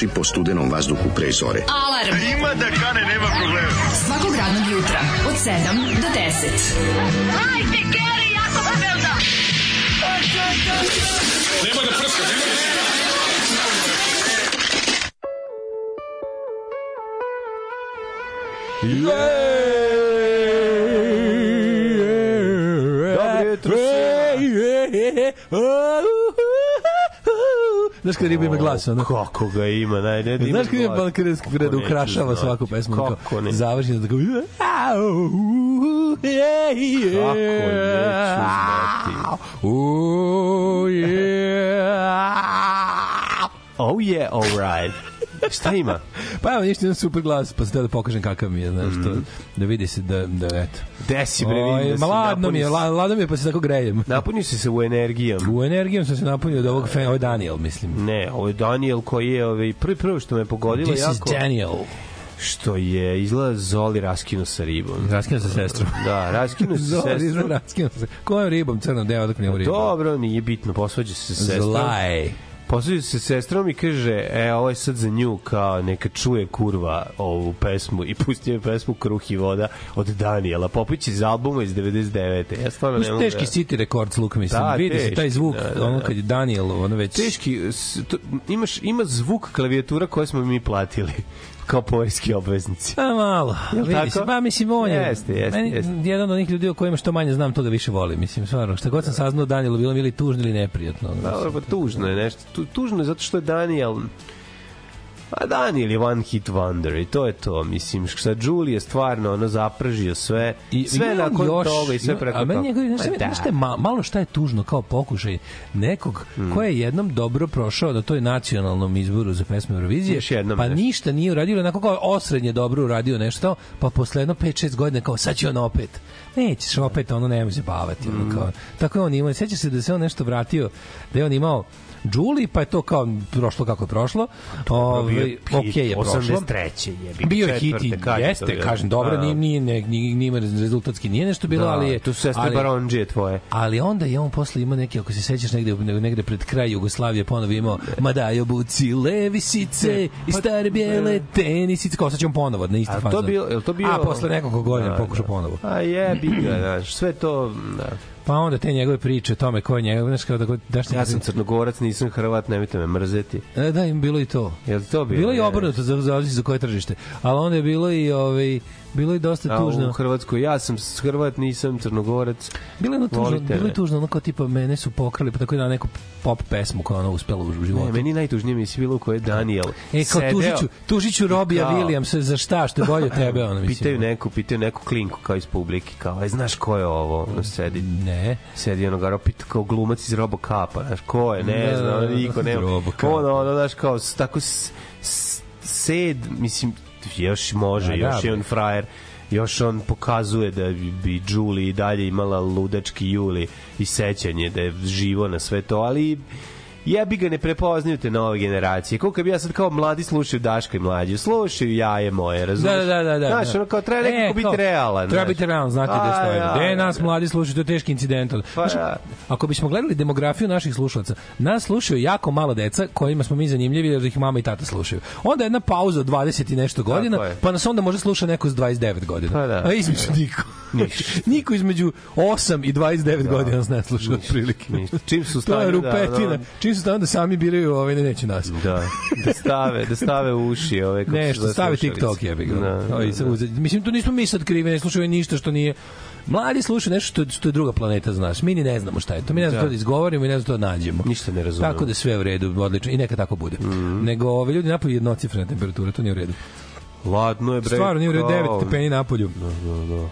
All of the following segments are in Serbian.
trči po studenom vazduhu pre zore. Alarm. Ima da kane, nema problema. Svakog radnog jutra, od 7 Znaš kada riba ima glas, ono? Kako ga ima, ne, ne, Znaš kada ima glas. kada ukrašava svaku pesmu? Kako ne? Završi da tako... Au, je, Kako neću znati. U, je. Oh yeah, all right. Šta ima? Pa evo, ništa, imam super glas, pa sam teo da pokažem kakav mi je, znaš, to, da vidi se da, da eto. Gde si bre, vidim da si ladno mi je, napuni- la- ladno mi je, pa se tako grejem. Napuni si se u energijom. U energijom sam se napunio od ovog fena, ovo je Daniel, mislim. Ne, ovo je Daniel koji je ovaj, prvi prvo što me pogodilo This jako... is Daniel. Što je izgleda Zoli raskinu sa ribom. Raskinuo sa sestrom. Da, raskinu sa Zoli, sestrom. raskinuo se. Kojom ribom crnom, deo, dok nije ribom? Dobro, nije bitno, posvađa se sa sestrom. Zlaj. Posvađa se sestrom i kaže, e, ovo je sad za nju, kao neka čuje kurva ovu pesmu i pusti joj pesmu Kruh i voda od Daniela. Popić iz albuma iz 99. Ja stvarno ne mogu teški da... City Records look, mislim. Da, Vidi se teški, taj zvuk, da, da, ono da. kad je Daniel, ono već... Teški, to, imaš, ima zvuk klavijatura koje smo mi platili kao poreski obveznici. Pa malo, Jel vidi tako? se, pa mislim on je, Jeste, jeste, meni, jeste. jedan od onih ljudi o kojima što manje znam, to ga više volim, mislim, stvarno, šta god sam saznao Danielu, bilo mi ili tužno ili neprijatno. ono, Dobro, pa tužno je nešto. Tu, tužno je zato što je Daniel A Daniel je one hit wonder i to je to. Mislim, sa Julie je stvarno ono zapržio sve. I, sve nakon još, toga i sve preko A meni toga. njegov, znaš, šta- da. znaš je ma, malo šta je tužno kao pokušaj nekog Hmm. ko je jednom dobro prošao na toj nacionalnom izboru za pesme Eurovizije, Još jednom pa nešto. ništa nije uradio, onako kao osrednje dobro uradio nešto, pa posle jedno 5-6 godina kao sad će on opet. Nećeš opet, ono nemoj se bavati. Hmm. Ono, kao, tako je on imao. Sjeća se da se on nešto vratio, da je on imao Julie, pa je to kao prošlo kako je prošlo. Ovaj, Bio hit, okej je prošlo. 83. je Bio je hit i je jeste, kažem, dobro, Da. nije, nije, nije, nije, nije rezultatski nije nešto bilo, Da, ali je... Tu su sestre Baronđije tvoje. Ali onda je on posle imao neki, ako se sećaš negde, negde pred kraj Jugoslavije, ponovo imao Ma daj obuci levisice i stare bijele tenisice, kao sad će on ponovo na isti A fazon. to bio, je li to bio... A posle nekoliko godina Da, pokušao da. ponovo. A jebi ga, znaš, sve to... Da. Pa onda te njegove priče o tome ko je njegov, znaš kao da ko, daš ti Ja sam crnogorac, nisam hrvat, nemojte me mrzeti. E, da, im bilo i to. Je li to bilo? Bilo je i obrnuto za zavisi za koje tržište. Ali onda je bilo i ovaj bilo je dosta A tužno. u Hrvatskoj ja sam Hrvat, nisam crnogorac. Bilo je ono tužno, Volite bilo je tužno, ono kao tipa mene su pokrali, pa tako da neku pop pesmu koja ona uspela u životu. Ne, meni najtužnije mi je bilo u kojoj je Daniel E, kao sedeo tužiću, tužiću Robija kao- Williamsa za šta, što je bolje od tebe, ono mislim. Pitaju neku, pitaju neku klinku kao iz publike, kao, aj znaš ko je ovo? Ono sedi, Ne. sedi ono garo, pita kao glumac iz Robocapa, znaš, ko je, ne Da, znam, niko nema. Robocop. Ono, ono, znaš, kao, tako s, s, sed, mislim, još može, Da, još da, je on frajer, još on pokazuje da bi- bi Julie i dalje imala ludački juli i sećanje da je živo na sve to, ali jebi ga ne prepoznaju te nove generacije. Koliko bi ja sad kao mladi slušaju Daška i mlađe, slušaju jaje moje, razumiješ? Da, da, da, da. Znaš, da. ono kao treba nekako E, biti realan. Treba znaš. biti realan, znate A, da stoji. ja, Gde nas ja. mladi slušaju, to je teški incident. Pa, Znaš, ja. ako bismo gledali demografiju naših slušalaca, nas slušaju jako malo deca kojima smo mi zanimljivi jer ih mama i tata slušaju. Onda jedna pauza od 20 i nešto godina, pa nas onda može sluša neko s 29 godina. Pa da. A između niko. niko između 8 i 29 godina nas ne sluša otprilike. Čim su stavili da, rupetina. ono- Čim su tamo da sami biraju, ovaj ne neće nas. Da, da stave, da stave uši ove kako Ne, se što zove stave. TikTok jebi ga. Da, da, da. Mislim, to nismo mi sad krivi, ne slušaju ništa što nije... Mladi slušaju nešto što, što je druga planeta, znaš. Mi ni ne znamo šta je to. Mi ne znamo Da. to da izgovorimo i ne znamo to da nađemo. Ništa ne razumemo. Tako da sve u redu, odlično. I neka tako bude. Mhm. Nego ovi ljudi napolju jednocifrena temperatura, to nije u redu. Ladno je bre. Stvarno nije u redu, kao- 9 stepeni napolju.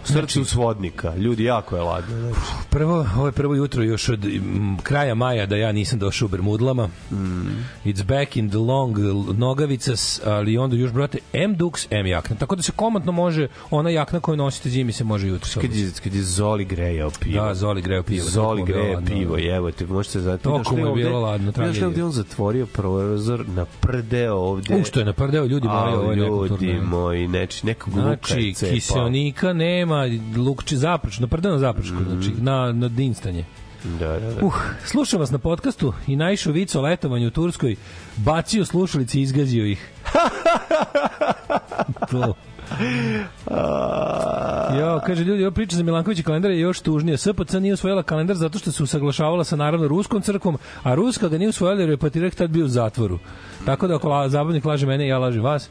Srce svodnika. Ljudi, jako je ladno. Znači. Prvo, ovo je prvo jutro još od mm, kraja maja da ja nisam došao u Bermudlama. Mm. It's back in the long nogavicas, ali onda još, brate, M duks, M jakna. Tako da se komotno može, ona jakna koju nosite zimi se može jutro. Kad je, kad je Zoli grejao pivo. Da, Zoli greo pivo. Zoli toliko mu je greje pivo, evo te, možete znati. Toliko mu je bilo ladno. Znaš gde on zatvorio prozor na prde ovde? U, što je naprdeo, ljudi moji, ovo je Moji, neči, nekog luka Znači, je cepao. kiseonika nema, lukči zaprč, naprdeo na zaprčku, znači, na, na dinstanje. Da, da, da. Uh, slušam vas na podcastu i naišao vic o letovanju u Turskoj, bacio slušalice i izgazio ih. to. Jo, kaže ljudi, ovo priča za Milankovića kalendar je još tužnije. SPC nije usvojila kalendar zato što se usaglašavala sa naravno ruskom crkvom, a ruska ga nije usvojila jer je patrijarh tad bio u zatvoru. Tako da ako la, zabavnik laže mene, ja lažem vas.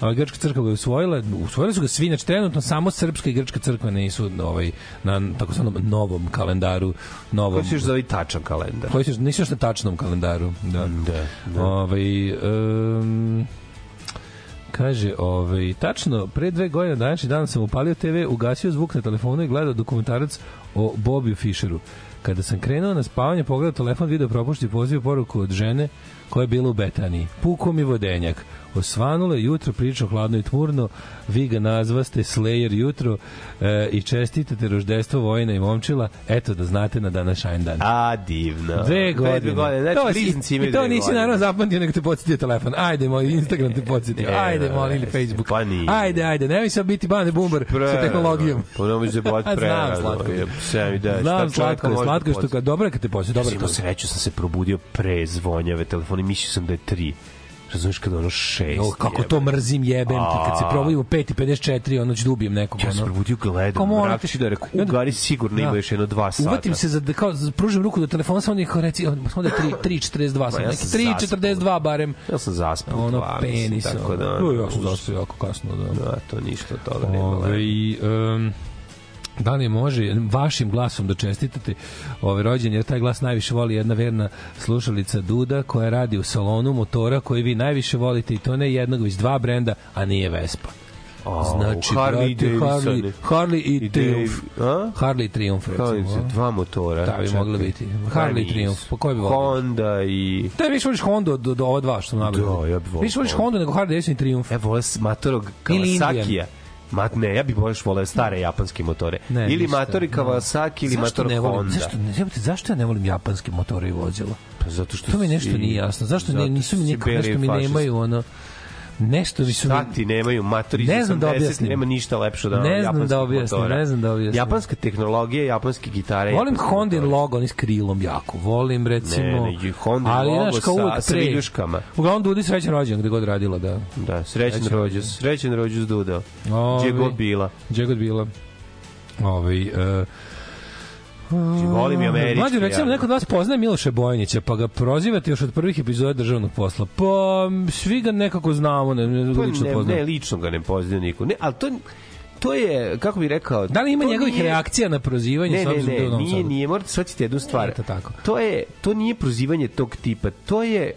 A grčka crkva ga je usvojila, usvojili su ga svi, znači trenutno samo srpska i grčka crkva nisu ovaj, na takozvanom novom kalendaru, novom, Koji se još zove tačan kalendar. koji su, nisu još na tačnom kalendaru. Da. Da, da. Ovaj, um, kaže, ovaj, tačno, pre dve godine današnji dan sam upalio TV, ugasio zvuk na telefonu i gledao dokumentarac o Bobiju Fischeru. Kada sam krenuo na spavanje, pogledao telefon, video propušti poziv poruku od žene koja je bila u Betaniji. Puko mi vodenjak osvanule, jutro, priča hladno i tmurno, vi ga nazvaste Slayer jutro e, i čestitate roždestvo Vojna i Momčila, eto da znate na danas šajn Dan. A, divno. Dve godine. Dve godine, znači to, bliznici imaju dve godine. I to nisi naravno zapamtio, nego te podsjetio telefon. Ajde, moj Instagram te e, podsjetio. Ajde, moj, ili Facebook. Pa nije. Ajde, ajde, nemoj sad biti bane bumbar sa tehnologijom. Pa mi se bati pre. Znam slatko. Da Znam slatko, da slatko što kad dobro kad te podsjetio. Dobro, to sreću sam se probudio pre zvonjave telefona i mislio sam da je 3 razumeš kad ono šest. Jo, kako jebe. to mrzim jebem ti kad se probudimo 5 i 54 ono ću da ubijem nekog. Ja sam probudio gledam, mrači da reku, da, da. gari sigurno ima još jedno 2 sata. Uvatim se za kao pružim ruku do telefona samo neko reci onda 3 3:42 sam neki 3:42 barem. Ja sam zaspao. Ono penis. Tako da. Ja sam zaspao jako kasno da. Da, to ništa od toga nema. Ovaj Da li može vašim glasom da čestitate ovaj rođen, jer taj glas najviše voli jedna verna slušalica Duda koja radi u salonu motora koji vi najviše volite i to ne jednog, već dva brenda, a nije Vespa. Znači, Harley i brate. Harley, Harley i, I Triumph. A? Harley Triumph, recimo. Dva motora. Da, bi mogli biti. Harley. Triumph. Pa koji bi volio? Honda i... Da, više voliš Honda od, od ova dva što sam nabrao. Da, ja bi volio Više voliš Honda. Nego Harley Davidson i Triumph. Ja vole s- matorog. Kawasakija. Mat, ne, ja bih baš voleo stare japanske motore. Ne, ili ništa. matori Kawasaki ili Zašto mator ne volim, Honda. Zašto, ne, jebote, zašto ja ne volim japanske motore i vozila? Pa zato što To mi nešto si- nije jasno. Zašto ne, nisu mi beli nešto mi nemaju ono nešto mi su mi- Šta ti nemaju matori Ne znam da 80, objasnim. nema ništa lepše od Ne znam da objasnim, motora. ne znam da objasnim. Japanska tehnologija, japanske gitare. Volim motori. logo, oni s krilom jako. Volim recimo... Ne, ne, Honda ali, logo znaš, kao sa- sa viljuškama. Uglavnom Dudi srećan rođen gde god radila, da. Da, srećan Srećan rođus, srećan rođus Duda. Gdje god bila. Gdje god bila. Ovaj uh, Volim i američki. Mlađe, recimo, ja. neko od vas poznaje Miloša Bojanića, pa ga prozivate još od prvih epizoda državnog posla. Pa, svi ga nekako znamo, ne, ne, Pa lično ne, poznamo. ne, lično ga ne poznaje niko. Ne, ali to, to je, kako bih rekao... Da li ima njegovih nije- reakcija na prozivanje Ne, ne, da ne, u Novom nije, nije, morate shvatiti jednu stvar. Nije to tako. To, je, to nije prozivanje tog tipa, to je,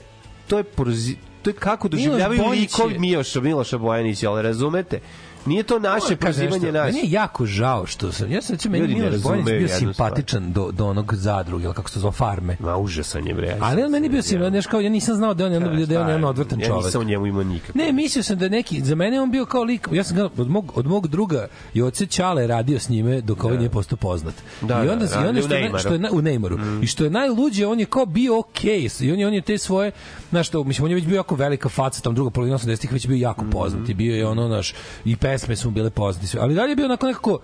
to je, prozi, to je kako doživljavaju likovi Miloša, Miloša Bojanića, ali razumete? Nije to naše prozivanje nas. Meni je jako žao što sam, ja sam recimo, meni Miloš Bojanić bio simpatičan do, do onog zadruge, ili kako se zove, farme. Ma, užasan je, bre. ja Ali on meni bio simpatičan, kao, ja nisam znao da on je, da je on jedan odvrtan Ja čovek. nisam o njemu imao nikak. Ne, mislio sam da je neki, za mene je on bio kao lik, ja sam ga od mog, od mog druga i oce Ćale radio s njime dok ovaj nije postao poznat. Da, I da, onda, i onda u što, je, Neymaru. što je na, u Neymaru. I što je najluđe, on je kao bio okej. I on je, on je te svoje, znaš što, mislim, on je već bio jako velika faca, tam druga polovina 80-ih već bio jako poznat. I bio je ono, naš, i pesme su mu bile poznate. sve. Ali dalje je bio onako nekako,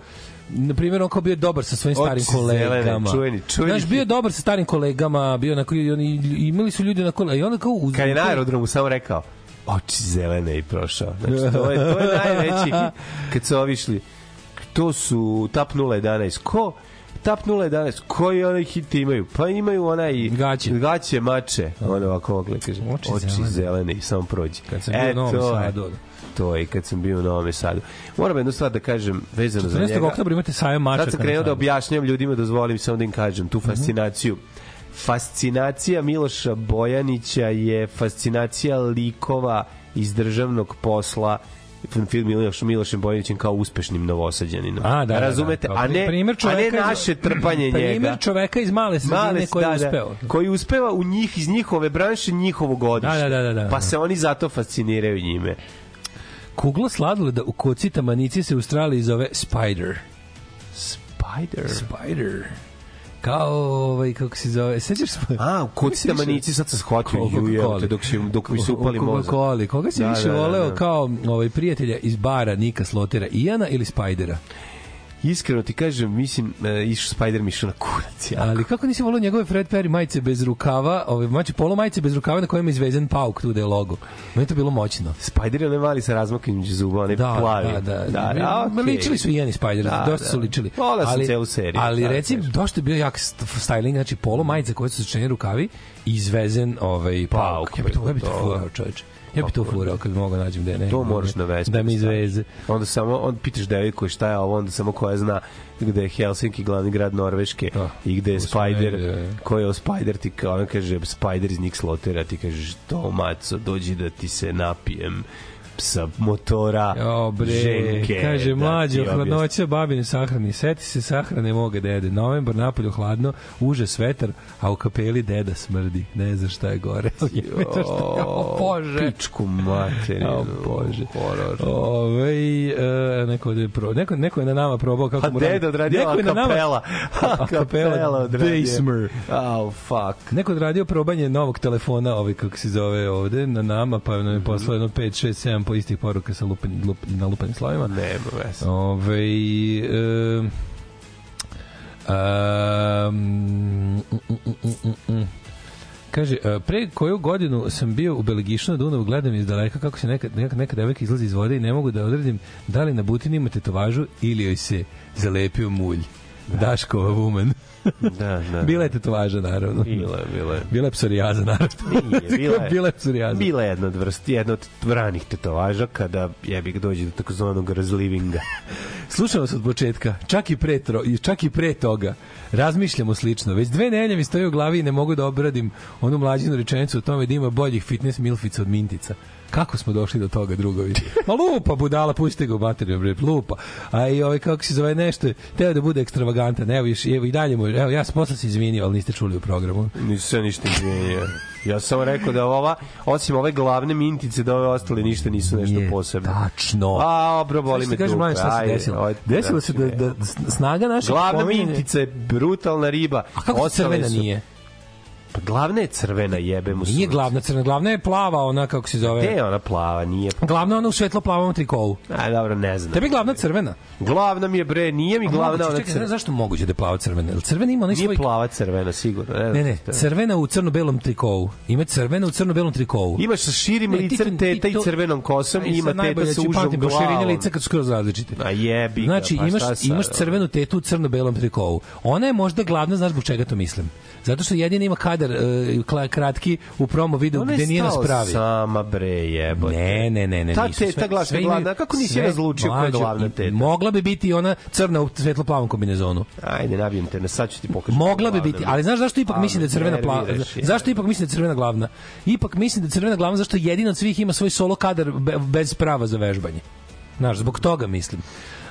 na primjer, on kao bio dobar sa svojim starim Oči zelene, kolegama. čuveni, čuveni Znaš, bio dobar sa starim kolegama, bio onako, i, oni, imali su ljudi na kola, i onda kao... Uz, Kad je na aerodromu samo rekao, oči zelene i prošao. Znači, to je, to je najveći. Kad su ovi išli, to su TAP 011. Ko? TAP 011. Koji onaj hit imaju? Pa imaju onaj... Gaće. Gaće, mače. Ono ovako mogli kaže. Oči Oči, zelene. zelene. i samo prođi. Kad sam bio u Novom to je. Sadu. To i kad sam bio u Novom Sadu. Moram jednu stvar da kažem vezano za 14. njega. oktobra imate sajam mačaka. Sad sam krenuo da objašnjam ljudima, dozvolim samo da im kažem tu fascinaciju. Fascinacija Miloša Bojanića je fascinacija likova iz državnog posla film Miloš Milošem Bojanićem kao uspešnim novosađaninom. A, da, da, Razumete? da. A ne, Primer a ne naše trpanje njega. Primer čoveka iz male sredine Male, koji je da, uspeo. Da, koji uspeva u njih iz njihove branše njihovo godište. Da, da, da, da. Pa se oni zato fasciniraju njime. Kugla sladoleda u kocita manici se u Australiji zove Spider. Spider. Spider. Kao, ovaj, kako se zove, sećaš se? A, u kocita manici sad se shvatio ju dok, se, dok mi se upali mozak. Coca-Cola. Koga si Da, više da, da, voleo da. kao ovaj, prijatelja iz bara Nika Slotera, Ijana ili Spidera? Iskreno ti kažem, mislim, e, išao Spider mi išao na kurac. Ja. Ali kako nisi voleo njegove Fred Perry majice bez rukava, ove mači polo majice bez rukava na kojima je izvezen pauk tu da je logo. Meni je to bilo moćno. Spider je onaj mali sa razmakim zuba, onaj Da, plavi. da, da. da, Ma, okej. Ličili su i Ian i Spider, Da, dosta da. su ličili. Voleo sam celu seriju, Ali da recimo, kažem. dosta je bio jak st- styling, znači polo majice koje su začenjene rukavi i izvezen ovaj pauk. Pauk bi to, ja bi to furao, čoveče. Ja bi to furao kad bi mogao nađem da je ne. To moraš navesti. Da mi izveze. Onda samo, on pitaš devojku šta je ovo, onda samo koja zna gde je Helsinki glavni grad Norveške Da. i gde je Spider, negde. ko je o Spider, ti kao, on kaže Spider iz Nick Slotera, ti kažeš to maco, dođi da ti se napijem sa motora Jo bre, ženke. kaže da mlađo, hladnoća babine sahrani. Seti se sahrane moga dede. Novembar napolju hladno, užas vetar, a u kapeli deda smrdi. Ne znaš šta je gore. o, Bože. Pičku materinu. O, Bože. Horor. Ove, e, neko, je pro, neko, neko je na nama probao kako A mu deda odradio neko a je na nama- kapela. A A kapela odradio. Daysmer. Oh, fuck. Neko je odradio probanje novog telefona, ovaj kako se zove ovde, na nama, pa nam je poslao jedno 5, 6, 7 po istih poruka sa lupenim, lup, na lupenim slovima. Nema veze. Ove, e, um, mm. Kaže, pre koju godinu sam bio u Belegišu na Dunavu, gledam iz daleka kako se neka, neka, neka devojka izlazi iz vode i ne mogu da odredim da li na butini ima tetovažu ili joj se zalepio mulj. Daškova woman. Da, da. Bila je tetovaža, naravno. Bila je, bila je. Bila je psorijaza, naravno. Nije, bila je. bila je psorijaza. Bila je jedna od vrsti, jedna od ranih tetovaža kada jebi ga dođe do takozvanog razlivinga. Slušam vas od početka, čak i pre, tro, čak i pre toga. Razmišljamo slično. Već dve nelje mi stoje u glavi i ne mogu da obradim onu mlađinu rečenicu o tome da ima boljih fitness milfica od mintica. Kako smo došli do toga, drugovi? Ma lupa, budala, pustite ga u bateriju, bre, lupa. A i ovaj, kako se zove nešto, teo da bude ekstravagantan. Evo, još, evo i dalje mu, evo, ja sam posle se izvinio, ali niste čuli u programu. Nisu se ništa izvinio. Ja sam rekao da ova, osim ove glavne mintice, da ove ostale ništa nisu nešto Nije posebno. tačno. A, obro, boli me dupe. šta se Ajde, desilo? ovaj, Desilo se da, da snaga naše Glavna pominjanja- mintica je brutalna riba. A kako Ostale crvena su- nije? Pa glavna je crvena, jebe mu Nije glavna crna, glavna je plava, ona kako se Gde zove. je ona plava? Nije. Glavna ona u svetlo plavom trikovu. A, dobro, ne znam. Tebi glavna crvena. Glavna mi je bre, nije mi glavna Moguće, ona čekaj, crvena. zašto moguće da je plava crvena? Jel crvena ima onaj Nije svoj plava crvena, sigurno. Ne, Ne, ne, crvena u crno-belom trikovu. Ima crvena u crno-belom trikovu. Imaš sa širim Ne, licem teta ti i crvenom kosom Aj, i ima teta sa ću užom glavom. lica kad skroz različite. A jebi Znači, pa imaš, imaš crvenu tetu u crno-belom trikovu. Ona je možda glavna, znaš zbog čega to mislim. Zato što jedina ima kadar uh, kratki u promo videu gde nije nas pravi. sama bre jebote. Ne, ne, ne, ne. Ta nisu. teta glasna glavna, kako nisi razlučio ko je glavna teta? Mogla bi biti ona crna u svetlo-plavom kombinezonu. Ajde, nabijem te, na sad ću ti pokažem. Mogla bi biti, ali znaš zašto ipak mislim da je crvena plava? Zašto ipak mislim da je crvena glavna? Ipak mislim da je crvena glavna zašto jedina od svih ima svoj solo kadar be- bez prava za vežbanje. Znaš, zbog toga mislim.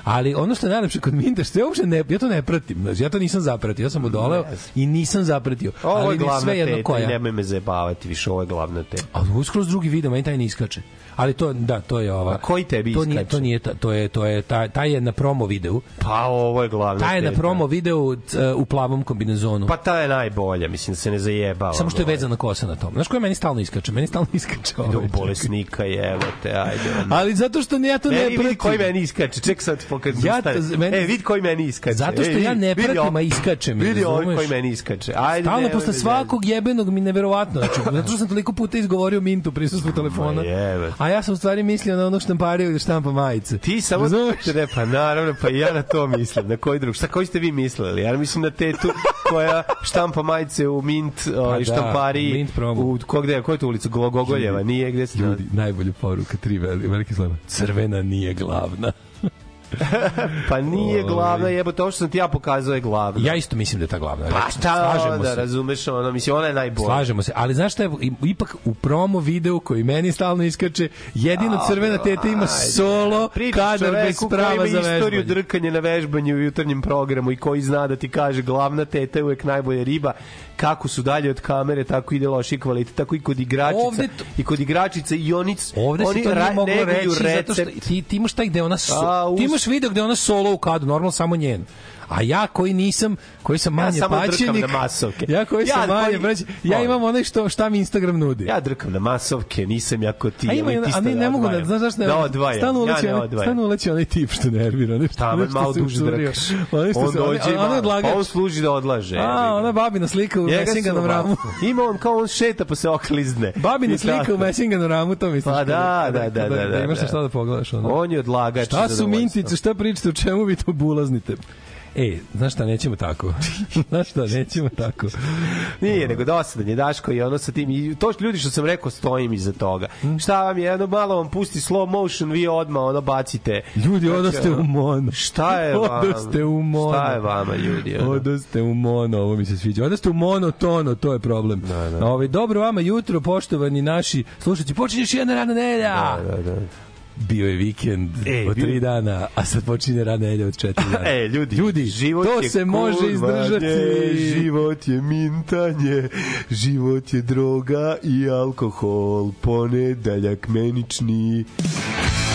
Ali ono što je najlepše kod Minta, što ja uopšte ne, ja to ne pratim, znači, ja to nisam zapratio, ja sam odoleo i nisam zapratio. Ovo ali je glavna sve teta koja. nemoj me zajebavati više, ovo je glavna teta. A uskoro drugi video, meni taj ne iskače. Ali to, da, to je ova. A koji tebi to nije, to nije, to je, to je, taj, taj je na promo videu. Pa ovo je glavna Taj je na promo videu u plavom kombinezonu. Pa ta je najbolja, mislim da se ne zajebava. Samo što je vezana kosa na tom. Znaš koja meni stalno iskače? Meni stalno iskače Do ovaj. bolesnika jebote, ajde. ono. Ali zato što ja to ne, Ne, pratim. vidi koji meni iskače. Ček sad ti pokažem. Ja meni- E, vidi koji meni iskače. Zato što e, ja ne pratim, a iskače mi, Vidi ovaj razumeš? koji meni iskače. Ajde, Stalno posle svakog jebenog mi neverovatno. Znači, zato što sam toliko puta izgovorio mintu prisustvu telefona. Jebe. A ja sam u stvari mislio na onog štampariju da štampa majice. Ti samo Razumeš? ne, pa naravno, pa i ja na to mislim. Na koji drug? Šta koji ste vi mislili? Ja mislim na tetu koja štampa majice u Mint pa da, štampari Mint promo. u ko gde, koja je to ulica? Go- Gogoljeva, nije gde se Ljudi, najbolja poruka, tri velike slova. Crvena nije glavna. Pa nije Ovaj. glavna, jebo to što sam ti ja pokazao je glavna. Ja isto mislim da je ta glavna. Pa šta Slažemo onda, se. razumeš, ono, mislim, ona je najbolja. Slažemo se, ali znaš šta je, ipak u promo videu koji meni stalno iskače, jedino crvena teta ima solo kadar bez prava za ima istoriju vežbanje. drkanja na vežbanju u jutarnjem programu i koji zna da ti kaže glavna teta je uvek najbolja riba kako su dalje od kamere, tako ide loši kvalitet, tako i kod igračica, Ovde to- i kod igračica i oni, Ovde oni to ra- moglo neguju reći zato što recept. ti, ti imaš taj gde ona so, A, us- ti imaš video gde ona solo u kadru, normalno samo njen. A ja koji nisam, koji sam manje drkam paćenik, na masovke. ja koji Ja sam manje koji- paćenik, ja imam onaj što, šta mi Instagram nudi. Ja drkam na masovke, nisam jako ti. A ima, elitista a ne, ne da mogu da, znaš zašto ne? Da odvajam, Stalno ja uleće ne onaj- odvajam. Stalno uleće onaj tip što nervira. Onaj što, Tamo malo duže drkaš. On dođe malo, odlagač. pa on služi da odlaže. A, ona babina slika u Messinganom ramu. Ima on kao on šeta pa se oklizne. Babina slika u Messinganom ramu, to misliš. Pa da, da, da, da, da, Imaš da. šta da pogledaš. Ono. On je odlagač. Šta su mintice, šta pričate, u čemu vi to bulaznite? E, znaš šta, nećemo tako. znaš šta, nećemo tako. Nije, nego dosadan je Daško i ono sa tim. I to što ljudi što sam rekao stojim iza toga. Hm? Šta vam je, jedno malo vam pusti slow motion, vi odmah ono bacite. Ljudi, Znači, odoste ono, u mono. Šta je vama? Odoste u mono. Šta je vama, ljudi? Ono? Odoste u mono, ovo mi se sviđa. Odoste u monotono, to je problem. Da, da. Ovaj, dobro vama jutro, poštovani naši slušajući. Počinje još jedna radna nedelja. Da, da, da. Bio je vikend E, od tri dana, a sad počinje radna nedelja od četiri dana. E, ljudi, ljudi život to je se može kurvanje, izdržati. Život je mintanje, život je droga i alkohol, ponedeljak menični. Six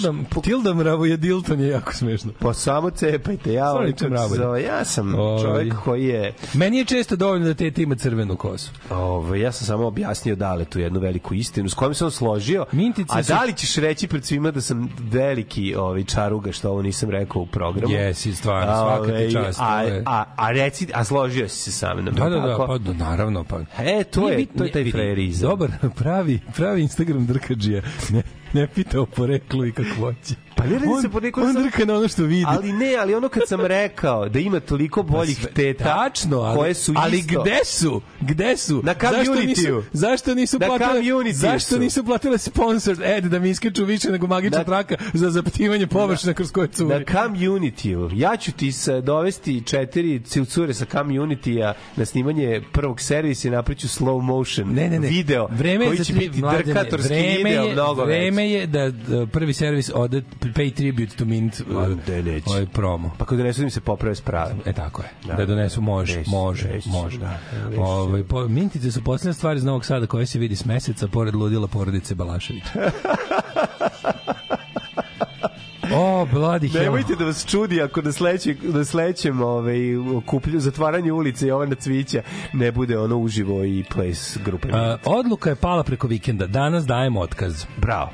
Tilda, još- Tilda Mravo je Dilton je jako smešno. Pa samo cepajte, ja, ovaj, zove, ja sam čovjek koji je Meni je često dovoljno da tete ima crvenu kosu. Ovaj ja sam samo objasnio da li tu jednu veliku istinu s kojom on složio. Mintice a da li ćeš reći pred svima da sam veliki ovaj čaruga što ovo nisam rekao u programu? Jesi, stvarno, svaka ti Ovaj, čast, A, ovo a, a reci, a složio si se sa mnom. Da, da, da, pa da, naravno, pa. E, to je, to je taj vidi, frajerizam. Dobar, pravi, pravi Instagram drkađija. Ne, ne pita o poreklu i kakvoći. Pa ne radi on, se po nekom On drka na ono što vidi. Ali ne, ali ono kad sam rekao da ima toliko boljih Sve- teta tačno, ali, koje su ali isto. gde su? Gde su? Na community-u. nisu, zašto nisu Na platile? Zašto su. nisu platile sponsored ad da mi iskaču više nego magična Na- traka za zaptivanje površina kroz koje Na curi? community-u. Ja ću ti sa, dovesti četiri cure sa community-a na snimanje prvog servisa i napriću slow motion Ne, ne, ne. video vreme koji će biti drkatorski video mnogo vreme veći. je da, da prvi servis ode pay tribute to Mint Ma, uh, neće. ovaj promo. Pa kad donesu im se poprave sprave. E tako je. Da, Da. donesu može, Reći, može, reći, može. da, reći. Ovaj po, mintice su poslednja stvar iz Novog Sada koje se vidi s meseca pored ludila porodice Balašević. O, bloody hell. Nemojte da vas čudi ako na sledećem na sledećem ovaj okuplju zatvaranje ulice i ova na cvića ne bude ono uživo i place grupe. A, odluka je pala preko vikenda. Danas dajem otkaz. Bravo.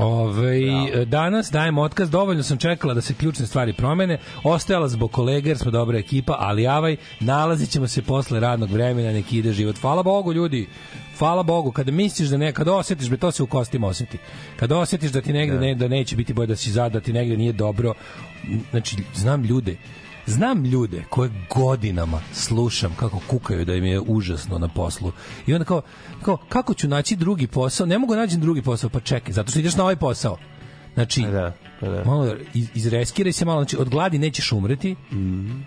Ove, danas dajem otkaz, dovoljno sam čekala da se ključne stvari promene, ostajala zbog kolega jer smo dobra ekipa, ali javaj, nalazit ćemo se posle radnog vremena, neki ide život. Hvala Bogu, ljudi, hvala Bogu, kada misliš da ne, kada osjetiš, be, to se u kostima osjeti. Kada osjetiš da ti negde ne, da neće biti bolje, da si zad, da ti negde nije dobro, znači, znam ljude, Znam ljude koje godinama slušam kako kukaju da im je užasno na poslu. I onda kao, kao kako ću naći drugi posao? Ne mogu naći drugi posao, pa čekaj, zato što ideš na ovaj posao. Znači, Da, da. malo iz, izreskiraj se malo, znači od gladi nećeš umreti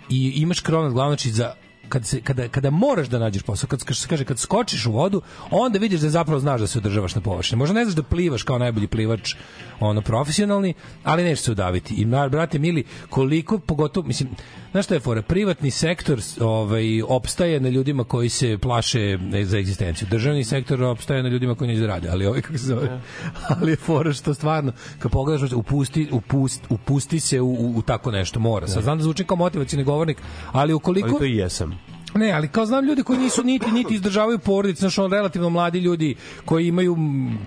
i imaš krov nad glavom, znači za kad se, kada, kada moraš da nađeš posao, kad, kad kaže kad skočiš u vodu, onda vidiš da zapravo znaš da se održavaš na površini. Možda ne znaš da plivaš kao najbolji plivač ono profesionalni, ali nećeš se udaviti. I brate mili, koliko pogotovo mislim, znaš šta je fora, privatni sektor ovaj opstaje na ljudima koji se plaše za egzistenciju. Državni sektor opstaje na ljudima koji ne zarade, ali ovaj kako se zove. ali je fora što stvarno kad pogledaš upusti upusti upusti se u, u, u tako nešto mora. Sad znam da zvučim kao motivacioni govornik, ali ukoliko Ali to i jesam. Ne, ali kao znam ljudi koji nisu niti niti izdržavaju porodice, znači on relativno mladi ljudi koji imaju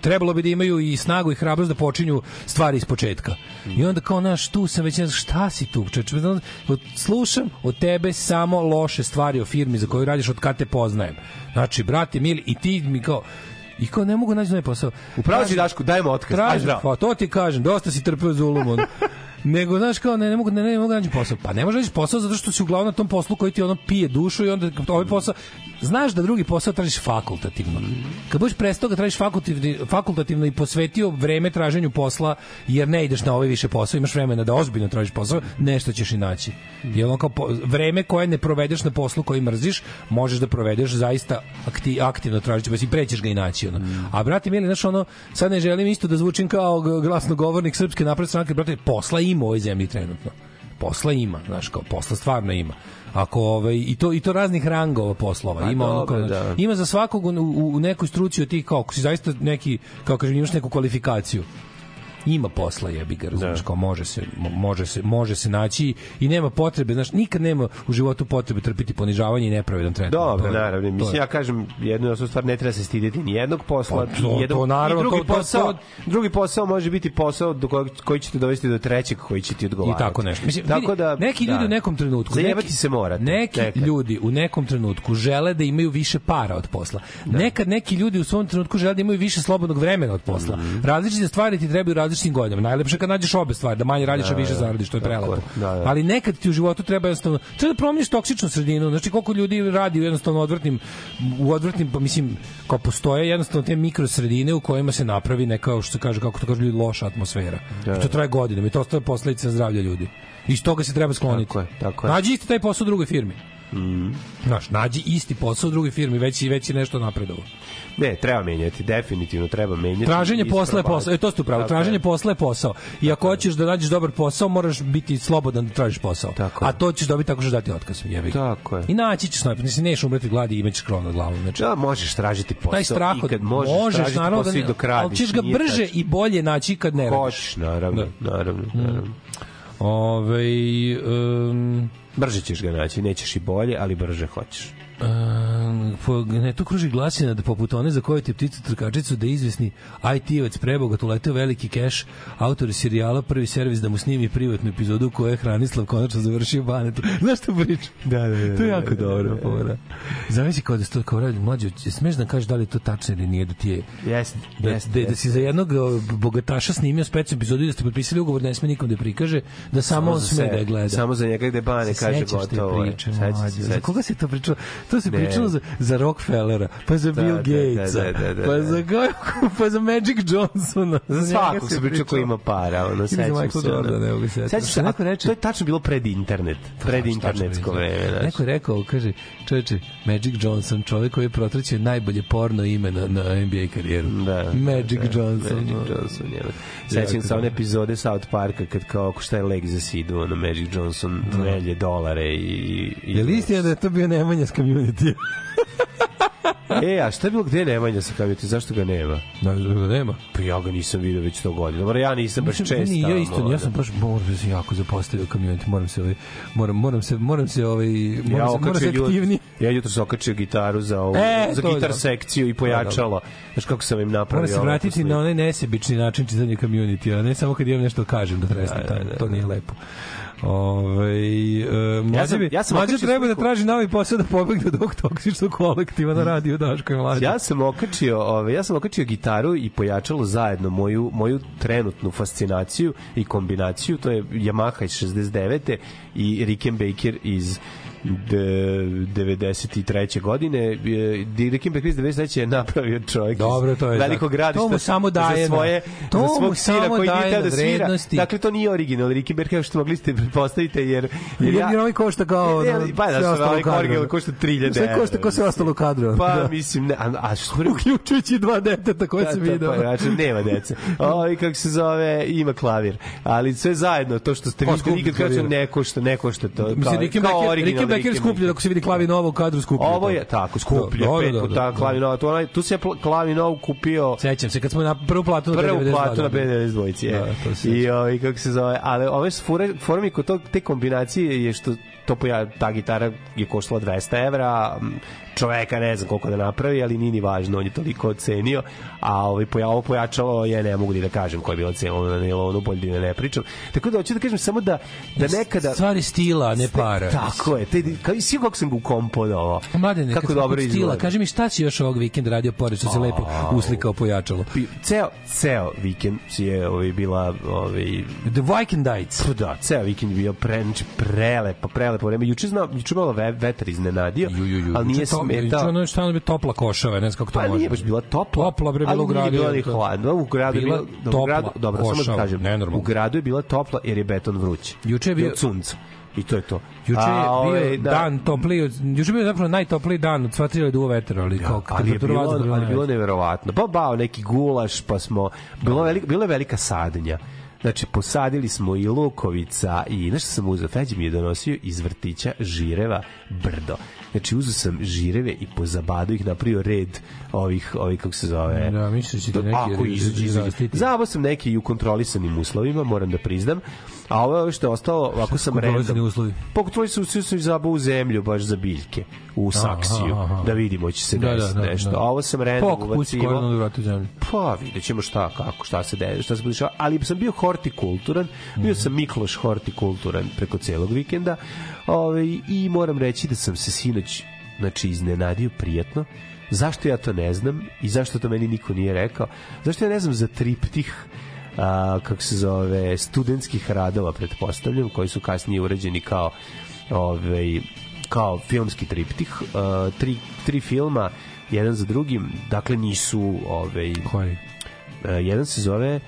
trebalo bi da imaju i snagu i hrabrost da počinju stvari iz početka. I onda kao naš tu sam već šta si tu, čoveče, od- slušam od tebe samo loše stvari o firmi za koju radiš od kad te poznajem. Znači, brate mili, i ti mi kao I kao ne mogu naći novi posao. Upravo si Daško, dajmo otkaz. Tražim, pa to ti kažem, dosta si trpeo zulum. Nego, znaš, kao, ne, ne mogu, ne, ne mogu naći posao. Pa ne možeš naći posao zato što si uglavnom na tom poslu koji ti ono pije dušu i onda ovaj posao, znaš da drugi posao tražiš fakultativno. Kad budeš prestao ga tražiš fakultativno, fakultativno i posvetio vreme traženju posla, jer ne ideš na ovaj više posao, imaš vremena da ozbiljno tražiš posao, nešto ćeš i naći. I ono kao po, vreme koje ne provedeš na poslu koji mrziš, možeš da provedeš zaista akti, aktivno tražiti, pa si prećeš ga i naći. Ono. A brate mili, znaš, ono, sad ne želim isto da zvučim kao glasnogovornik srpske napredne stranke, brate, posla ima u ovoj zemlji trenutno. Posla ima, znaš, kao posla stvarno ima. Ako ovaj i to i to raznih rangova poslova Pa ima ono kao, da. ima za svakog u, u, u nekoj struci od tih kao ako si zaista neki kao kažem imaš neku kvalifikaciju ima posla jebi ga, razumeš, kao može se, mo- može se, može se naći i nema potrebe, znaš, nikad nema u životu potrebe trpiti ponižavanje i nepravedan tretman. Dobro, naravno. Mislim, ja kažem, jednu stvar, ne treba se stiditi ni jednog posla. Pa to- i jednog, to naravno, i drugi, to- to- posao, to- drugi posao može biti posao do kojeg, koji ćete dovesti do trećeg koji će ti i odgovarati. tako nešto. Mislim, tako da, neki ljudi da. u nekom trenutku Zajebati neki, se morate. Neki nekad. ljudi u nekom trenutku žele da imaju više para od posla. Nekad neki ljudi u svom trenutku žele da imaju više slobodnog vremena od posla. Mhm. Različite stvari ti trebaju u različitim godinama. Najlepše je kad nađeš obe stvari, da manje radiš, a više zaradiš, to je prelepo. da, da. Ali nekad ti u životu treba jednostavno treba da promeniš toksičnu sredinu. Znači koliko ljudi radi u jednostavno odvrtnim u odvrtnim pa mislim kao postoje jednostavno te mikrosredine u kojima se napravi neka što se kaže kako to kažu ljudi loša atmosfera. I to traje godinama i to ostaje posledica zdravlja ljudi. I iz toga se treba skloniti. Tako je, tako je. Nađi isti taj posao u drugoj firmi. Mm. Znaš, nađi isti posao u drugoj firmi, već već je nešto napredovo. Ne, treba menjati, definitivno treba menjati. Traženje posla je posao. E to ste upravo. Traženje je. posla je posao. I ako hoćeš da nađeš dobar posao, moraš biti slobodan da tražiš posao. Tako. A to ćeš dobiti tako što dati otkaz. Jebi. Tako je. I naći ćeš najprej, mislim nećeš umreti gladi i imaćeš krov glavom. Znači, Da, možeš tražiti posao. taj strah i od kad možeš, možeš tražiti naravno posao da i ne, dok ali radiš. ćeš ga brže tačno. i bolje naći kad ne radiš. Hoćeš, naravno, naravno, naravno. Ove, um, Brže ćeš ga naći, nećeš i bolje, ali brže hoćeš. Um, po netu kruži glasina da poput one za koju ti pticu trkačicu da izvesni IT-ovac prebogat uleteo veliki keš autor serijala prvi servis da mu snimi privatnu epizodu u kojoj je Hranislav konačno završio banetu. Znaš što pričam? Da, da, da. To je jako dobro. fora. Zavisi kao da se to kao radi mlađe, smeš da kažeš da li je to tačno ili nije da ti je Jeste, da, jeste. da, da si za jednog bogataša snimio specijalnu epizodu i da ste potpisali ugovor da ne sme nikom da prikaže, da samo on za sme da je gleda. Samo za njega gde Bane Se kaže te gotovo. priče, mlađe? Za koga se to pričalo? To se pričalo za, za Rockefellera, pa za Da, Bill da, Gatesa, da, da, da, pa da. za ko- pa za Magic Johnsona. Za svakog se se priča ko ima para, ono, za sećam Michael se. ono. Jordana, ne mogu se setiti. Sećam se, neko reče- to je tačno bilo pred internet, pred internetsko vreme, znaš. Neko je rekao, kaže, čoveče, Magic Johnson, čovjek koji je protraćio najbolje porno ime na, na NBA karijeru. Da, Magic da, Johnson. Magic. Johnson, je. Sećam se one epizode South Parka kad kao šta je leg za sidu, ono Magic Johnson melje dolare i... i Je li istina da je to bio Nemanja s community? E, a šta je bilo gde Nemanja sa kamijeti, zašto ga nema? Da, da nema. Pa ja ga nisam video već to godina. Dobro, ja nisam baš često. ni ja isto, ja ono. sam baš moram da se jako zapostavio community, moram se ovaj moram moram se moram se ovaj moram Ja se, moram se aktivni. ja jutro sam okačio gitaru za ovu, E, za gitar dobro. sekciju i pojačalo. Znaš kako sam im napravio? Moram se vratiti na onaj nesebični način čitanja community, a ne samo kad imam nešto da kažem da tresnem, da, to nije lepo. Ove, e, mlađe, Ja sam- ja sam mlađe treba da sliku. traži novi posao da pobegne od ovog toksičnog kolektiva na radiju Daško i mlađe. Ja sam okačio, ove, ja sam okačio gitaru i pojačalo zajedno moju moju trenutnu fascinaciju i kombinaciju, to je Yamaha iz 69. i Rickenbacker iz 93. godine Rickenbacker iz 93. je napravio čovjek Dobro, to je velikog gradišta To mu samo daje za svoje to za svog sina koji nije teo da svira dakle to nije original Rickenbacker kao što mogli ste pretpostaviti jer jer Jer, jer ovaj košta kao Ne, ne, pa da, ostalo ovaj original košta 3000 Sve košta kao sve ostalo u kadru. pa da. mislim ne, a, a što Uključujući dva deteta koje Da, sam to video. Pa, znači, nema dece. Ovaj kako se zove, ima klavir. Ali sve zajedno, to što ste Pa, videli, skuplji nikad klavir. ne košta, ne košta to. Mislim, kao, kao original Je skuplje, ako se vidi klavi novo u kadru skuplje. Ovo je tako, skuplje, Da, da, pet puta da, da. klavi nova. Tu, onaj, tu se je pl- klavi nov kupio Sećam se kad smo na prvu platu na prvu 92, platu na da. B92. Da, Da, to se I ovaj kako se zove, ali ove fore, formi kod tog, te kombinacije je što to poja, ta gitara je koštala 200 evra, čoveka ne znam koliko da napravi, ali nije ni važno, on je toliko ocenio, a ovaj, poja, ovo pojačalo je, ne mogu ni da kažem koja je bila cena na nilonu, bolje da ne pričam. Tako da hoću da kažem samo da, da nekada... Stvari stila, ne para. Tako je, te, kao, i svi kako sam ga ukomponovao. Mladene, kako dobro kod stila, izgleda. kaži mi šta si još ovog vikenda radio pored što se lepo uslikao pojačalo. Ceo, ceo vikend je ovaj, bila ovaj, The Vikendites. Pa da, ceo vikend je bio pre, znači prelepo, prelepo vreme. Juče zna, juče malo ve, vetar iznenadio, Ju, ju, ju. ali nije to- smetao. Ono je stalno bi topla košava, ne znam kako to Pa može. nije baš bila topla. Topla, bre, ali u gradu, Nije bila ni hladno. U gradu je Bila da, u topla, gradu, dobro, samo da košava, kažem. nenormalno. U gradu je bila topla jer je beton vruć. Juče je bio- od sunca. I to je to. Juče je bio ovaj, da. dan topliji, juče je bio zapravo najtopliji dan od sva tri je duo vetra, ali kao ali je bilo, bila ali je bilo neverovatno. Pa bao neki gulaš, pa smo bilo velika bila je velika sadnja. Znači, posadili smo i lukovica i nešto sam uzeo, Feđi mi je donosio iz vrtića žireva brdo. Znači, uzeo sam žireve i pozabadao ih, napravio red ovih, ovih kako se zove... Da, mislim da neki Ako izađe, izađe. Zabao sam neki i u kontrolisanim uslovima, moram da priznam. A ovo je što je ostalo, ako sam random... uslovi? Po kontrolisani uslovi sam ih zabao u zemlju, baš za biljke, u saksiju, aha, aha. da vidimo će se Da, da, desiti da, nešto. da. A ovo sam random Pok, pusti ubacivao. koronu i vrati zemlju. Pa, vidjet ćemo šta, kako, šta se dešava, šta se dešava. Ali sam bio hortikulturan, bio sam Mikloš hortikulturan preko celog vikenda ovaj, i moram reći da sam se sinoć znači, iznenadio prijatno. Zašto ja to ne znam i zašto to meni niko nije rekao? Zašto ja ne znam za triptih a, kako se zove, studentskih radova, pretpostavljam, koji su kasnije urađeni kao ovaj, kao filmski triptih, a, tri, tri filma, jedan za drugim, dakle nisu ovaj, Koji? E, jedan se zove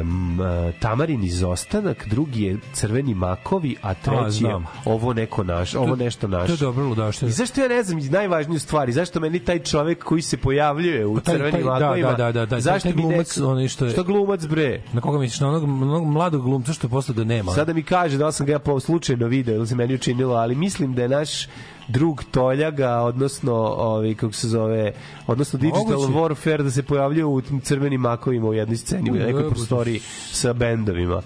um, Tamarin izostanak, drugi je Crveni makovi, a treći je znam. ovo neko naš, ovo nešto naš. To je dobro ludašte. I zašto ja ne znam najvažniju stvar i zašto meni taj čovek koji se pojavljuje u Pa taj- Crvenim taj- da, makovima, da, da, da, zašto taj mi glumac, neko- onaj što je- Što glumac bre? Na koga misliš? Na onog, onog mladog glumca što je posle da nema. Sada mi kaže da sam ga ja po slučajno video ili se meni učinilo, ali mislim da je naš drug Toljaga, odnosno ovaj kako se zove, odnosno Digital Moguće. Warfare da se pojavljuje u crvenim makovima u jednoj sceni, u nekoj prostoriji sa bendovima.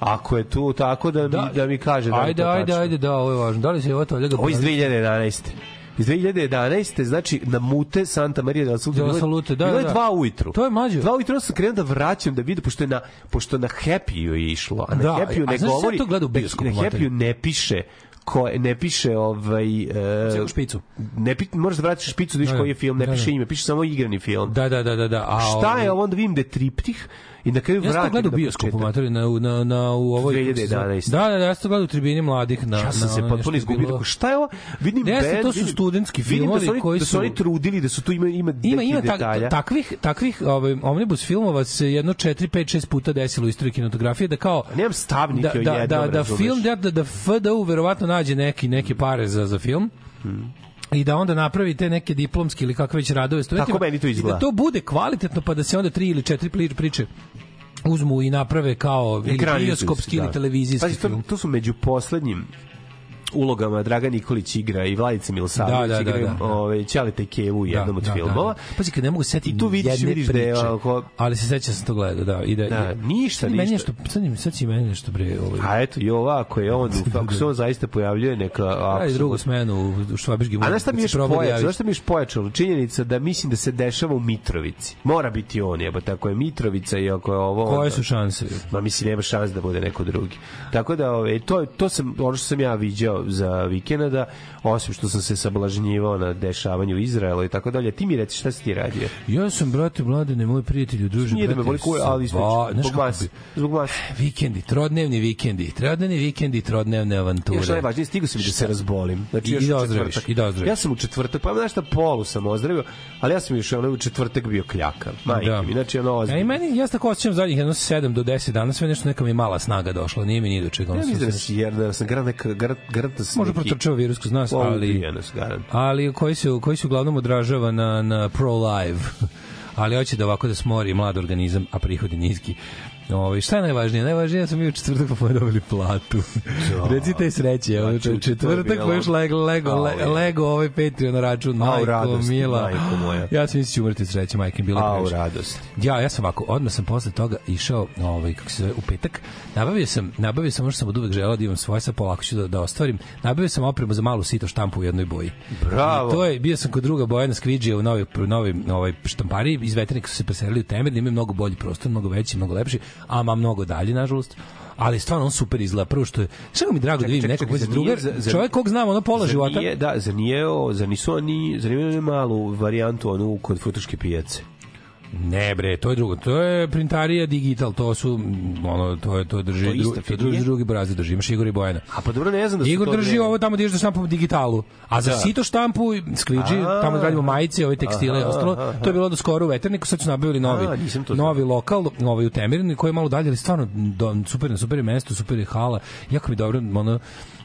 Ako je tu tako da mi, da, mi kaže da ajde, ajde, ajde, da, ovo je važno. Da li se ovo to ljega... Ovo iz 2011. Iz 2011. znači na mute Santa Maria del Salute. Del Salute, da, bilo je da. dva ujutru. To je mlađe. Dva ujutru sam krenuo da vraćam da vidim pošto je na pošto na Happy-u je išlo, a na Da, Happy-u a ne šta govori. to gleda u bioskopu, Na? Happy-u ne piše ko ne piše ovaj e, Celu špicu. Ne pi, možeš da vratiš špicu da vidiš Da, da. koji je film, ne Da, piše da. ime, piše samo igrani film. Da, da, da, da, da. A, Šta ovaj, je ovo onda vidim da je triptih i na kraju Ja sam vratim gledao u bioskopu, početak. mater, na, na, na, u ovoj... 2011. Da, da, da, ja sam gledao u tribini mladih. Na, Ja sam na se potpuno izgubio. bilo- Šta je ovo? Vidim Jeste, band, to su studentski filmovi da su oni, koji da su oni su- trudili, da su tu ima ima, Ima, ima tak, detalja. takvih, takvih ovaj, omnibus filmova se jedno 4, 5, 6 puta desilo u istoriji kinematografije da kao Nemam stavnike da, o da, jednom, da, da razumeš? film da, da, da FDU verovatno nađe neki neke pare za za film i da onda napravi te neke diplomske ili kakve već radove studentima. Tako meni to I izgleda. da to bude kvalitetno pa da se onda tri ili četiri priče uzmu i naprave kao ili bioskopski da. ili televizijski Pazi, to, film. to su među poslednjim ulogama Dragan Nikolić igra i Vladica Milosavljević Da, da, da, igraju da, da. ovaj Ćaleta i Kevu u jednom od filmova. Pazi, kad ne mogu setiti tu vidiš, jedne vidiš da je priče, ovako- ali se seća sam to gledao, da. I da, Da, ništa, sad Meni ništa. nešto, sad, im- sad meni nešto bre, ovaj, A eto i ova, ako je on, ako se on zaista pojavljuje, neka... Apsolutno- drugu smenu u, Švabiškim. A šta mi je pojačalo? Znaš šta mi je pojačalo? Činjenica da mislim da se dešava u Mitrovici. Mora biti on, jebote, ako je Mitrovica i ako je ovo... Koje su šanse? Ma mislim nema šans da bude neko drugi. Tako da ove to to sam ono što sam ja viđao za vikenda da osim što sam se sablažnjivao na dešavanju u Izraelu i tako dalje. Ti mi reci šta si ti radio? Ja sam, brate, mladene, moj prijatelju, druže, Nije da me boli kuje, ali znaš Zbog bi- Zbog mase. Vikendi, trodnevni vikendi, trodnevni vikendi, trodnevne avanture. Ja što najvažnije, stigao sam i da se razbolim. Znači, I još da u ozdraviš, i da ozdraviš. Ja sam u četvrtak, pa znaš šta, polu sam ozdravio, ali ja sam još ono u četvrtak bio kljakav. Majke Da. mi, znači ono Ja, ozbiljno. i meni, ja tako osjećam zadnjih jedno 7 do 10 dana, sve nešto neka mi mala snaga došla, nije mi ni do čega. Ja mislim da se- si, jer da sam garant, neka, garant, garant da sam Možda protrčava virus kroz nas, ali... ali koji se, koji se uglavnom odražava na, na pro-live. ali hoće da ovako da smori mlad organizam, a prihodi niski. Ovaj šta je najvažnije? Najvažnije je da smo mi u četvrtak popodne dobili platu. Recite sreće, ovo Pa, je četvrtak pa još lego, lego, Au, le, je. lego ovaj Patreon na račun, Au, majko radosti, mila. majko moja. Ja sam mislio umrti od sreće, majke, mi bilo A, u previše. radost. Ja, ja sam ovako, odmah sam posle toga išao, ovaj kako se zove, u petak. Nabavio sam, nabavio sam ono što sam od uvek želeo da imam svoje, sa polako ću da, da ostvarim. Nabavio sam opremu za malu sito štampu u jednoj boji. Bravo. I to je bio sam kod druga Bojana Skvidžija u novi novi ovaj štampari iz veternika su se preselili u Temerin, imaju mnogo bolji prostor, mnogo veći, mnogo lepši, a ma mnogo dalje nažalost. Ali stvarno on super izgleda. Prvo što je, što mi drago da vidim nekog već zar druga, nije- za- čovjek kog znam ono pola života. Nije, da, za nije, za nisu oni, za nije malu varijantu onu kod futuške pijace. Ne bre, to je drugo. To je printarija digital, to su ono to je to drži To dru, to drži drugi brazi drži. Imaš Igor i Bojana. A pa dobro ne znam da su Igor to drži dve- ovo tamo ideš da štampamo digitalu. A za Da. sito štampu skviđi, A. tamo da radimo majice, ove tekstile i Aha, ostalo. aha. To je bilo do skoro u Veterniku, sad su nabavili novi. A, novi lokal, ovaj u Temerinu koji je malo dalje, ali stvarno do, super, na super mesto, super je hala. Jako mi dobro ono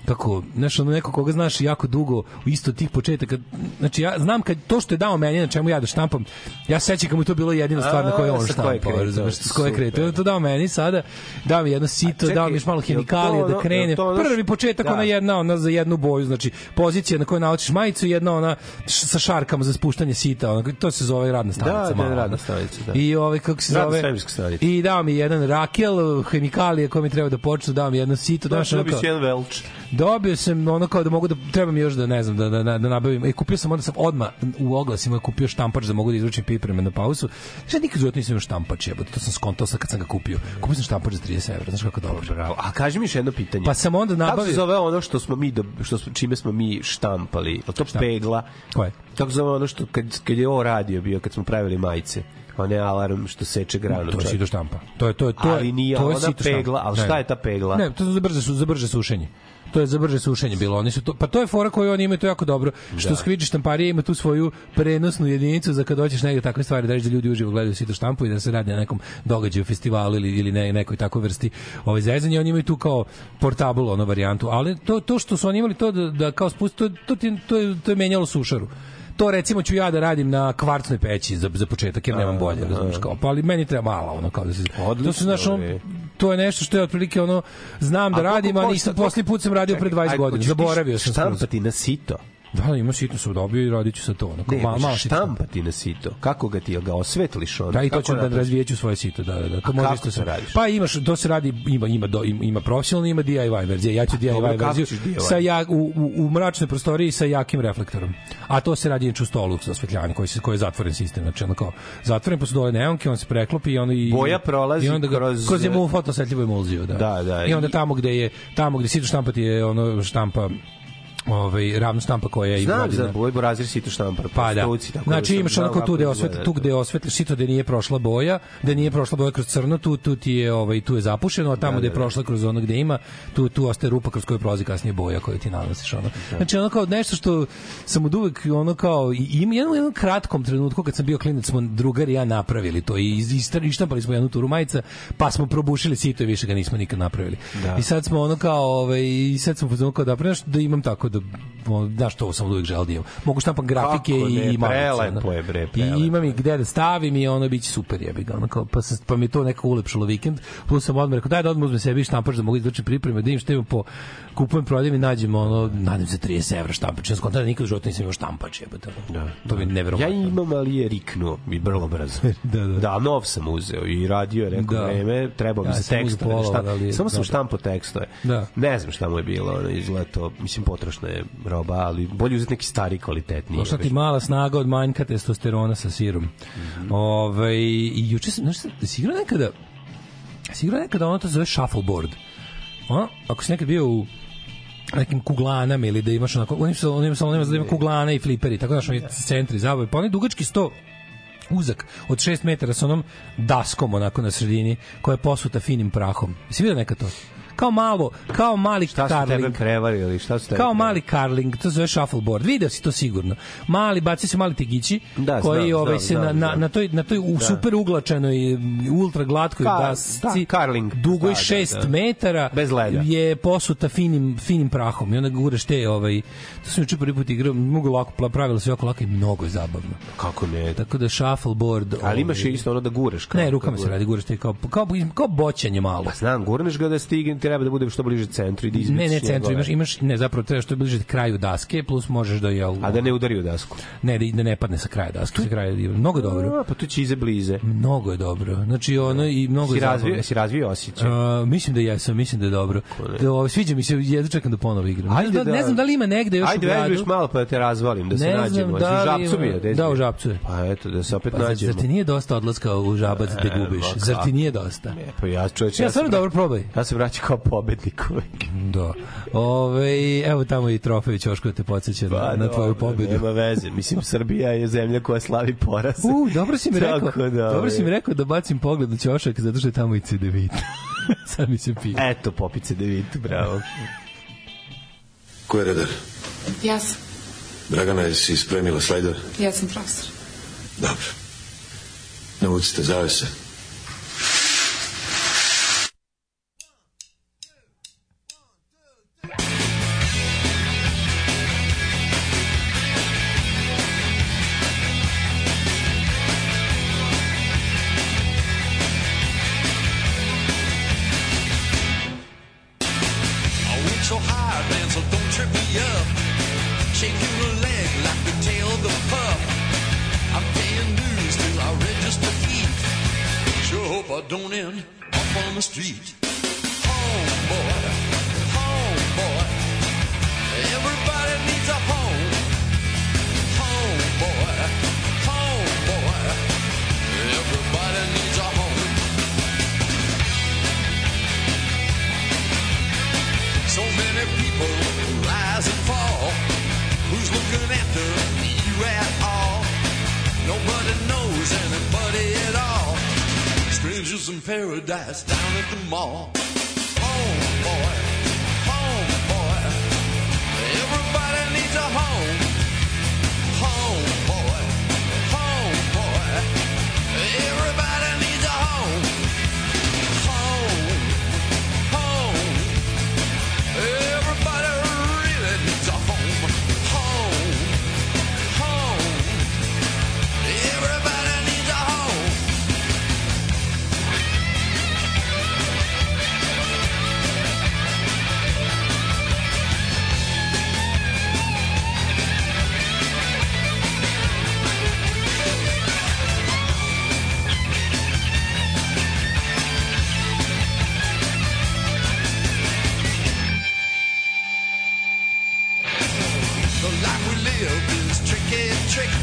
kako, znaš, ono neko koga znaš jako dugo isto tih početaka. Znači, ja znam kad to što je dao meni, na čemu ja da štampam, ja se sećam kad mu to bilo bilo jedina stvar na kojoj on štampao, razumeš, s koje krenuo. To dao meni sada, dao mi jedno sito, dao mi još malo hemikalije da krene. Prvi početak, da. ona jedna, ona za jednu boju, znači pozicija na kojoj naučiš majicu, jedna ona sa šarkama za spuštanje sita, ona, to se zove radna stanica. Da, da, radna stanica, da. I ovaj, kako se zove... I dao mi jedan rakel, hemikalije koje mi treba da počnu, dao mi jedno sito, Da, znaš, da velč. Dobio sam ono kao da mogu da treba mi još da ne znam da da da, da nabavim. E kupio sam onda sam odma u oglasima kupio štampač da mogu da izručim pripreme na pauzu. Šta nikad životu nisam imao štampač, jebote, to sam skontao sad kad sam ga kupio. Kupio sam štampač za 30 evra, znaš kako dobro. Bravo. A kaži mi još jedno pitanje. Pa sam onda Kako se nabavio zove ono što smo mi do, što smo, čime smo mi štampali? Li to pegla? Koje? Kako se zove ono što kad kad je ovo radio bio kad smo pravili majice? Onaj alarm što seče granu. to je sito štampa. To je to je to je Ali nije to je ona pegla, Ne. šta je ta pegla? Ne, to je za brže za brže sušenje. To je za brže sušenje bilo. Oni su to, pa to je fora koju oni imaju to je jako dobro. Što da. Skviđi štamparija ima tu svoju prenosnu jedinicu za kad hoćeš negde takve stvari da reći da ljudi uživo gledaju sito štampu i da se radi na nekom događaju, festivalu ili ili ne, nekoj takvoj vrsti ovaj zezanja, oni imaju tu kao portable ono varijantu, ali to to što su oni imali to da, da kao spusti to to, to, je, to je menjalo sušaru to recimo ću ja da radim na kvarcnoj peći za, za početak jer nemam bolje, razumiješ kao. Pa ali meni treba malo ono kao da se To su znaš, je. to je nešto što je otprilike ono znam da radim, a nisam poslednji put sam radio pre 20 Čekaj, godina. Zaboravio sam. Štampati na sito. Da, da, ima sitno sam dobio i radit ću sa to. Ono, kao Ne, malo sitno. štampati na sito. Kako ga ti, ga osvetliš ono? Da, i to ću da razvijeću svoje sito, da, da, da. To A može kako isto se radiš? Pa imaš, to se radi, ima, ima, do, ima, ima profesionalno, ima DIY verzija. Ja ću DIY dobro, verziju sa ja, u, u, u mračnoj prostoriji sa jakim reflektorom. A to se radi inače u stolu za osvetljavanje, koji, se, koji je zatvoren sistem. Znači, ono kao, zatvoren, pa su dole neonke, on se preklopi i ono i... Boja prolazi i onda ga, kroz- kroz jemu fotosetljivu emulziju, da. Da, da, I onda tamo gde je, tamo gde sito štampati je ono štampa ovaj ravna štampa koja ima Znam za boj borazir sito štampar. Pa da. tako Znači imaš onako tu gde osvetli, tu gde osvetliš sito da nije prošla boja, da nije prošla boja kroz crno, tu tu ti je ovaj tu je zapušeno, a tamo gde je prošla kroz ono gde ima, tu tu ostaje rupa kroz koju prolazi kasnije boja koju ti nanosiš ono. Znači ono kao nešto što sam od uvek ono kao i ima jednom, jednom kratkom trenutku kad sam bio klinac smo drugari i ja napravili to i ištampali smo jednu turu majica, pa smo probušili sito i više ga nismo nikad napravili. Da. I sad smo ono kao ovaj i sad smo pozvali kao da nešto da imam tako da ono, znaš to sam uvek želeo da imam. Mogu štampam grafike Kako i ne, i majice, prelepo je, bre, I prelepo imam i gde da stavim i ono biće super jebi ga. Ono kao, pa, sam, pa mi to nekako ulepšalo vikend. Plus sam odmah rekao, daj da odmah uzmem sebi štampač da mogu izvršiti pripreme, da im što imam po kupujem, prodajem i nađem ono, nađem za 30 evra štampač. Ja sam da nikad u životu nisam imao štampač, jebote. Da, to mi je Ja neverovatno. imam, ali je riknuo i vrlo brzo. Da, da. Da, nov sam uzeo i radio je neko Da. vreme, trebao mi Ja za sam uzeo tekstove. pola, šta, ali- samo sam da. štampo tekstove. Da. Ne znam šta mu je bilo, ono, to, mislim, potrošna je roba, ali bolje uzeti neki stari, kvalitetniji. Došla ti mala snaga od manjka testosterona sa sirom. Mm Ovaj i juče sam, znaš, šta, si igrao nekada, si igrao nekada ono to zove shuffleboard. Ono, ako si nekad bio u nekim kuglanama ili da imaš onako, onim su, onim salonima da ima kuglana i fliperi, tako da oni centri zabave, pa onaj dugački sto uzak od 6 metara sa onom daskom onako na sredini koja je posuta finim prahom. Si vidio nekad to? Kao malo, kao mali Šta su tebe karling. prevarili? Šta su tebe Kao mali karling, to se zove shuffleboard. Video si to sigurno. Mali, baci se mali tegići Da, koji znam, ovaj, znam, se na, znam, na, znam. na toj, na toj u super uglačenoj, ultra glatkoj Ka- dasci, da, karling. dugoj Da, da, 6 da. metara, Bez leda. je posuta finim, finim prahom i onda guraš te, ovaj, to sam juče prvi put igrao, mogu lako, pravila su jako lako i mnogo je zabavno. Kako ne? Tako da shuffleboard... Ali imaš ovaj, i isto ono da gureš. Kao, Ne, rukama kao se radi, guraš te kao, kao, kao boćanje malo. Pa znam, gurneš ga da stigne, treba da bude što bliže centru i da izbici Ne, ne, centru, imaš, imaš, ne, zapravo treba što je bliže kraju daske, plus možeš da je... A da ne udari u dasku. Ne, da, da ne padne sa kraja daske, sa kraja mnogo je dobro. A, pa tu će ize blize. Mnogo je dobro. Znači ono i mnogo Si je razvio, si razvio osjećaj. Uh, mislim da jesam, mislim da je dobro. Da, ovo, sviđa mi se, jedno čekam da ponovo igram. Ajde ne, znam, da- ne znam da li ima negde još Ajde, u gradu. vežbaš malo pa da te razvalim, da se Ne nađemo. da Da u Žabcu gde si Da, u? Žabcu je. Pa eto, da se opet Pa, nađemo. zar ti nije dosta odlaska u žabac da gubiš? Zar ti nije dosta? E, pa ja čovječ, Ja ja, stvarno dobro probaj. Ja se vraćam kao pobednik uvek. Da. Ove, evo tamo i trofej Ćoško da te podsjeća na, na tvoju pobedu. Nema veze. Mislim, Srbija je zemlja koja slavi poraz. U, dobro si mi rekao. Tako da, dobro si mi rekao da bacim pogled na Ćošak zato što je tamo i CD9. Sad mi se pije. Eto, popice Devit, bravo. Ko je redar? Ja sam, Dragana, jesi spremila slajder? ja sam profesor. Dobro. Navucite zavese.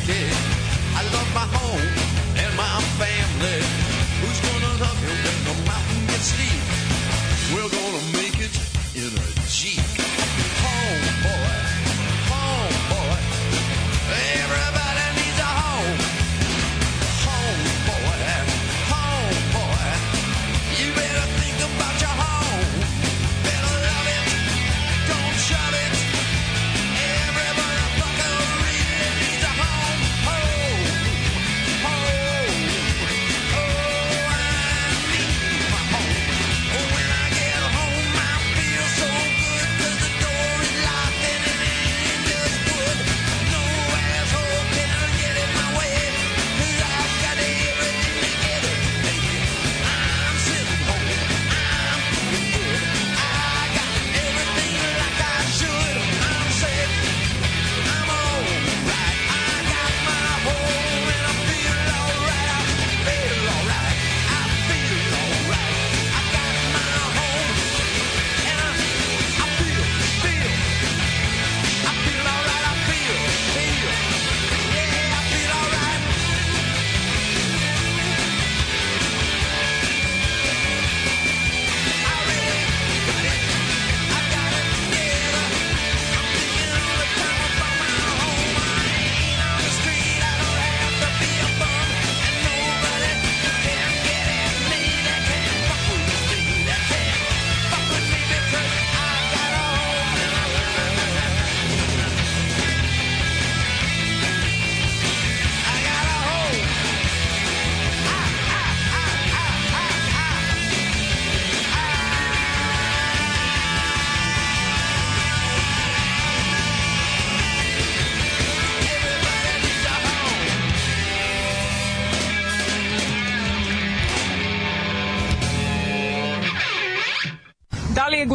did. I love my home.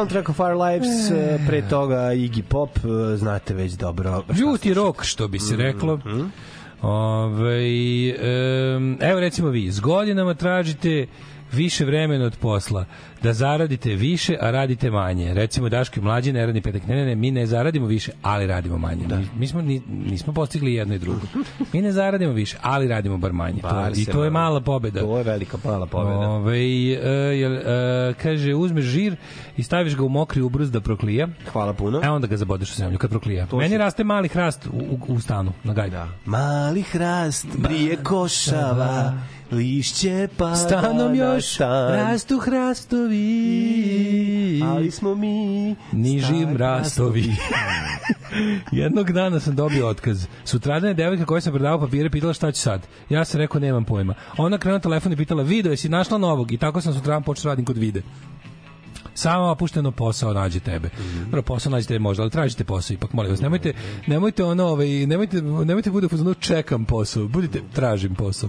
Soundtrack of Our Lives, e, pre toga Iggy Pop, e, znate već dobro. Žuti rok, što bi se reklo. Ove, um, evo recimo vi, s godinama tražite više vremena od posla, da zaradite više, a radite manje. Recimo Daško i mlađi ne radi petak. Ne, ne, ne, mi ne zaradimo više, ali radimo manje. Mi, mi smo, ni, nismo postigli jedno i drugo. Mi ne zaradimo više, ali radimo bar manje. Bar to, I to je mala pobeda. To je velika mala pobeda. Ove, e, jel, e, kaže, uzmeš žir i staviš ga u mokri ubruz da proklija. Hvala puno. E onda ga zabodeš u zemlju kad proklija. To Meni si- raste mali hrast u, u, u stanu, na gajdu. Da. Mali hrast brije košava, lišće pada Stanom još stan. rastu hrastovi. Ali smo mi Niži stari mrastovi. Jednog dana sam dobio otkaz. Sutradan je devojka koja sam predavao papire pitala šta će sad. Ja sam rekao nemam pojma. Ona krenula telefon i pitala video jesi našla novog i tako sam sutradan počeo radim kod vide. Samo opušteno posao nađe tebe. Mhm. Dobro, posao nađe tebe možda, ali tražite posao ipak, molim vas. Nemojte, nemojte ono, ovaj, nemojte, nemojte bude u čekam posao. Budite, tražim posao.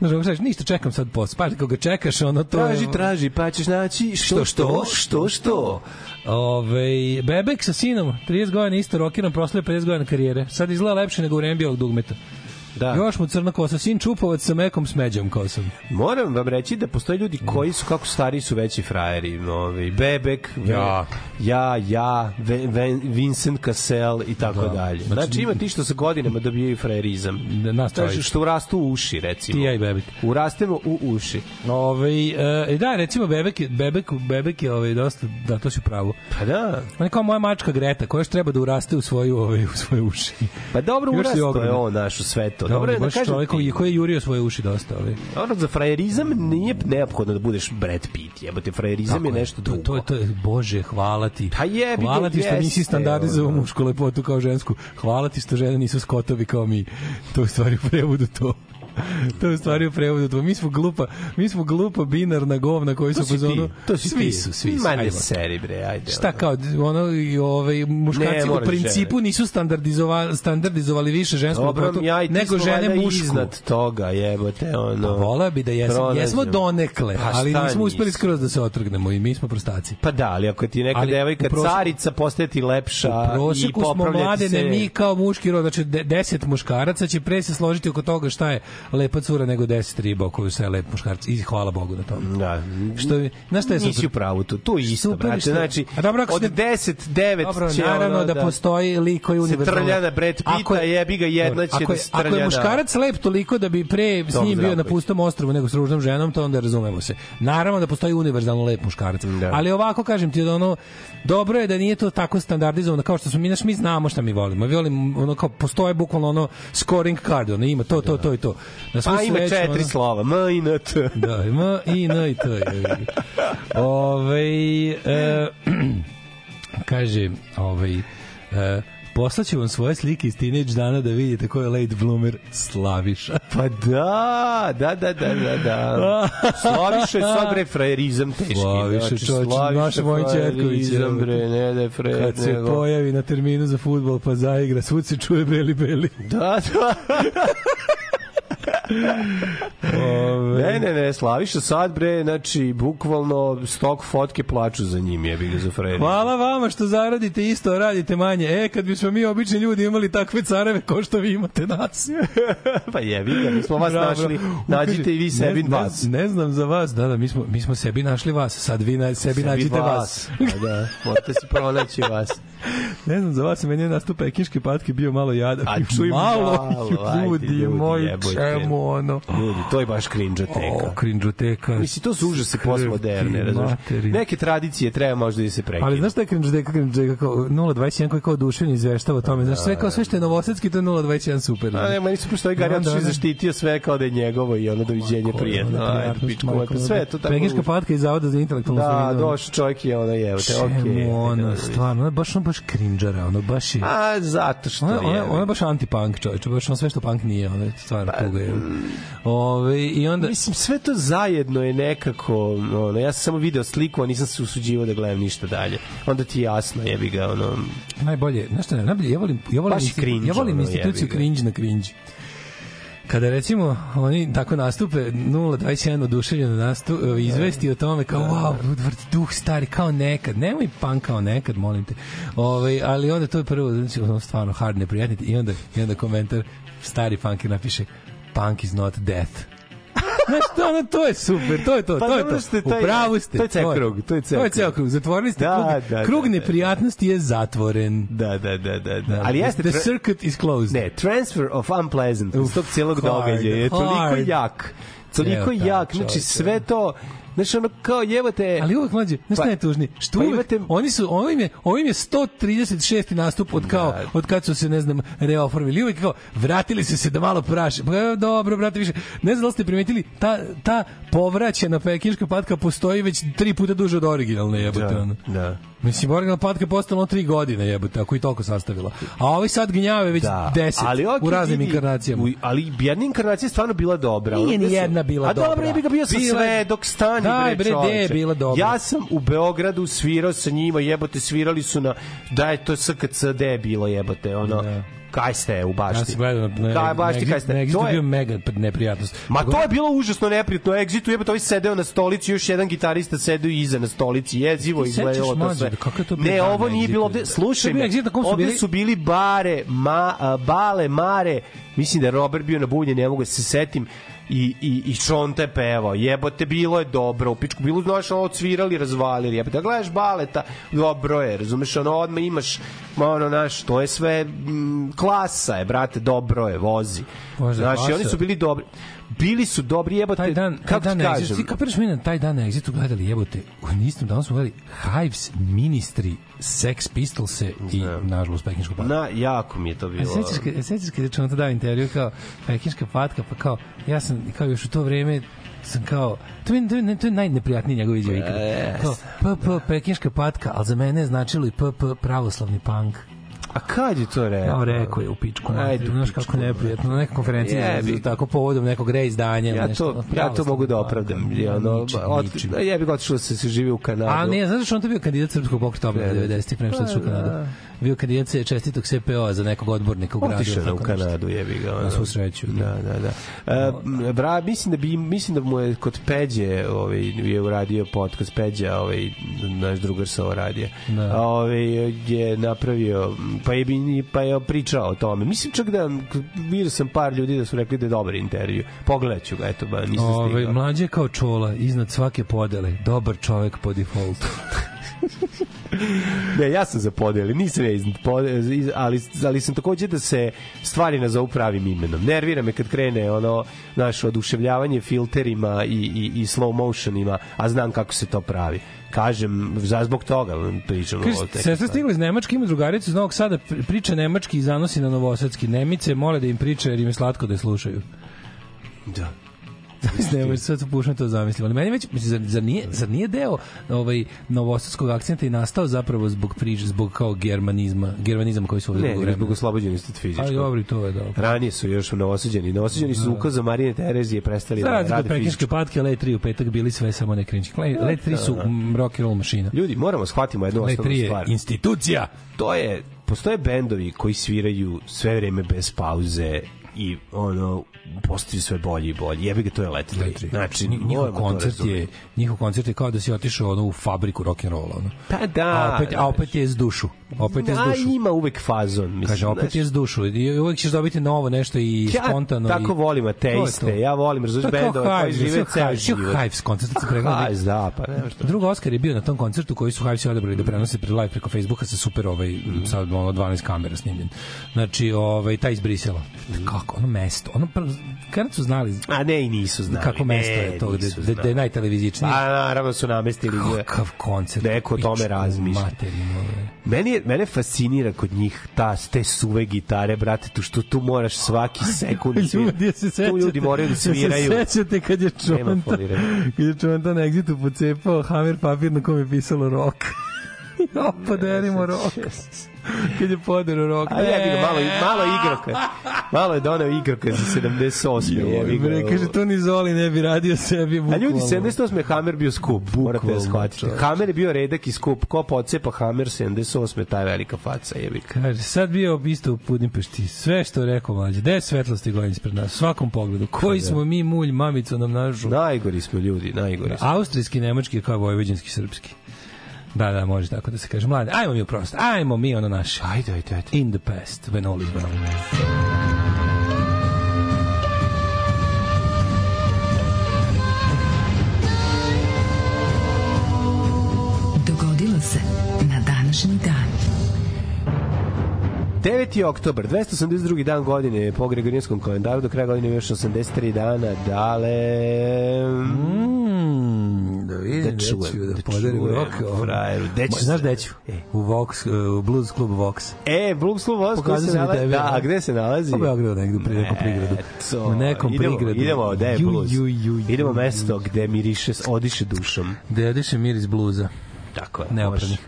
Znaš, ako kažeš, ništa, čekam sad posao. Pa, kako ga čekaš, ono to... Traži, traži, pa ćeš naći što, što, što, što. Ove, bebek sa sinom, 30 godina isto rokiran, proslavio 50 godina karijere. Sad izgleda lepše nego u vreme bijelog dugmeta. Da. Još mu crna kosa, sin čupovac sa mekom smeđom kosom. Moram vam reći da postoje ljudi koji su kako stari su veći frajeri, ovaj Bebek, Ja. ja, ja, Ve- Ven- Vincent Cassel i tako Da. dalje. Znači- Znači ima ti što sa godinama dobijaju frajerizam. Da, nas trojica. što urastu u uši, recimo. Ti ja i Bebek. Urastemo u uši. Ove, e, da, recimo bebek, bebek, bebek je ovaj, dosta, da, to si u pravu. Pa da. On je kao moja mačka Greta, koja još treba da uraste u svoju, ovaj, u svoje uši. Pa dobro, urasto je on naš u svetu. Da, Dobro je da baš kažem čovjek koji, koji je jurio svoje uši dosta. Ovaj. Dobro, za frajerizam nije neophodno da budeš Brad Pitt. Jebote, frajerizam Tako je nešto to, drugo. to, to, je, bože, hvala ti. Pa jebi hvala ti što nisi standardizovao ono. mušku lepotu kao žensku. Hvala ti što žene nisu skotovi kao mi. To je stvari u prevodu to. To je u stvari u prevodu. Mi smo glupa, mi smo glupa binarna govna koji su To si u fazonu- ti, to si svi ti. su, svi su. Ma ne ajde. seri, bre, ajde. Šta kao ono i ovaj muškarci Ne, u moraš principu žene. nisu standardizovali standardizovali više žensku Dobro, lepotu ja nego žene mušku. iznad toga, jebote, ono. Pa vola bi da jesmo, jesmo donekle, Pa ali nismo uspeli skroz da se otrgnemo i mi smo prostaci. Pa da, ali ako ti neka Ali devojka u prosjeku- carica postaje ti lepša i prosjeku smo mladene se... mi kao muški rod, znači de- deset muškaraca će pre se složiti oko toga šta je lepa cura nego deset riba koju se lep muškarac i hvala Bogu na tome. Da. Što je, znaš šta je Nisi u pravu tu, tu je isto, Super brate. što- Znači, A dobro, od ste- 10, 9 Dobro, će naravno ono da, postoji lik koji je se univerzalno. trlja na Brad Pitta, je- jebi ga jedna će ako da je, se ako je muškarac lep toliko da bi pre s njim bio na pustom ostrvu nego s ružnom ženom, to onda razumemo se. Naravno da postoji univerzalno lep muškarac. Da. Ali ovako kažem ti da ono dobro je da nije to tako standardizovano kao što smo mi, znaš, mi znamo šta mi volimo. Mi volimo ono kao postoje bukvalno ono scoring card, ono ima to, to, to i to. Na Pa ima sreću, četiri ono- slova, M i N, T. Da, ima i na i to. je. Ove, e, kaže, ovaj, e, poslaću vam svoje slike iz teenage dana da vidite ko je late bloomer Slaviša. Pa da, da, da, da, da, da. Slaviša je sad bre frajerizam teški. Slaviša, znači, Slaviša naša frajerizam, evo. bre, ne da je frajer, Kad se nego... pojavi na terminu za futbol pa zaigra, svud se čuje beli beli. Da, da. Ove, Ne, ne, ne, Slaviša sad bre, znači, bukvalno stok fotke plaču za njim, jebi ga za frajerizam. Hvala vama što zaradite isto, a radite manje. E, kad bismo mi obični ljudi imali takve careve kao što vi imate nas. pa jebi ga, mi smo vas Bravo, našli, nađite i vi Ne- sebi ne, vas. Ne, znam za vas, da, da, mi smo, mi smo sebi našli vas, sad vi na, sebi, nađite vas. Pa da, morate si pronaći vas. Ne znam, za vas meni je nastup pekinške patke bio malo jadan. A čuj malo, malo, ljudi, ljudi, moji, čemu ono? Ljudi, to je baš krinđoteka. O, krinđoteka. Mislim, to su užase postmoderne, razumiješ? Neke tradicije treba možda i se prekinu. Ali znaš šta je krinđoteka, krinđoteka kao 021 koji je kao duševni izveštava o tome. Znaš, sve kao sve što je novosadski, to je 021 super. A ne, meni su pošto ovaj Gari ono- zaštitio sve kao da je njegovo i ono doviđenje prijetno. Ajde, pičku, Majko, sve je to tako. Pekinška patka iz Zavoda za intelektualnu Da, došao čovjek i ono je, te, okej. Ono, Da, stvarno, je baš, ono baš krinđara, ono baš je... A, zato što Ona, je. ona, ona je baš anti-punk čovječ, baš ono sve što punk nije, je stvarno tuga je. Ove, I onda... Mislim, sve to zajedno je nekako, ono, ja sam samo video sliku, a nisam se usuđivao da gledam ništa dalje. Onda ti jasno, jebi ga, ono, Najbolje, znaš šta, najbolje, ja volim, ja volim, institu- cringe, ja volim ono, instituciju cringe na cringe. Kada recimo oni tako nastupe 021 oduševljeno nastup izvesti o tome kao wow Woodward duh stari kao nekad. Nemoj punk kao nekad molim te. Ovaj ali onda to je prvo znači stvarno hard neprijatno i onda i onda komentar stari punker napiše punk is not death Znaš, to, ono, to je super, to je to, Pa to je to. ste taj- ste. to je ceo krug, to je ceo To je ceo krug. krug. Zatvorili ste Da, krug. da, krug da, da. neprijatnosti je zatvoren. da, da, da, da, da. Ali jeste... The circuit is closed. Ne, transfer of unpleasant iz Uf, tog cijelog hard, događaja je toliko hard. jak. Toliko Ceo taj jak, znači sve to, znači ono kao jevate... Ali uvek mlađe, znaš Pa- tužni? Što pa uvek, imate- oni su, ovim je, ovim je 136. nastup od kao, od kad su se, ne znam, reoformili. Uvek kao, vratili su se da malo praše. Pa dobro, brate, više. Ne znam da ste primetili, ta, ta povraćena pekinška patka postoji već tri puta duže od originalne jebote. Da, ono. da. Mislim, originalna patka je postala tri godine jebote, ako i toliko sastavila. A ovi sad gnjave već Da, deset ali okej, u raznim vidi, inkarnacijama. u- ali jedna inkarnacija je stvarno bila dobra. Nije ni jedna bila A dobra. je bi ga bio sa Bila sve dok stani, Daj, bre, bre, je bila dobra? Ja sam u Beogradu svirao sa njima, jebote, svirali su na, da je to SKC, gde je bilo, jebote, ono, Da. Kaj ste u bašti? Ja sam gledao na, na, Kaj bašti, na, kaj ste? na Exitu To je- bio mega neprijatnost. Ma to je bilo užasno neprijatno. Exitu jebote, ovaj sedeo na stolici, još jedan gitarista sedeo iza na stolici. Jezivo izgledalo to sve. kako je to Ne, ovo nije bilo ovde. Slušaj me, ovde su bili bare, ma, bale, mare, mislim da je Robert bio na bunje, ne mogu da se setim, i, i, i Šonta je pevao. Jebote, bilo je dobro. U pičku bilo, znaš, ono, odsvirali, razvalili. Jebote, da gledaš baleta, dobro je, razumeš, ono, odmah imaš, ma, ono, znaš, to je sve mm, klasa je, brate, dobro je, vozi. Je Znaš, klasa. oni su bili dobri. Bili su dobri, jebote, taj dan, taj kako dan kažem? Exitu, ti kapiraš mi na taj dan na Exitu gledali jebote, u istom danu smo gledali Hives, Ministry, Sex Pistolse i nažalost Pekinšku patku. Na, jako mi je to bilo. sećaš sećaš kad je Čonta dao intervju kao Pekinška patka, pa kao ja sam kao još u to vreme sam kao to je, to je, to je najneprijatniji njegov izjav ikada. Kao PP Pekinška patka, al za mene je značilo i PP pravoslavni punk. A kad je to rekao? Ja, rekao je u pičku. Ajde, znaš kako neprijatno, na nekoj konferenciji, za- tako povodom nekog reizdanja. Ja nešto, to, ja to mogu da opravdam. Ja, Ja, ono, od, ja bih otišao da se, se živi u Kanadu. A ne, znaš što on to bio kandidat Srpskog pokreta obnove 90-ih pre nego što je otišao u Kanadu. Bio kandidat se čestitog CPO za nekog odbornika u gradu. Otišao u. Kanadu, jebi ga. ono. Na svu sreću. Da, da, da. E, bra, mislim da bi mislim da mu je kod Peđe, ovaj je uradio podcast Peđa, ovaj naš drugar sa radio. Da. Ovaj je napravio pa je pa je pričao o tome. Mislim čak da vidio sam par ljudi da su rekli da je dobar intervju. Pogledaću ga, eto, ba, nisam Ove, stigao. mlađe kao čola, iznad svake podele, dobar čovek po defaultu. Ne, ja sam za podeli, nisam ja iz- ali, ali sam takođe da se stvari nazovu pravim imenom. Nervira me kad krene ono, naše oduševljavanje filterima i, i, i slow motionima, a znam kako se to pravi. Kažem, za zbog toga pričam. Te- sestra stigla iz Nemačke, ima drugaricu iz Novog Sada, pri- priča nemački i zanosi na novosadski. Nemice mole da im priča jer im je slatko da je slušaju. Da. Ne sad pušam to zamislim. Ali meni već, mislim, zar, nije, zar nije deo ovaj, novosadskog akcenta i nastao zapravo zbog priče, zbog kao germanizma, germanizma koji su ovde Ne, nego vremena. zbog oslobođenosti od fizičkog. Ali dobro, to je dobro. Ranije su još novosuđeni. Novosuđeni su ukazom Marine Terezije prestali Za da rade pekinške fizičko. patke, Led 3 u petak bili sve samo ne krinčki. Led 3 su mm, rock and roll mašina. Ljudi, moramo shvatimo jednu Led osnovnu 3 je stvar. institucija. to je postoje bendovi koji sviraju sve vreme bez pauze i ono postaju sve bolji i bolji. Jebi ga to je Let It Be. Znači, njihov koncert je njihov koncert je kao da si otišao ono u fabriku rock and rolla ono. Pa da. A opet, a opet je s dušu. Opet je Da, dušu. ima uvek fazon. Mislim, Kaže, opet je s dušu. I uvek ćeš dobiti novo nešto i Ja spontano. tako i... volim ateiste, ja volim, kao bendove koji Hives, žive ceo Hives, život. Hives koncert se pregledali. Hives, da, pa nema što. Drugi Oscar je bio na tom koncertu koji su Hivesi odabrali da prenose pre live preko Facebooka sa super ovaj Mhm. sa ono 12 kamera snimljen. Znači, ovaj taj iz Brisela. Mhm. Kako ono mesto, ono kad su znali A ne, i nisu znali. kako mesto ne, je to, gde, gde, gde je najtelevizičnije. Pa naravno su namestili Kakav koncert. Neko o tome razmišlja. ovaj. Meni mene fascinira kod njih ta te suve gitare, brate, tu što tu moraš svaki sekund da. Ljudi, ja se sećate, Tu ljudi moraju da sviraju. Se sećate kad je Čonta, kad je Čonta na Exitu pocepao Hammer papir na kom je pisalo rock. ja, poderimo rock. Kad je poderao rock. A jebi ga, malo, malo igroka. Malo je doneo igroka za 78. jebi ga. Bre, kaže, to ni Zoli ne bi radio sebi A bukvalno. ljudi, 78. je Hammer bio skup, morate da shvatite. Hammer je bio redak i skup. Ko pocepa Hammer 78. ta je velika faca, jebi ga. Kaže, sad bio isto u Budimpešti. Sve što je rekao mlađe. Gde je svetlosti godin ispred nas? U svakom pogledu. Koji smo mi mulj, mamico nam nažu. Najgori smo ljudi, najgori smo. Austrijski, nemački kao vojvođanski, srpski. Da, da, može tako da se kaže. Mlade, ajmo mi u prosto. Ajmo mi ono naše. Ajde, ajde, ajde. In the past, when all is well. Dogodilo se na današnji dan. 9. oktobar, 282. dan godine po Gregorijanskom kalendaru, do kraja godine još 83 dana, dale... Mm, da vidim, Da da čujem, da da podarim čujem, rock. frajeru, gde ću Ma, Znaš se- gde ću? E. U Vox, uh, u Blues Club Vox. E, Blues Club koji Pokazao se nalazi... Da, a? gde se nalazi? U Beogradu, negde pri nekom prigradu. U nekom idemo, prigradu. Idemo, gde je Blues? ju, ju, ju, idemo mesto gde miriše, odiše dušom. Gde odiše miris bluza. Tako je. Neopranih.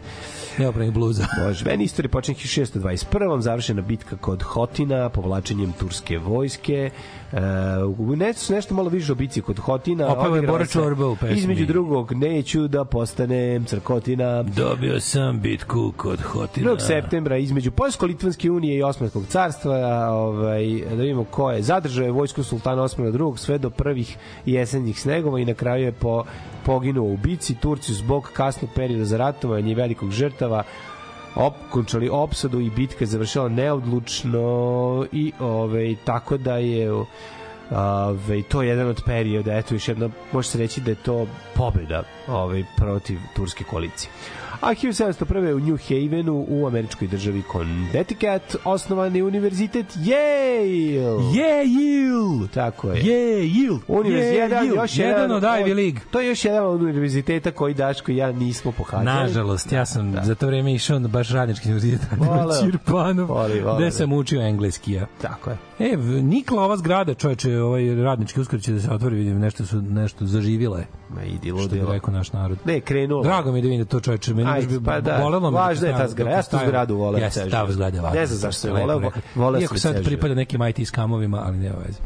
Neopranih bluza. Može. Meni istorija počinje 1621. Završena bitka kod Hotina, povlačenjem turske vojske. E, nešto, nešto malo više o bici kod Hotina. Opet je Bora Čorba u pesmi. Između drugog, neću da postanem crkotina. Dobio sam bitku kod Hotina. 1. septembra između Poljsko-Litvanske unije i Osmanskog carstva, ovaj, da vidimo ko je. Zadržao je vojsku sultana Osmana II. sve do prvih jesenjih snegova i na kraju je po, poginuo u bici. Turci zbog kasnog perioda za ratovanje i velikog žrtava okončali opsadu i bitka je završila neodlučno i ovaj, tako da je Ove, to je jedan od perioda, eto još jedna, može se reći da je to pobeda ovaj, protiv turske koalicije. A 1701. u New Havenu u američkoj državi Connecticut osnovan je univerzitet Yale. Yale! Tako je. Yale! Univerzitet, jedan, još jedan, jedan od Ivy League. To je još jedan od univerziteta koji Daško i ja nismo pohađali. Nažalost, ja sam za to vreme išao na baš radnički univerzitet Voli, voli. gde sam učio engleski. Ja. Tako je. E, nikla ova zgrada, čoveče, ovaj radnički uskoro će da se otvori, vidim, nešto su nešto zaživile, Ma idi što bi ludilo. rekao naš narod. Ne, krenulo. Drago mi je da vidim da to čoveče, meni Ajde, baš bi pa da. volelo me. Važna je dok ta je zgrada. Ja sam zgradu voleo Jeste, ceo ta zgrada je važna. Ne znam zašto sam je Lepo voleo, voleo Iako sam sad ceo pripada nekim IT skamovima, ali nema veze.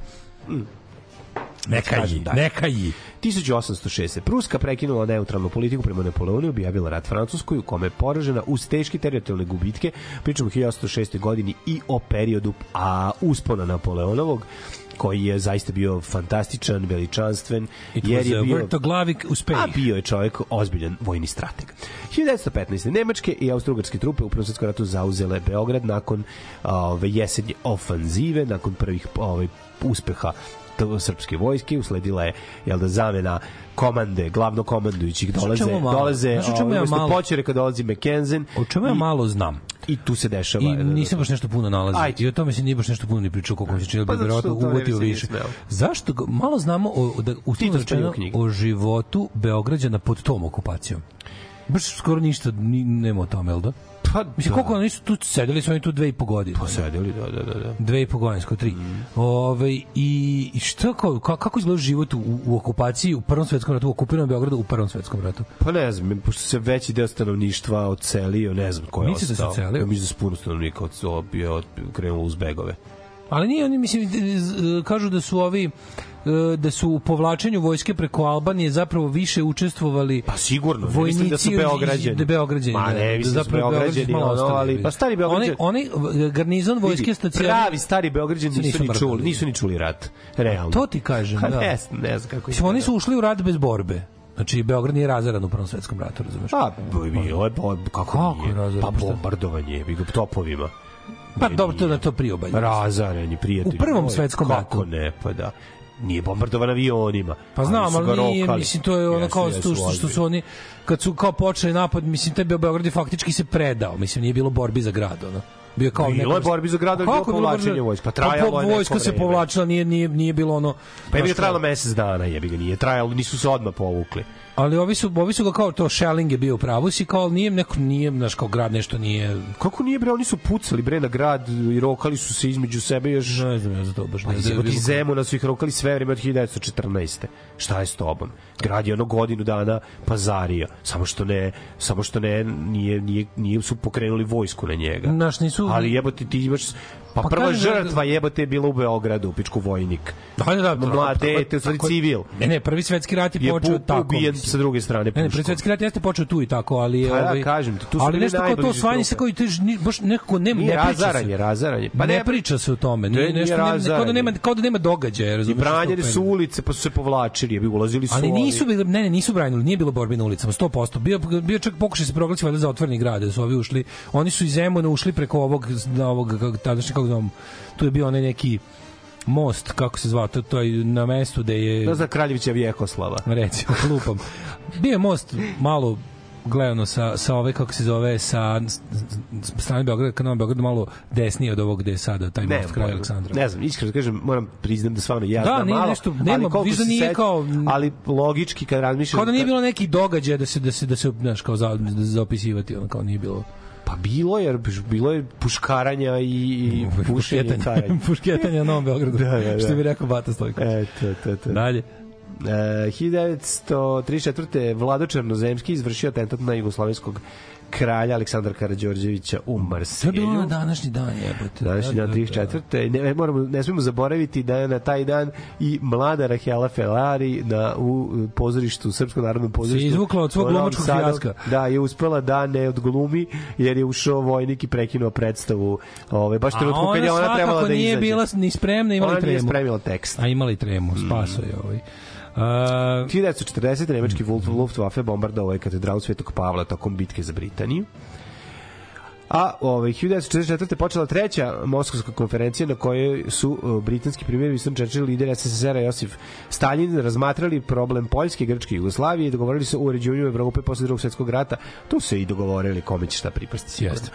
Neka Kažem, ji, da. neka ji. 1806. Pruska prekinula neutralnu politiku prema Napoleonu i objavila rat Francuskoj u kome je poražena uz teške teritorijalne gubitke. Pričamo o 1806. godini i o periodu a uspona Napoleonovog koji je zaista bio fantastičan, veličanstven, It jer je bio... vrtoglavik uspeh. A bio je čovjek ozbiljan vojni strateg. 1915. Nemačke i austrougarske trupe u Prvom svetskom ratu zauzele Beograd nakon ove jesenje ofanzive, nakon prvih ove uspeha srpske vojske usledila je jel da zamena komande glavno komandujućih dolaze dolaze Znaš o čemu ja malo- počereka dolazi McKenzen O čemu ja i- malo znam. i tu se dešava I nisam baš nešto puno nalazio. Ajde. I o tome se nije baš nešto puno ni pričao koliko mi se čini, Pa pa verovatno više. Zašto malo znamo o da u rečeno knjige. o životu Beograđana pod tom okupacijom. Baš skoro ništa ni, nema o tome, jel da? Pa Mislim, da. koliko oni su tu, sedeli su oni tu dve i po godine. pa sedeli da da da da dve i po godine, skoro tri. Mm. Ove, i, i šta, kao, ka- kako izgleda život u, u okupaciji u Prvom svetskom ratu, u okupiranom Beogradu u Prvom svetskom ratu? Pa ne znam, pošto se veći deo stanovništva odselio, ne znam ko je Misliš da se ostao. odselio? Ja mislim da se puno stanovnika od, bio od, krenulo uz begove. Ali nije oni, mislim, z- kažu da su ovi e, da su u povlačenju vojske preko Albanije zapravo više učestvovali Pa sigurno, vojnici mislim da su Beograđani. Da Beograđani. Ma da, ne, da, da su zapravo Beograđani, malo ono, ali- pa stari Beograđani- Oni, oni garnizon vojske stacionirani. Pravi stari Beograđani nisu, Nisu ni čuli, nisu ni čuli rat. Realno. To ti kažem, Pa da. Ne, znam, ne znam kako. Mislim, oni su ušli u rat bez borbe. Znači, Beograd nije razaran u Prvom svetskom ratu, razumeš? Pa, bilo je, kako, Kako nije? Pa pa bombardovanje, bi ga topovima. Pa dobro, to na to priobalje. Razareni prijatelji. U Prvom svetskom Kako ratu. ne, pa da. Nije bombardovan avionima. Pa znam, Ali nije, rokali. mislim, to je ono Jesu, kao jesu, što, što, su oni, kad su kao počeli napad, mislim, taj Be- Beograd je faktički se predao, mislim, nije bilo borbi za grad, ono. Bio kao Bilo je borbi za grad, ali bilo Kako je bilo povlačenje vojske. Pa Pa trajalo po- je Vojska se povlačila, nije, nije, nije bilo ono... Pa je bi znaš ga trajalo mesec dana, jebi ga nije trajalo, nisu se odmah povukli. Ali ovi su, ovi su ga kao to Schelling je bio u pravu si kao nije neko nije naš kao grad nešto nije Kako nije bre, oni su pucali bre na grad i rokali su se između sebe još ne znam ja za to baš Pa ne znam. izjebati Zemuna su ih rokali sve vreme od 1914. Šta je s tobom? Grad je ono godinu dana pazario. Samo što ne, samo što ne, nije, nije, nije su pokrenuli vojsku na njega. Naš nisu Ali jebote ti imaš pa, Pa prva kažem da- žrtva jebote je bila u Beogradu, pičku vojnik. Da, da, da, Mlad tako- dete, u stvari civil. Ne, ne, prvi svetski rat je, Je počeo tako. ubijen mislim. sa druge strane Ne, ne, prvi svetski rat jeste počeo tu i tako, ali je Pa da, ovaj kažem ti, tu su ali nešto kao to osvajanje se kao i te ni- baš nekako ne Nije ne priča se. razaranje, razaranje. Pa ne, priča se o tome, nije nešto ne, kao da razaranje. nema kao da nema događaja, I branjeni su ulice, pa su se povlačili, jebi ulazili su Ali nisu ne, ne, nisu branili, nije bilo borbe na ulicama, 100%. Bio, bio čak pokušaj se proglasi valjda za otvoreni grad, da su ovi ušli, oni su iz Zemuna ušli preko ovog, na ovog, kako, zovem, tu je bio onaj neki most, kako se zvao, to, to je na mestu gde je... Da za Kraljevića Vjekoslava. recimo, lupam. Bio je most malo gledano sa, sa ove, kako se zove, sa strane Beograda, ka Novom Beogradu, malo desnije od ovog gde je sada taj most kraj Aleksandra. Ne znam, iskreno da kažem, moram priznam da stvarno ja Da, znam nije malo, nešto- ali nema, koliko viš da se nije kao- ali logički kad razmišljam... Kao da nije bilo neki događaj da se da se da se znaš kao za, da zaopisivati, ono kao nije bilo. Pa bilo je, bilo je puškaranja i, i pušenje i. Pušketanje na Novom Beogradu. Da, da, da. Što bi rekao Bata Stojković. E, to, to, to. Dalje. E, 1934. Vlado Černozemski izvršio atentat na jugoslovenskog kralja Aleksandra Karađorđevića u To je Marselju. bilo na današnji dan, jebote. Današnji dan 34. Ne, ne, moramo, ne smemo zaboraviti da je na taj dan i mlada Rahela Felari na, u pozorištu, Srpskom narodnom pozorištu. izvukla od svog glumačkog fijaska. Da, je uspela da ne odglumi, jer je ušao vojnik i prekinuo predstavu. Ove, baš A trenutku kad je ona trebala svakako da izađe. nije bila ni spremna, imala Ona i nije tremu. spremila tekst. A imala i tremu, spaso je ovaj. Uh, 1940. nemački Luftwaffe bombardovao je katedralu Svetog Pavla tokom bitke za Britaniju. A ovaj 1944. počela treća Moskovska konferencija na kojoj su uh, britanski premijer Winston Churchill, lider SSSR-a Josif Stalin razmatrali problem Poljske, Grčke i Jugoslavije i dogovorili se o uređenju Evrope posle drugog svetskog rata. Tu se i dogovorili kome će šta pripasti. Jeste.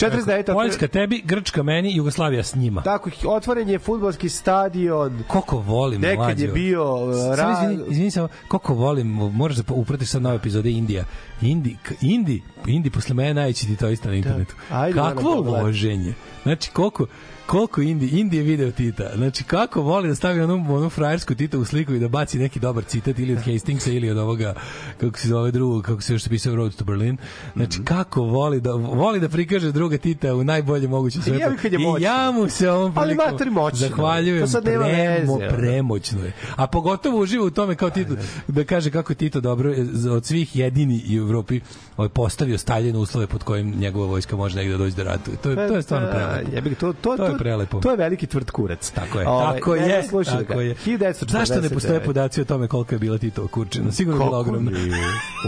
49. Poljska tebi, Grčka meni, Jugoslavija s njima. Tako, otvoren je futbolski stadion. Koliko volim Nekad mlađo. je bio, uh, ra- izvini, izvini samo, koliko volim, moraš da upratiš sad nove epizode Indija. Indi, Indi, Indi posle mene najveći ti to isto na internetu. Ajde, Kakvo moram da loženje. Znači, koliko, koliko Indi, Indi je video Tita. Znači, kako voli da stavi onu, onu frajersku Tita u sliku i da baci neki dobar citat ili od Hastingsa ili od ovoga, kako se zove drugo, kako se još pisao Road to Berlin. Znači, Mhm. kako voli da, voli da prikaže druga Tita u najbolje mogućem svetu. kad je I ja mu se ovom Ali prilikom mater moćno. zahvaljujem. To sad nema premo, veze, premoćno je. A pogotovo uživa u tome kao Tito, da kaže kako Tito dobro je za- od svih jedini u Evropi postavio Staljinu uslove pod kojim njegova vojska može negde dođe da ratuje. To je, to je stvarno Da, prelepo. jebi ga, to, to, To je prelepo. To je veliki tvrd kurac. Tako je, tako ne, je, slušaj tako ga. je. 1949. Zašto ne postoje podaci o tome koliko je bila Tito kurčina? Sigurno je bila ogromna.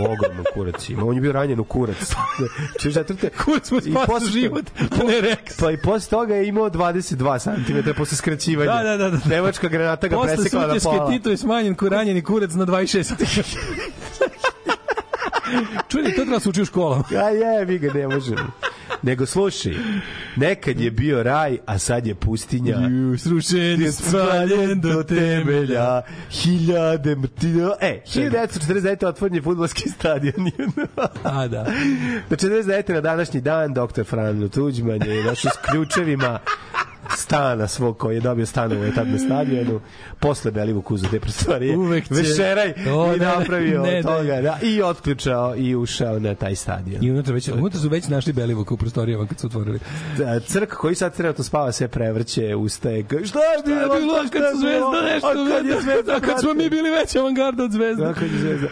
Ogromno kurac ima. On je bio ranjen u kurac. Češ četvrte. Kurac mu posle- život, a ne Rex. Pa i posle toga je imao 22 cm posle skraćivanja. Da, da, da, da. Nemačka granata ga Posle presekla na sutjeske pola. Tito je smanjen ranjeni kurac na 26 cm. Čuli, to treba se uči u školama. Ja jebi ga, ne možemo. Nego slušaj, nekad je bio raj, a sad je pustinja. Srušen je spaljen do temelja. Hiljade mrtina. E, 1949. otvoren je futbolski stadion. A, da. Na 49. na današnji dan dr. Franjo Tuđman je našao s ključevima stana svog koji je dobio stanove tad na stadionu, posle Belivuk uzeo te prostorije, Uvek će- večeraj To i ne, napravio ne, ne. toga, da, i otključao i ušao na taj stadion. I unutra, već, unutra su već našli Belivuka u prostorijama kad su otvorili. Da, Crk koji sad trenutno spava sve prevrće, ustaje, šta je bilo, Šta je bilo kad su Zvezda nešto? Kad je Zvezda, kad smo mi bili veća avangarda od Zvezda. Da, kad je Zvezda.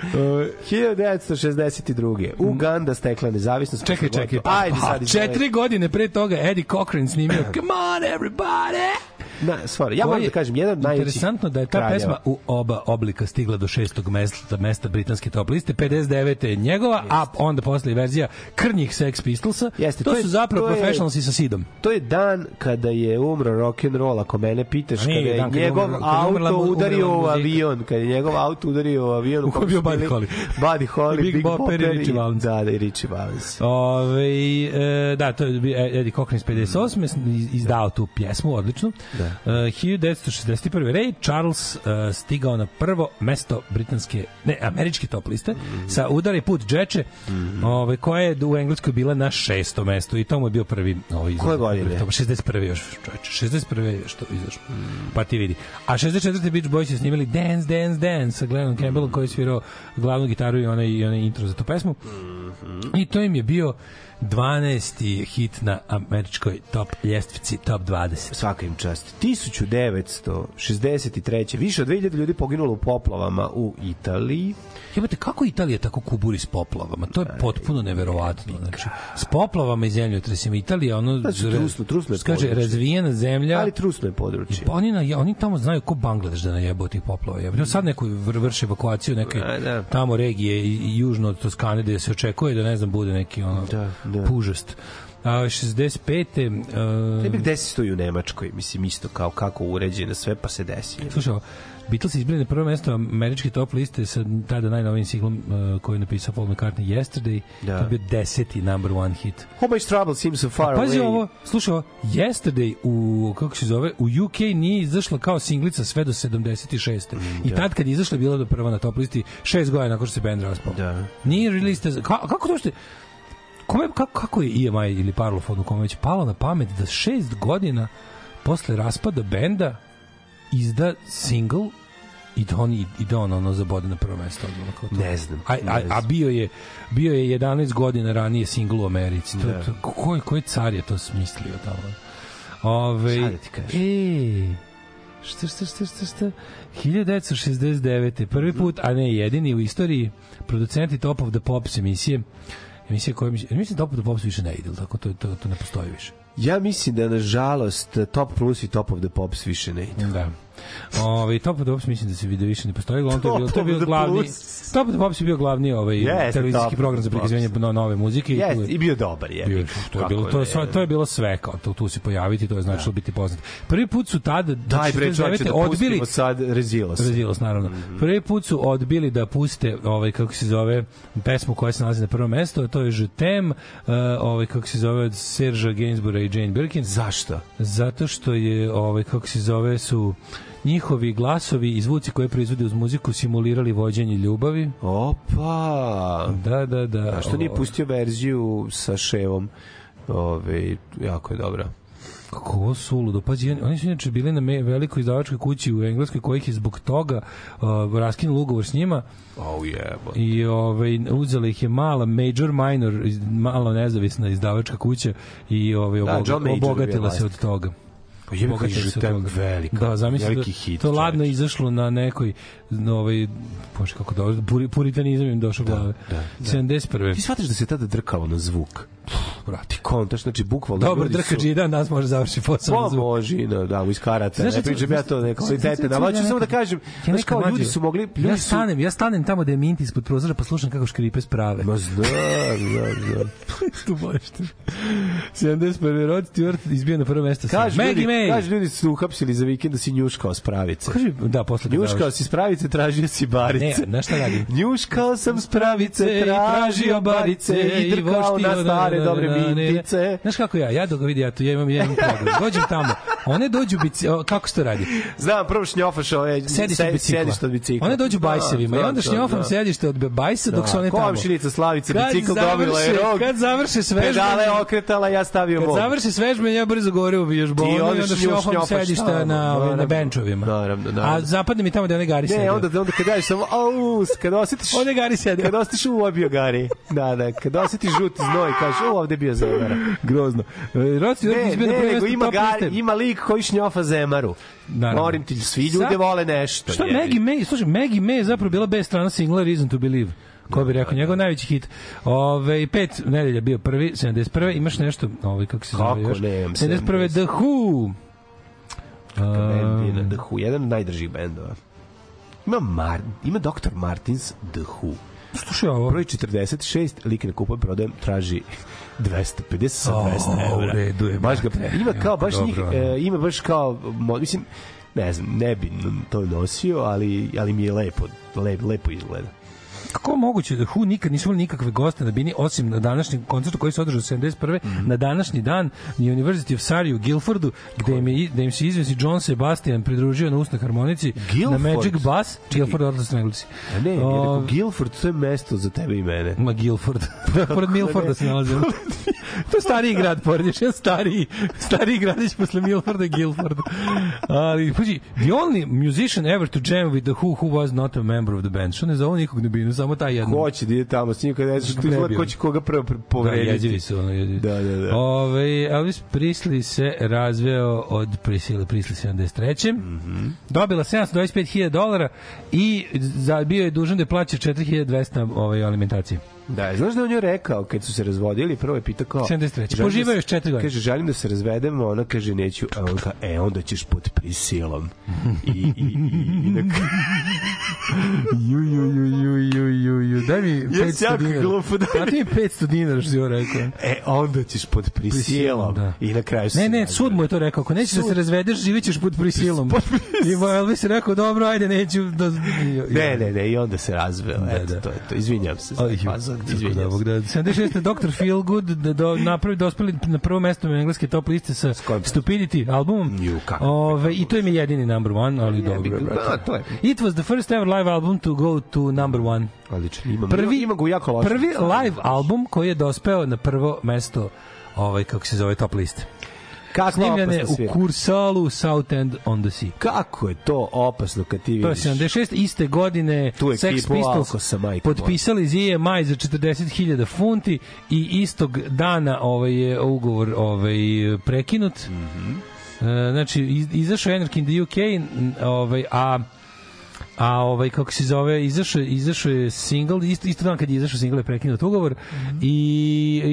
1962. Uganda stekla nezavisnost. Čekaj, čekaj. gotovo- Ajde pa, sad. četiri godine pre toga Eddie Cochran snimio Come on everybody! everybody. Na, stvar, ja moram da kažem, jedan od najvećih Interesantno da je ta kraljeva. pesma u oba oblika stigla do šestog mesta, mesta britanske top liste. 59. je njegova, a onda posle i verzija krnjih Sex Pistolsa. Jeste, to, to je- su zapravo to je- professionalsi sa Sidom. To je dan kada je umro rock and roll, ako mene pitaš, kada je dan njegov kada umrla auto mu- udario umrla u avion, kada je njegov auto udario u avion U kojem je bio Buddy Holly. Buddy Holly, Big Big, Bopper i Richie Valens. Da, da, i Richie Valens. Ove, e, da, to je bio Eddie Cochran iz 58. iz- izdao tu pjesmu, odlično. Da. E, 1961. Ray Charles e, stigao na prvo mesto britanske, ne, američke top liste Mhm. sa Udari put džeče, ove, koja je u Engleskoj bila na šesto mesto i to mu je bio prvi ovaj, Koje godine? To, 61. još, čoveče, 61. je što izašlo. Pa ti vidi. A 64. Beach Boys je snimali Dance, Dance, Dance sa Glennom Campbellom koji je svirao glavnu gitaru i onaj, i onaj intro za tu pesmu. I to im je bio 12. hit na američkoj top ljestvici, top 20. Svaka im čast. 1963. Više od 2000 ljudi poginulo u poplavama u Italiji. Jebate, kako Italija tako kuburi s poplavama? To je potpuno neverovatno. Znači, s poplavama i zemljotresima. Italija, ono... Znači, trusno- trusno je kaže, područje. razvijena zemlja... Ali trusno je područje. Pa oni, na, oni tamo znaju ko Bangladeš da najebao tih poplava. Jebote. Sad neko vr- vrši evakuaciju neke da. tamo regije južno od Toskane gde se očekuje da ne znam bude neki ono Da, da. pužast. A 65. Ne Uh, bih desi se to i u Nemačkoj, mislim isto kao kako uređeno sve pa se desi. Slušaj, Beatles izbili na prvo mesto američke top liste sa tada najnovijim singlom uh, koji je napisao Paul McCartney Yesterday. Da. To je bio deseti number one hit. How much trouble seems so far A pazi away. ovo, slušaj ovo, Yesterday u, kako se zove, u UK nije izašla kao singlica sve do 76. Mm, I tad kad je izašla je bila do prva na top listi šest godina nakon što se band raspao. Da. Nije release, ka, kako to što kome, kako, kako je EMI ili Parlophone kome već palo na pamet da šest godina posle raspada benda izda single i da on, i da on ono zabode na prvo mesto. odmah kao to. Ne znam, A, a, a bio je bio je 11 godina ranije single u Americi. To, Da. to, koji, koji car je to smislio tamo? Ove, Šta da ti kažem? E, šta, šta, šta, šta, šta? 1969. Prvi put, a ne jedini u istoriji, producenti Top of the Pops emisije, emisije koje mislim, Top of the Pops više ne ide, tako to, to, to ne postoji više. Ja mislim da nažalost Top Plus i Top of the Pops više ne idu. Da. Ove, Top of the Pops mislim da se video više ne postoji, uglavnom to je bio, to je bio glavni Plus. Top of the Pops je bio glavni ovaj Jeste, televizijski program za prikazivanje no, nove muzike i tu Jeste, je- i bio dobar je. bio, to je bilo to je sve to je bilo sve kao to tu se pojaviti to je značilo biti poznat. Prvi put su tada Daj bre, 69. čovječe, da odbili sad Rezilos. Rezilos, naravno. Prvi put su odbili da puste ovaj kako se zove pesmu koja se nalazi na prvom mestu, to je Je t'aime, uh, ovaj kako se zove od Sergea Gainsbourga i Jane Birkin. Zašto? Zato što je ovaj kako se zove su njihovi glasovi i zvuci koje proizvode uz muziku simulirali vođenje ljubavi. Opa! Da, da, da. A što nije pustio verziju sa ševom? Ove, jako je dobra. Kako ovo suludo. Pazi, oni- su inače bili na velikoj izdavačkoj kući u Engleskoj kojih je zbog toga uh, raskinulo ugovor s njima Oh, jebo. i ovaj, uzela ih je mala major minor, iz- mala nezavisna izdavačka kuća i ovaj, Da, bio obogatila se od toga. Pa je od Žutem toga. velika. Da, zamisli da, hit. to ladno čoveče. izašlo na nekoj na ovaj bože kako dobro puri, puritanizam im došao da, glave. da, da. 71. Ti shvataš da se tada drkalo na zvuk? brati. Kontaš, znači bukvalno Dobar su- drkač i dan nas može završiti posao. Pa može na, da, iz karata. Znaš, Ne pričam ja to ne znaš, kvalitete. Da, hoću samo da kažem, Ja nekad kao ljudi su mogli, ljudi ja su... stanem, ja stanem tamo da je mint ispod prozora pa slušam kako škripe sprave. Ma znam, znam, znam. tu bošte. 71. Rod Stewart izbio na prvo mesto. Maggie kažu ljudi su uhapsili za vikend da si njuškao s pravice. Kaži, da, posle kad Njuškao si s pravice, tražio si barice. Ne, znaš šta radi? Njuškao sam s pravice, i tražio barice i drkao na stare na, dobre na, na, na, na. mintice. Znaš kako ja, ja dok ga vidi, ja, tu, ja imam jedan problem. Dođem tamo, One dođu bici, o, kako se to radi? Znam, prvo šnjofaš ove... Sedište od bicikla. Sedište od bicikla. One dođu bajsevima i Da, onda da, šnjofam da. sedište od bajsa dok Da, su one tamo. komšinica Slavica Kad bicikl dobila je završe- rog. Kad završe sve Pedale okretala, ja stavio Kad vod. završi svežbe, ja brzo gore u vježbonu i onda šnjofam sedišta na, ovaj, na benčovima. Naravno, naravno. A zapadne mi tamo da one gari sede. Ne, onda, onda kad daš samo, au, kad osjetiš... One gari sede. Kad osjetiš, u, ovo je bio gari. Da, da, kad osjetiš žuti znoj, kažeš, ovde bio zemara. Grozno. E, Stewart Ne, ne, nego ima, gari, ima lik koji šnjofa zemaru. Naravno. Morim ti, svi ljude Sad- vole nešto. Šta jebi. Maggie May, slušaj, Maggie May je zapravo bila bez strana singla Reason to Believe. Ko bi rekao, njegov najveći hit. Ove, pet nedelja bio prvi, 71. Imaš nešto, ovaj, kako se zove Kako još? nemam, 71. The Who. Band je na The Who, jedan od najdržih bendova. Ima, Mar, ima Dr. Martins The Who. Slušaj ovo. Broj 46, lik na kupujem, prodajem, traži 250 sa 200 O, evra. u redu je, baš ga, brate. ima kao, baš njih, e, ima baš kao, mislim, ne znam, ne bi to nosio, ali, ali mi je lepo, lep, lepo izgleda. Kako moguće da Who nikad nisu imali nikakve goste na bini, osim na današnjem koncertu koji se održao 71. Mhm. na današnji dan na University of Surrey u Guilfordu, gde im, je, da im se izvesi John Sebastian pridružio na usnoj harmonici Guilford? na Magic Bass. Guilford, odnosno su Englesi. A ne, O, rekao, Guilford, to je mesto za tebe i mene. Ma Guilford. pored Milforda se nalazi. to je stariji grad, pored još jedan stariji, stariji gradić posle Milforda je Guilford. Ali, paži, the only musician ever to jam with the Who who was not a member of the band. Što ne zovu nikog na binu, samo taj jedan. Ko će da ide tamo s njim kada Ga tu izgleda ko će koga prvo Da, povrediti. jezivi su. Ono, jezivi. Da, da, da. Ove, Elvis Presley se razveo od Priscilla Presley 73. Mhm. Dobila 725.000 dolara i za, bio je dužan da plaća 4.200 ovaj, alimentacije. Da, znaš da je on joj rekao kad su se razvodili, prvo je pitao kao 73. želim da Poživao se- još četiri godine. Kaže želim da se razvedemo, ona kaže neću, a on kaže e onda ćeš pod prisilom. I i i, i na Ju, ju, ju, ju, ju, ju, ju. Daj mi 500 jako dinara. glupo, daj Daj mi 500 dinara, što si joj rekao. E, onda ćeš pod prisilom. Da. I na kraju se Ne, ne, sud mu je to rekao. Ako nećeš da se razvedeš, živit ćeš pod prisilom. I Elvis je rekao, dobro, ajde, neću da... Ne, ne, ne, i onda se razveo. Da, Eto, da. to je to. Izvinjam se. za Izvinjam da, se. Bog da. 76. Dr. Feelgood da do, napravi dospeli na prvo mesto u engleske top liste sa kojim? Stupidity albumom. Ju, kako Ove, I to im je jedini number one, ali dobro. da, to je. It was the first ever live album to go to number one. Odlično. Ima, Prvi, ima ga jako lošem prvi live album koji je dospeo na prvo mesto ovaj kako se zove top liste. Kako Snimljene u. Kursalu, South End on the Sea. Kako je to opasno kad ti To je vidiš. 76. iste godine Tu Sex Pistols sa potpisali iz EMI za 40.000 funti i istog dana ovaj je ugovor ovaj prekinut. Mhm. E, znači iz, izašao je Anarchy in the UK ovaj a a ovaj kako se zove izašao izašao je single isto isto dan kad je izašao single je prekinut ugovor i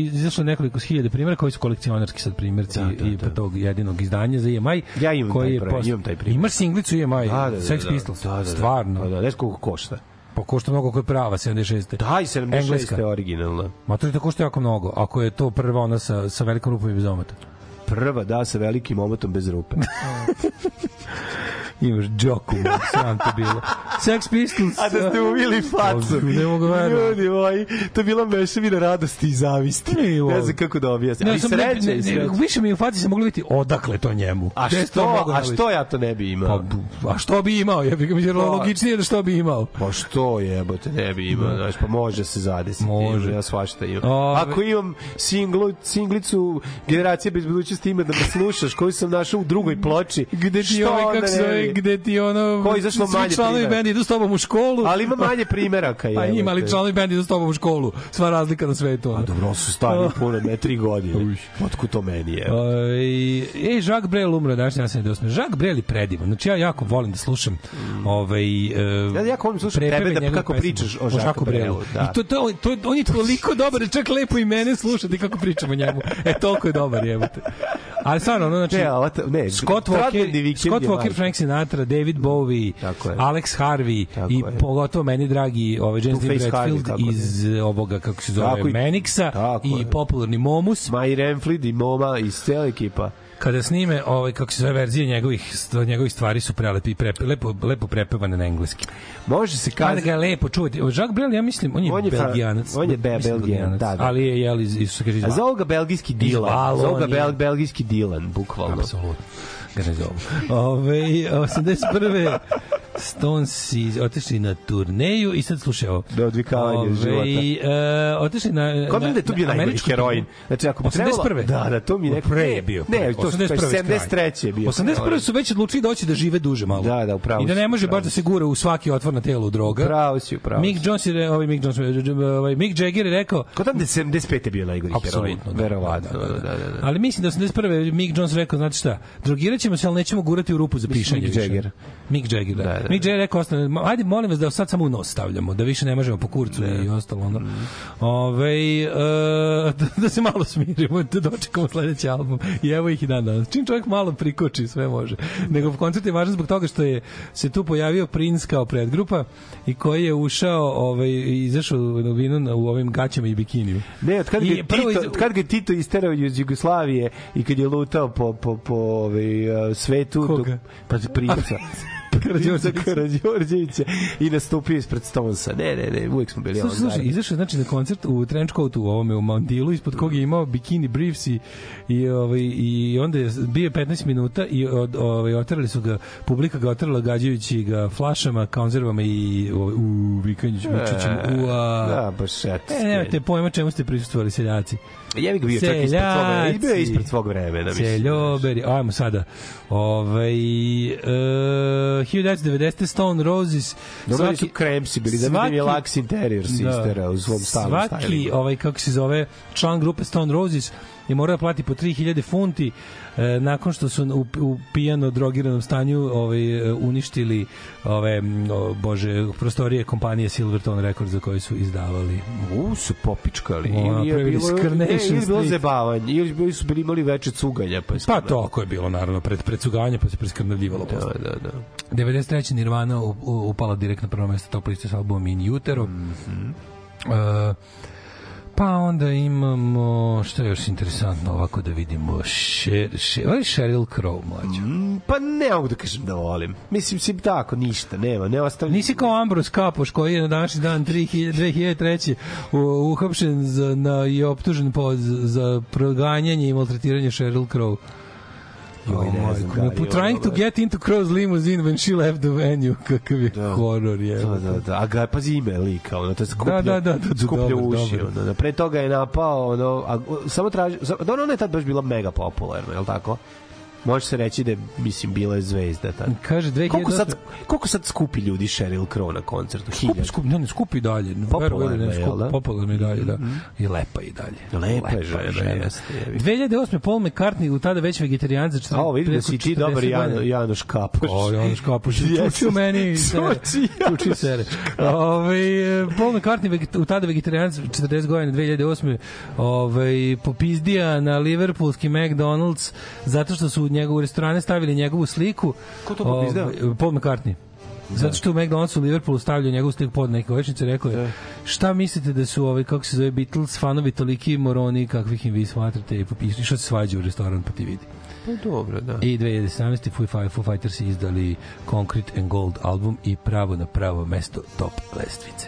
izašlo nekoliko hiljada primjera koji su kolekcionarski sad primjerci Da, da, i da. tog jedinog izdanja za EMI Ja imam koji taj post- imam taj primjer. imaš singlicu EMI Da, da, da, Sex da, Pistols Da, da, da. stvarno Da, da, znaš koliko košta? pa košta mnogo ako je prava 76. Daj, 76 Engleska. je originalna. Ma to je to košta jako mnogo, ako je to prva ona sa, sa velikom rupom i bez omota. Prva, da, sa velikim omotom bez rupe. Imaš džoku, sam to bilo. Sex Pistols. A da ste uvili facu. Ne mogu verovati. Ljudi moji, to je bila mešavina radosti i zavisti. Ne. Ne znam kako da objasnim. Ne, Ali sreće, ne, ne, više mi u faci se moglo vidjeti odakle to njemu. A što, moglo a nabiti? što ja to ne bi imao? Pa, a što bi imao? Ja bih mi Pa- logičnije da što bi imao. Pa što jebote, ne bi imao, znaš, pa može se zadesiti. Može. Ja svašta imam. Ove- Ako imam singlu, singlicu Generacije bez budućnosti ima da me slušaš, koju sam našao u drugoj ploči, Gde ti što ovaj, kako se gde ti ono... Ko je izašlo svi manje članovi primjera? benda idu s tobom u školu. Ali ima manje primeraka. Pa jebote. ima, ali članovi benda idu s tobom u školu. Sva razlika na svetu. A dobro, su stari puno, ne tri godine. Otkud to meni je? Ovaj e Jacques Brel umro danas ja sam Jacques Brel je predivan. Znači ja jako volim da slušam ovaj e, Ja jako volim slušati prepeve tebe da kako pričaš o Jacques Brelu, da. I to, to, to, on je toliko dobar, da je čak lepo i mene slušati kako pričamo o njemu. E, toliko je dobar, jebote. Ali stvarno, ono, znači, Ne, ne, Scott Walker, Scott je Walker. Frank Sinatra, David Bowie, Tako je. Alex Harvey Tako i je. pogotovo meni dragi ovaj James Dean Bradfield Harvey, tako je. iz eh, ovoga, kako se zove, Tako Manixa tako i je. popularni Momus. Ma i i Moma i cijela ekipa. kada snime ovaj kako se zove verzije njegovih njegovih stvari su prelepi i prepe, lepo lepo prepevane na engleski. Može se kazati... ga je lepo čuvati. Jacques Brel, ja mislim, on je, On je belgijanac. on je be- Mislim Belgijanac, da, da. Ali je, jel, iz, iz, kaže, iz A zovu ga belgijski Dilan. Valonije. Zovu ga bel, belgijski Dilan, bukvalno. Apsolutno. Ga ne zovu. Ove, 81. Stonesi otišli na turneju i sad slušaj ovo. Da, odvikavanje iz života. E, otišli na... Kod mene da je tu bio na najgori američku heroin. Znači, ako bi trebalo... 81. Da, da, to mi je neko... Pre bio. Ne, to 81. 73. je bio. 81. su već odlučili doći da žive duže malo. Da, da, upravo I da ne može upravo baš da se gura u svaki otvor na telu droga. Pravo si, upravo Mick. Jones je, ovaj Mick Jones, ovaj Mick Jagger je rekao, Kod tam da je 75. je bio najgori heroin. Apsolutno, da. Verovatno, da, da, da. Ali mislim da 81. Mick Jones rekao, znate šta, drogirat ćemo se, ali nećemo gurati u rupu za pišanje. Mick. Jagger. Mick Jagger, da. Da, da, da. Mick Jagger rekao, ostane, ajde, molim vas da sad samo u nos stavljamo, da više ne možemo po kurcu i ostalo. Ono. Mm. Ove, e, da, da se malo smirimo, da dočekamo sledeći album. I evo ih i dan danas. Čim čovjek malo prikoči, sve može. Nego koncert je važan zbog toga što je se tu pojavio Prince kao predgrupa i koji je ušao, ovaj, izašao u novinu u ovim gaćama i bikiniju. Ne, od kad ga, Tito, iz- od kad ga Tito isterao iz Jugoslavije i kad je lutao po, po, po ovaj, uh, svetu, Koga? pa princa. Karađorđevića. Karađorđevića i nastupio ispred Stonesa. Ne, ne, ne, uvijek smo bili Slušaj, slušaj, izašao znači na koncert u trench coatu u ovome u Mountilu ispod koga je imao bikini briefs i i ovaj i onda je bio 15 minuta i od ovaj oterali su ga publika ga oterala gađajući ga flašama, konzervama i ovaj, u vikanjući Vučićem ua. Da, baš eto. E, nemate pojma čemu ste prisustvovali seljaci. Ja bih ga bio čak ispred svog vremena. I bio je ispred svog vremena. mislim. Seljoberi, ajmo sada. Ovaj uh, 1990 Stone Roses. Dobro su kremsi bili, da vidim je Lux Interior sistera u svom stavu Svaki, ovaj, kako se zove, član grupe Stone Roses je morao da plati po 3000 funti e, nakon što su u, u pijano drogiranom stanju ovaj, e, uništili ove, o, bože, prostorije kompanije Silverton Records za koje su izdavali. U, su popičkali. O, Ili je bilo, ne, ili je bilo zabavanje, ili bili su bili imali veče cuganja. Pa, Pa to ako je bilo naravno pred predsugavanje pa se preskrnavljivalo posle. Da, da, da. 93. Nirvana upala direktno na prvo mesto top liste s albumom In Utero. Mm Mhm. Pa onda imamo, što je još interesantno ovako da vidimo, Sher, Sher, Sheryl Crow, mlađo. Mm, Pa ne mogu da kažem da volim. Mislim, sim tako, ništa, nema, ne ostavlja. Nisi kao Ambros Kapoš koji je na današnji dan 3000 2003. u- uhapšen za, na, i optužen po, za, za proganjanje i maltretiranje Sheryl Crow. Joj, ne znam da je trying to get into Crow's limousine when she left the venue. Kakav je Da. horor je. Da, da, da. A ga, pazi ime lika, ono, to je skuplja, Da, da, da, da, da, skuplja dobro, uši, dobro. ono, da. Pre toga je napao, ono, a, samo traži, da ona je tad baš bila mega popularna, je li tako? Može se reći da je, mislim, bila je zvezda tad. Kaže 2008. Koliko sad, koliko sad skupi ljudi Sheryl Crow na koncertu? Skupi, skupi, ne, ne, skupi dalje. Popularna Verujem, ne, je, skupi, jel da? Popularna i dalje, da. I lepa i dalje. Lepa je žena, jeste, jebi. 2008. Paul McCartney, u tada već vegetarijan za 40 A, vidim da si ti dobar 40 Jan. Janoš Kapoš. O, Janoš Kapoš, Jeste. čuči u meni i sere. Čuči Čuči i sere. Ove, Paul McCartney, u tada vegetarijan za 40 godina, 2008. Ove, popizdija na Liverpoolski McDonald's zato što su njegovu restorane stavili njegovu sliku. Ko to popizdeo? Ove, Paul McCartney. Zato što u McDonald'su u Liverpoolu stavljaju njegovu sliku pod neke večnice, rekao je, šta mislite da su ovaj kako se zove Beatles fanovi toliki moroni kakvih im vi smatrate i popisali što se svađa u restoran pa ti vidi. Pa dobro, da. I 2017. Foo, Fi- Foo Fighters izdali Concrete and Gold album i pravo na pravo mesto top lestvice.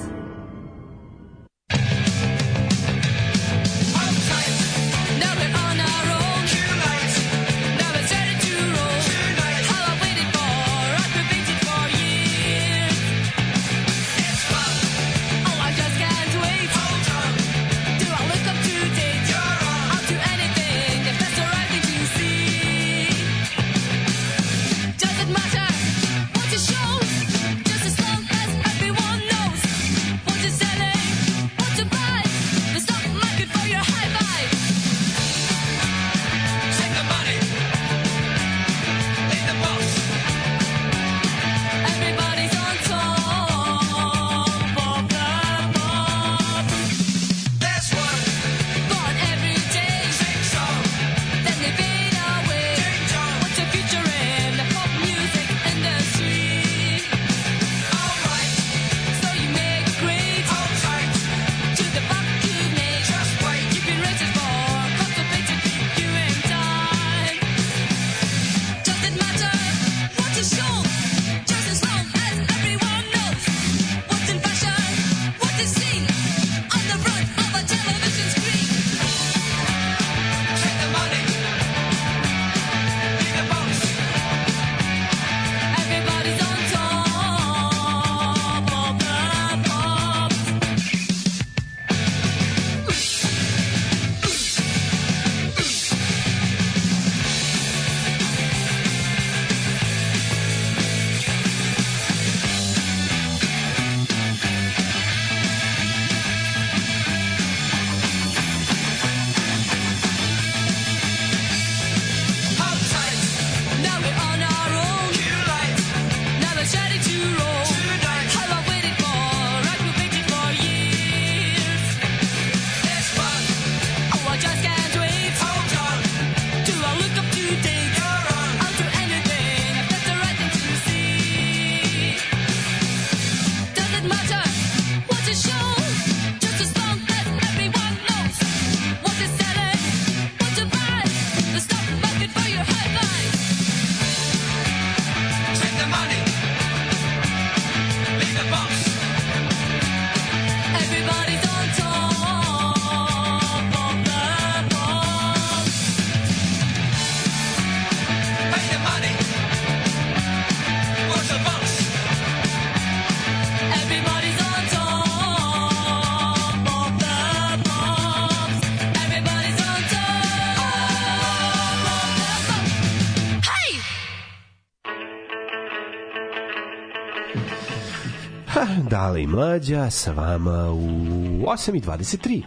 I mlađa sa vama u 8.23.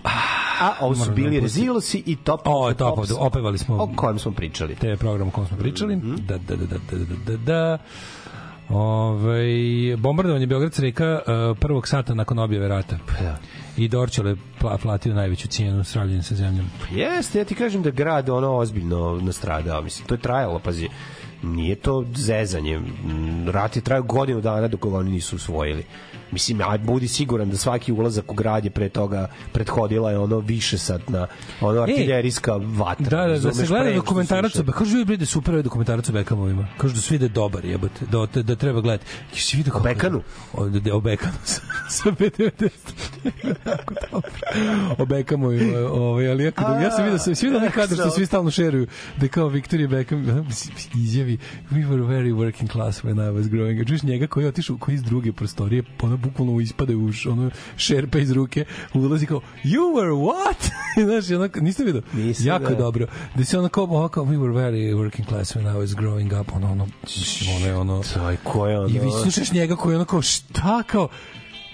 A ovo su da bili. Rezilosi i Top O, of Top Pops, the- opevali smo- O kojem smo pričali. te program o kom smo pričali. Mhm. Da, da, da, da, da, da, da, da. Ove, bombardovanje Beograd reka uh, prvog sata nakon objave rata. Da. I Dorčel je pla, platio najveću cijenu sravljenja sa zemljom. Jeste, ja ti kažem da grad ono ozbiljno nastradao, mislim, to je trajalo, pazi, nije to zezanje, Mm, rat je trajao godinu dana dok ga oni nisu usvojili. Mislim, aj budi siguran da svaki ulazak u grad je pre toga prethodila je ono više satna, ono artiljerijska vatra. Da, da, da se gleda dokumentarac Be- kažu bre da je super ovaj dokumentarac o Beckhamovima. Kažu da svi da je dobar, jebote, da da, da treba gledati. I svi da O Beckanu? O, da, da, o Beckanu sa, sa B90. Jako dobro. o Beckhamovima, ovaj, ali ja, kad, ja sam vidio, sam svi vidio kadar što svi stalno šeruju, da kao Victoria Beckham mislim, izjavi, we were very working class when I was growing. up. Čuješ njega koji je otišao, koji iz druge prostorije, ono bukvalno ispada u š- ono šerpa iz ruke, ulazi kao, you were what? Znaš, onako, niste vidio? Nisam, jako da. dobro. Da se ono kao, ovako, we were very working class when I was growing up, ono, ono, ono je ono, Aj, ko je ono? i vi slušaš njega koji je ono kao, šta kao,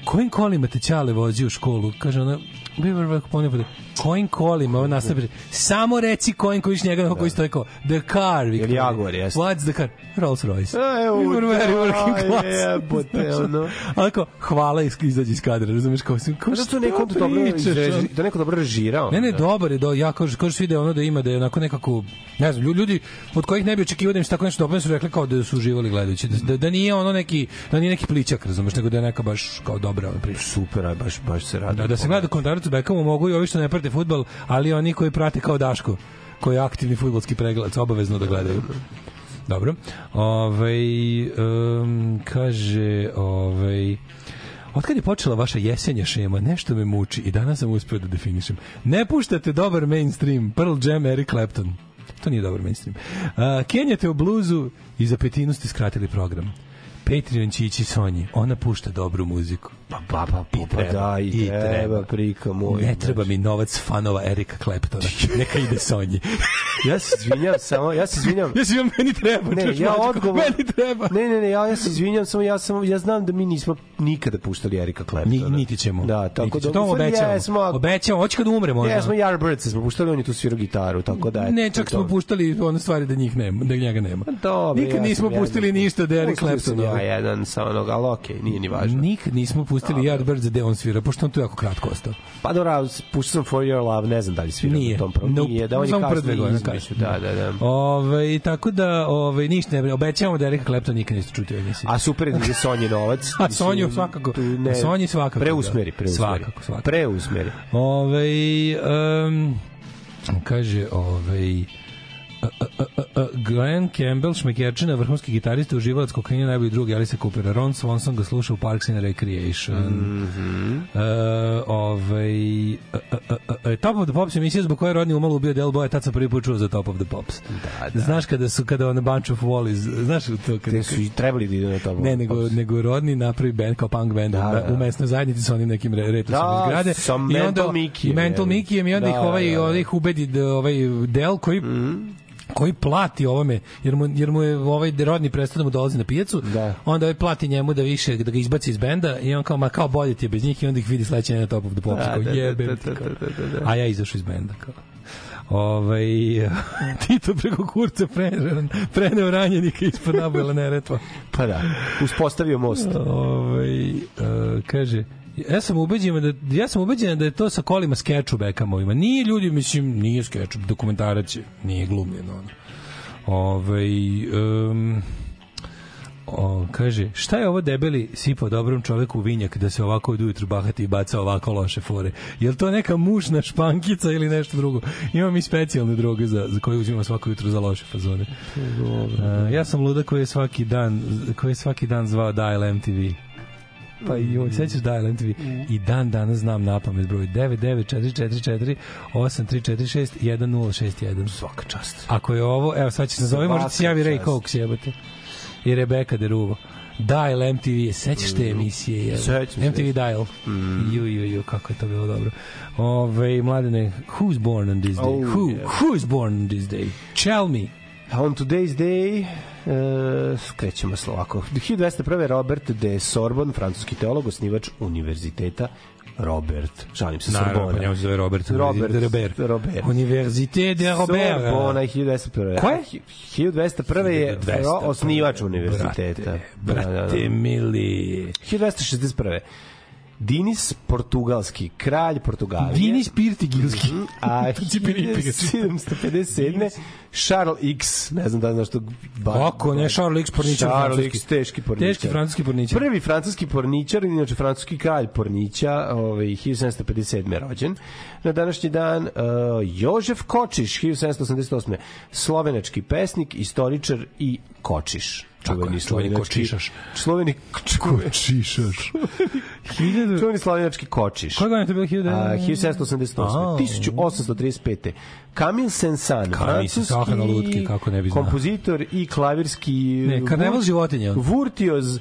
kojim kolima te Ćale vozi u školu? Kaže ona, like, ponekad, kojim kolima, ovo nastavlja, samo reci kojim koji njega, da. koji stoji kao, the car, Victoria. Jaguar, jeste. What's the car? Rolls Royce. A, evo, we were very working class. jebote, ono. Ali kao, hvala iz- izađe iz kadra, razumeš, kao, kao Pa zato neko dobro izreži- da neko dobro režirao. Ne, ne, da. dobar je, do, ja kažu, kažu svi da je ono da ima da je onako nekako, ne znam, lju- ljudi od kojih ne bi očekivao da im se tako nešto dobro su rekli kao da su uživali gledajući, da, da, da nije ono neki, da nije neki pličak, razumeš, nego da je neka baš kao dobra ona priča. Super, aj, baš, baš se radi. Da, da se gleda dokumentarac o Beckhamu mogu i ovi što ne prate fudbal, ali oni koji prate kao Daško, koji je aktivni fudbalski pregledac, obavezno da gledaju. Dobro. Ovaj um, kaže, ovaj Otkad je počela vaša jesenja šema, nešto me muči i danas sam uspeo da definišem. Ne puštate dobar mainstream, Pearl Jam, Eric Clapton. To nije dobar mainstream. Uh, Kenjate u bluzu i za petinu ste skratili program. Patreon će ići Sonji, ona pušta dobru muziku. Pa, pa, pa, pa, pa da, i, i treba, treba. prika moj. Ne treba mi novac fanova Erika Claptona. Neka ide Sonji. Ja se izvinjam samo, ja se izvinjam. ja se vam meni treba. Ne, ja odgovor. Meni treba. Ne, ne, ne, ja, ja se izvinjam, samo ja sam ja znam da mi nismo nikada puštali Erika Claptona. Ni, niti ćemo. Da, tako niti da. To stvari obećamo. Jesmo, Obećamo, hoće kad umre možda. jesmo Yardbirds smo puštali, on je tu svirao gitaru, tako da. Ne, čak smo puštali one stvari da njih nema, da njega nema. Dobro, Nikad nismo pustili ništa Pustio sam Claptona. Ja jedan sa onog, ali okej, nije ni važno. Nikad nismo pustili Yardbirds gde on svira, pošto on tu jako kratko ostao. Pa dobro, puštao sam For Your Love, ne znam da li svirao Nije. na tom prvom. Nope. Nije, da on je kasnije kasnije. Da, da, da. Ove, tako da, ove, ništa ne, obećavamo da Erika Clapton nikad niste čuti emisiji. A super je da Sonji novac. A Sonju svakako. ne- Sonji svakako, Preusmeri, da. preusmeri. Svakako, svakako. Preusmeri. Ove, um, kaže, ovaj Glenn Campbell, šmekerčina, vrhunski gitarista, uživalac kokaina, najbolji drug Alice Coopera. Ron Swanson ga sluša u Parks and Recreation. Mm Mhm. ovaj, a, a, a, a, Top of the Pops emisija zbog koje je rodni umalo ubio Del Boya, tad sam prvi put čuo za Top of the Pops. Da, da. Znaš kada su, kada on a Bunch of Wallis, znaš to kada... Gde su i trebali da idu na to. Ne, nego, nego rodni napravi band kao punk band Da, da, da. u mesnoj zajednici sa onim nekim re- retrusom Da, iz grade. sa I Mental Mikijem, I Mental je. Mikijem i onda ih Da, ovaj, da, da. ovaj ih ubedi da ovaj del koji koji plati ovome, jer mu, jer mu je ovaj rodni prestao da mu dolazi na pijacu, Da. onda ovaj plati njemu da više, da ga izbaci iz benda i on kao, ma kao bolje ti je bez njih i onda ih vidi sledeće na Top of the Pops, Da, kao da, da, jebem da, da, da, da, da. A ja izašao iz benda, kao. Ovaj Tito preko kurca preneo, preneo ranjenika ispod nabojela neretva. Pa da, uspostavio most. Ovaj uh, kaže ja sam ubeđen da ja sam ubeđen da je to sa kolima skeču Beckhamovima. Nije ljudi, mislim, nije skeč, dokumentarac je, nije glumljeno ono. Ovaj um, O, kaže, šta je ovo debeli sipao dobrom čoveku u vinjak da se ovako od ujutru bahati i baca ovako loše fore? Je to neka mušna špankica ili nešto drugo? Imam i specijalne droge za, za koje uzimam svako jutro za loše fazone. A, ja sam luda koji je svaki dan koji je svaki dan zvao Dial MTV. Pa i joj, sećaš Dial MTV? I dan danas znam na pamet broj 99444 8346 1061. Svaka čast. Ako je ovo, evo sad će se nazove, možda se javi Ray. Cox, jebate. I Rebecca Deruvo. Dial MTV, sećaš te emisije? Je, Sećam se. MTV Dial. Ju, ju, ju, kako je to bilo dobro. Ove, mladene, who's born on this day? Oh, Who, yeah. who's born on this day? Tell me. On today's day e, skrećemo se ovako. 1201. Robert de Sorbon, francuski teolog, osnivač univerziteta Robert. Šalim se, Naravno, Sorbona. pa njemu se zove Robert. Robert, Robert. Robert. Université de Robert. Sorbona 1201. Ko je? 1201. je 1201. ro- osnivač univerziteta. Brate, Da, da, da. brate mili. 1261. Dinis, portugalski kralj Portugalije. Dinis Pirtigilski. A ga čita. 1757. Charles X, ne znam da znaš to. Ba, Kako ne, Charles X porničar Charles francuski. X, teški porničar. Teški francuski porničar. Prvi francuski porničar, inače francuski kralj pornića, ovaj, 1757. rođen. Na današnji dan uh, Jožef Kočiš, 1788. Slovenački pesnik, istoričar i Kočiš. Čuveni kočišaš. Sloveni Kočišaš. Čuveni slovenački kočiš. Godine je to bilo? 1000? A, 1788. A. 1835. Camille Saint-Saëns, Camille Saint-Saëns na lutki, kako ne bi znao. kompozitor i klavirski Ne, karneval životinja. Virtuoz, uh,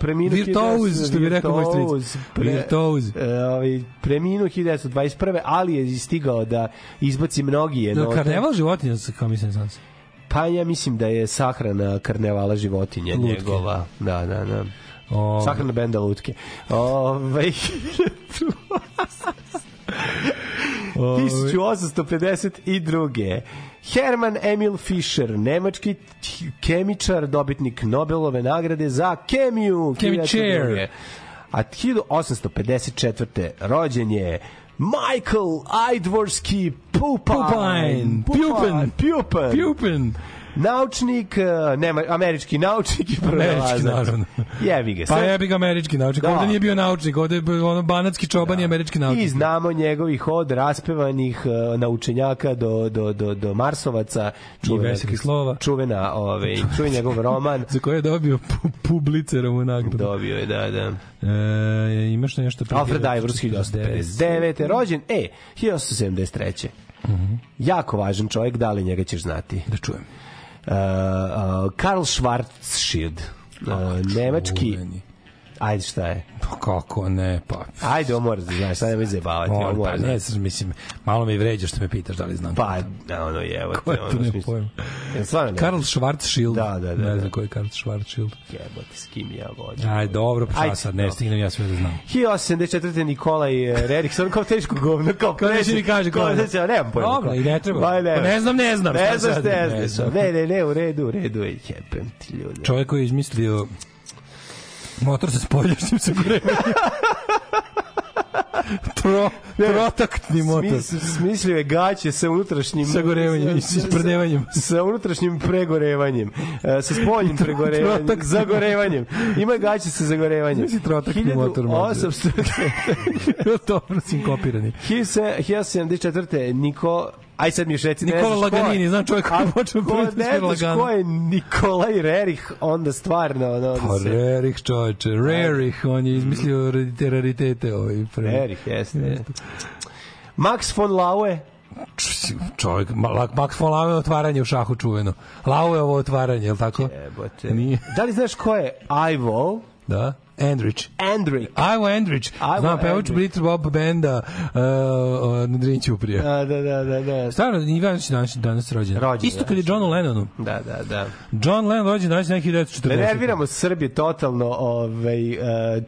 preminuo Virtuoz, što bi rekao moj stric. Virtuoz, pre- Virtuoz. uh, ovaj, preminuo 1921. ali je stigao da izbaci mnogije Da, karneval životinja sa Camille Saint-Saëns. Pa ja mislim da je sahrana karnevala životinja Lutke. njegova. Da, da, da. O, Sahrana benda lutke. Ove, 1852. Herman Emil Fischer, nemački kemičar, dobitnik Nobelove nagrade za kemiju. Kemičar. 1902. A 1854. rođen je Michael Idvorsky Pupine. Pupine. Pupin. Pupin. Pupin. Naučnik, eh, nema, američki naučnik i pronalazac. naravno. Jebi ga. Pa Sve- jebi ga američki naučnik. Da. Ovde nije bio naučnik, ovde je bio ono banatski čoban i američki naučnik. I znamo njegovih od raspevanih uh, naučenjaka do, do, do, do Marsovaca. velikih slova. Čuvena, ovaj, čuven njegov roman. Za koje je dobio pu Publicerovu nagradu. Dobio je, da, da. E, imaš nešto? Alfred 1949? Ivors 1859. Rođen, e, 1873. Jako važan čovjek, da li njega ćeš znati? Da čujem. Uh, uh, Karl Schwarzschild. Uh, nemački... Ajde, šta je? Pa kako ne, pa... Ajde, ovo moraš da znaš, sad nemoj zajebavati. Moram, pa ne, mislim, malo me vređa što me pitaš da li znam. Pa, da, ono je, evo Ko je te, ono, ne smisla- pojma. Stvarno ne? Karl Schwarzschild. Da, da, da, Ne da. znam ko je Karl Schwarzschild. Jebote, s kim ja vođem. Aj, dobro, pa Ajde, sad, ne dobro. stignem ja sve da znam. 1874. Nikolaj Rerih, sad kao teško govno, kao Kao neće mi kaže ko je. Neće, nemam pojma. Dobro, i ne treba. Ba, Pa ne znam, ne znam, Ne znaš, ne Ne znam. Ne, ne, ne, u redu, u redu, jebem ti ljudi. Čovjek koji je izmislio motor sa spoljašnjim sagorevanjem. Tro, trotaktni motor. Smis, smislio je gaće sa unutrašnjim Sagorevanjem i sa- ispredevanjem. sa unutrašnjim pregorevanjem, e, sa spoljnim pregorevanjem, Trotak. zagorevanjem. Ima gaće sa zagorevanjem. Misli trotakni motor može. 1800 Dobro, sinkopirani. 1074. Niko Aj sad mi još reci, ne Nikola znaš ko je. Laganini, znam čovjek koji A počeo prvi ne znaš ko je Nikolaj Rerih, onda stvarno, ono, Pa se... Rerih čovječe, Rerih, on je izmislio te raritete ovaj prvi. Rerih, jeste. Max von Laue, Čovjek, Ma- Max von Laue je otvaranje u šahu čuveno. Laue je ovo otvaranje, je li tako? Jebote. Nije. Da li znaš ko je Ivo Da. Andrich. Andrić? Ivo Andrich. Znam, pevač Andrich. Brit Bob benda uh, uh, na Drin Ćuprija. Da, da, da, da, da. Stvarno, Ivan je danas, danas rođen. Rođen, Isto da. kad je Johnu Lennonu. Da, da, da. John Lennon rođen danas neki 1940. Ne nerviramo Srbije totalno, ovaj, uh,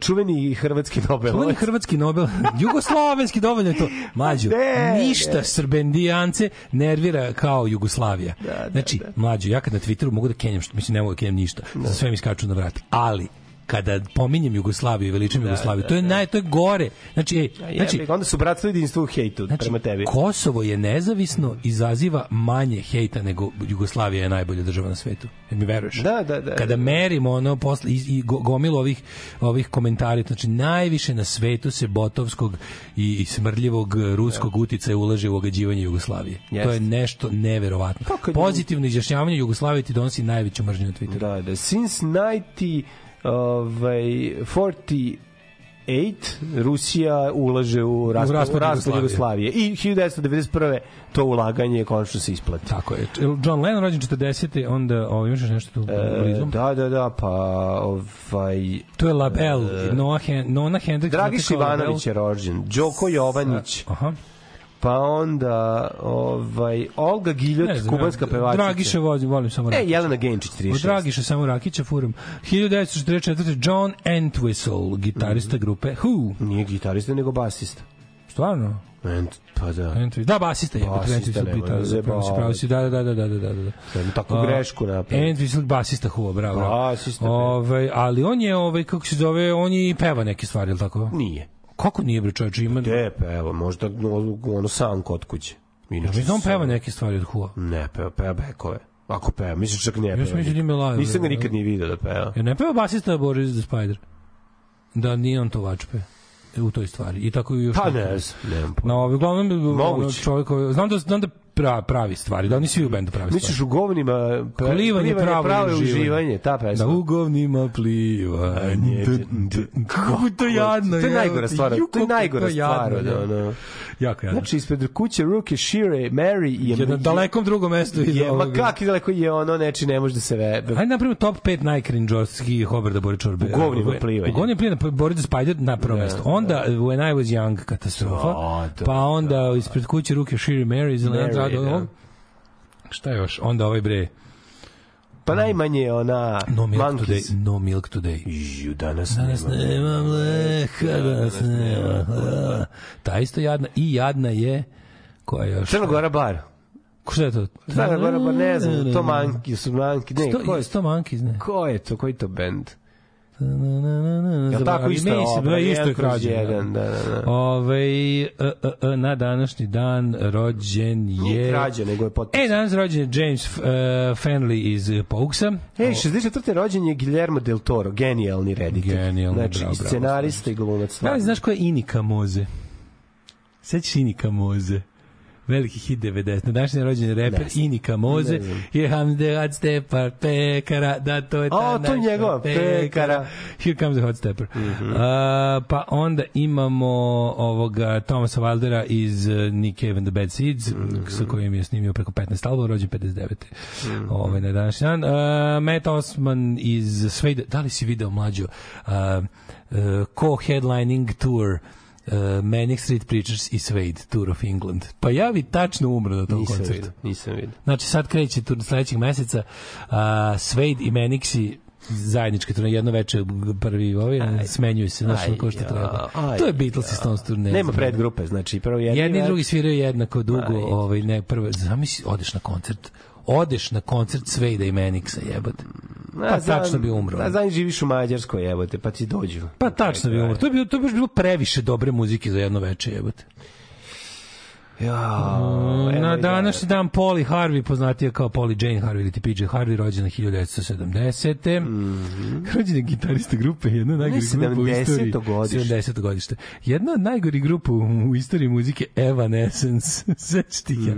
čuveni hrvatski Nobelovac. Čuveni hrvatski Nobel, jugoslovenski dovoljno je to. Mlađo, Ne, ništa ne. srbendijance nervira kao Jugoslavija. da, znači, da. mlađo, ja kad na Twitteru mogu da kenjam, što, mislim, ne mogu da kenjam ništa, za sve mi skaču na vrat. Ali, kada pominjem Jugoslaviju i veličam Jugoslaviju, to je naj to je gore. Znači, ej, Znači, znači, onda su bratstvo i jedinstvo u hejtu Znači, prema tebi. Kosovo je nezavisno, izaziva manje hejta nego Jugoslavija je najbolja država na svetu. Jel mi veruješ? Da, da, da. Kada merimo ono posle i, i go- gomilu ovih ovih komentara, znači najviše na svetu se botovskog i, i smrdljivog ruskog uticaja ulaže u ogađivanje Jugoslavije. Jeste. To je nešto neverovatno. Pozitivno izjašnjavanje Jugoslavije ti donosi najveću mržnju na Twitteru. Da, da. Since 90, ovaj, 48 Rusija ulaže u raspad, u raspad raspad Jugoslavije. Jugoslavije. I 1991. to ulaganje konačno se isplati. Tako je. John Lennon rođen 40. onda ovo, imaš nešto tu E, blizu? da, da, da, pa ovaj To je Label, Noah Hen, Nona Hendricks. Dragiš? Ivanović je rođen, Đoko Jovanić, Aha. Pa onda ovaj Olga Giljot, Ne znam, kubanska pevačica. Dragiša volim, volim samo E, Rakića. Jelena Genčić, 36. Od Dragiša samo Rakića furam. 1944. John Entwistle, gitarista grupe Who. Nije gitarista, nego basista. Stvarno? Ent, pa da. Entwistle. Da, basista je. Basista, nema gitarista, veze, pravo si, pravo si, Da, da, da, da, da, da, da. Sam tako A, grešku napravio. Entwistle, basista Who, bravo. Basista, bre. Ovaj, ali on je, ovaj, kako se zove, on je i peva neke stvari, ili tako? Nije. Kako nije, bre, čovječe, ima... Gde peva? Možda ono, sam kod kuće. Ja Inače, mislim da on peva neke stvari od Who. Ne, peva, peva bekove. Ako peva, mislim čak ne peva. sam mislio da ima live, Nisam ga nikad ni video da peva. Ja ne peva basista Boris the Spider. Da, nije on to vačpe u toj stvari. I tako i još. Pa neki. ne znam, pojma. No, uglavnom, Moguće. čovjek znam da, znam da pra, pravi stvari, da oni svi u bendu pravi stvari. Misliš u govnima pe- Plivanje pravo pravo je uživanje. uživanje, ta pesma. Da u govnima plivanje. Kako je to jadno. To je najgora stvar. To je najgora stvar. da. ono. Jako jadno. Znači, ispred kuće Ruke, Shire, Mary i... Je na dalekom drugom mestu je, ma kak je daleko je ono, neči ne može da se ve... Ajde napravimo top 5 najcringeovskih Hobarda Bori Čorbe. U govnima plivanje. U govnima plivanje, Boris the Spider na prvo mesto. Onda When I was young katastrofa. Da, da, pa onda ispred kuće ruke Shiri Mary iz Mary, Adolf. da. Šta još? Onda ovaj bre Pa najmanje je ona... No Milk Monkeys. Today. No Milk Today. Ju, danas, Danas nema. nema mleka, danas nema. hleba. Ta isto jadna. I jadna je koja je još? Crna Gora bar. Ko šta je to? Crna Gora bar, ne znam, to manki, su manki, ne, Sto, ko je Monkeys, ne. Ko je to? Koji to bend? Ja tako isto je opera, isto je krađe. jedan, da, da, da. Ove, e, e, e, na današnji dan rođen Nije je... krađa, nego je potpisan. E, danas rođen je James uh, Fenley iz Poguesa. Ej, 64. rođen je Guillermo del Toro, genijalni reditelj. Genijalni, znači, bravo, scenarista i glumac. Da li znaš ko je Inika Moze? Sećaš Inika Moze? Veliki hit 90. Na današnji rođen reper znam. Inika Moze. Here comes the hot stepper, pekara, da to je ta O, to njegova, pekara. Mhm. Here comes the hot stepper. A, pa onda imamo ovoga Thomasa Wildera iz uh, Nick Cave and the Bad Seeds, Mhm. sa kojim je snimio preko 15 albuma, rođen 59. Ovaj, na današnji dan. Uh, Matt Osman iz Svejda, da li si video mlađo, uh, uh, co-headlining tour uh, Manic Street Preachers i Suede Tour of England. Pa ja bi tačno umro na tom Nisam koncertu. vidio, nisam vidio. Znači sad kreće tur sledećeg meseca uh, Suede i Manixi zajedničke turne jedno veče prvi ovi smenjuju se Aj, kao što treba aj, to je Beatles i Stones turne Nema predgrupe, znači prvo jedni, jedni i več- drugi sviraju jednako dugo Aj. ovaj ne prvo zamisli odeš na koncert odeš na koncert Suede i Manixa jebote pa tačno bi umro A znam, živiš u Mađarskoj, evo te, pa ti dođu. Pa tačno bi umro. To bilo to baš bilo previše dobre muzike za jedno veče, jebote. Ja, Mm, Na današnji dan Polly Harvey, poznatija kao Polly Jane Harvey ili PJ Harvey, rođena 1970. Mm Rođen je gitarista grupe, jedna od najgorih grupa u istoriji. 70. godište. 70. godište. Jedna od najgorih grupa u, istoriji muzike, Evanescence. Sećaš ti ja?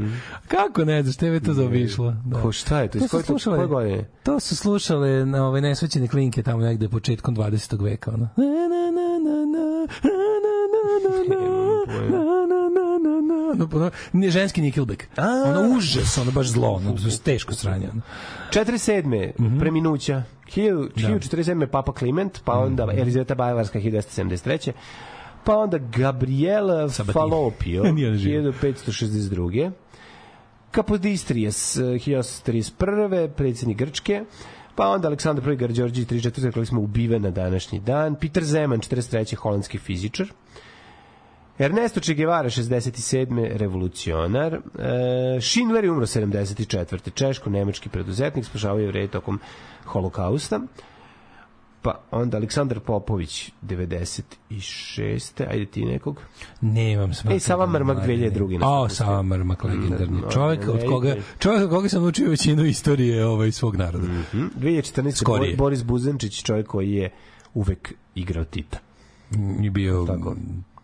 Kako ne znaš, tebe je to zaobišlo. Da. Ko šta je to? To Iz su koje to- slušale, koje godine? to su slušale na ove nesvećene klinke tamo negde početkom 20. veka. Ono. Na, na, na, na, na, na, na, na, na, na, na, na, na, na. Ono, ono, nije ženski Nickelback. Ono užas, ono baš zlo, ono, teško sranje. Ono. 47. Mhm. preminuća. 1000 Da. 1047. Papa Kliment, pa onda Mhm. Elizaveta Bavarska 1273. Pa onda Sabatini. Falopio Nije ona živa. 1562. Kapodistrijas 1831. predsjednik Grčke. Pa onda Aleksandar I. Garđorđi 34. rekli smo ubiven na današnji dan. Peter Zeman 43. holandski fizičar. Ernesto Che Guevara 67. revolucionar. E, Schindler je umro 74. Češko-nemački preduzetnik, spašavao je vrej tokom holokausta. Pa onda Aleksandar Popović 96. Ajde ti nekog. Nemam smatram. Ej, Sava Mrmak 2002. na O, Sava Mrmak, legendarni. Da, Čovjek da, od da, koga, da. čovjek od koga sam naučio većinu istorije ovaj, svog naroda. Hm? 2014. Skorije. Bo- Boris Buzenčić, čovjek koji je uvek igrao Tita. I bio Tako.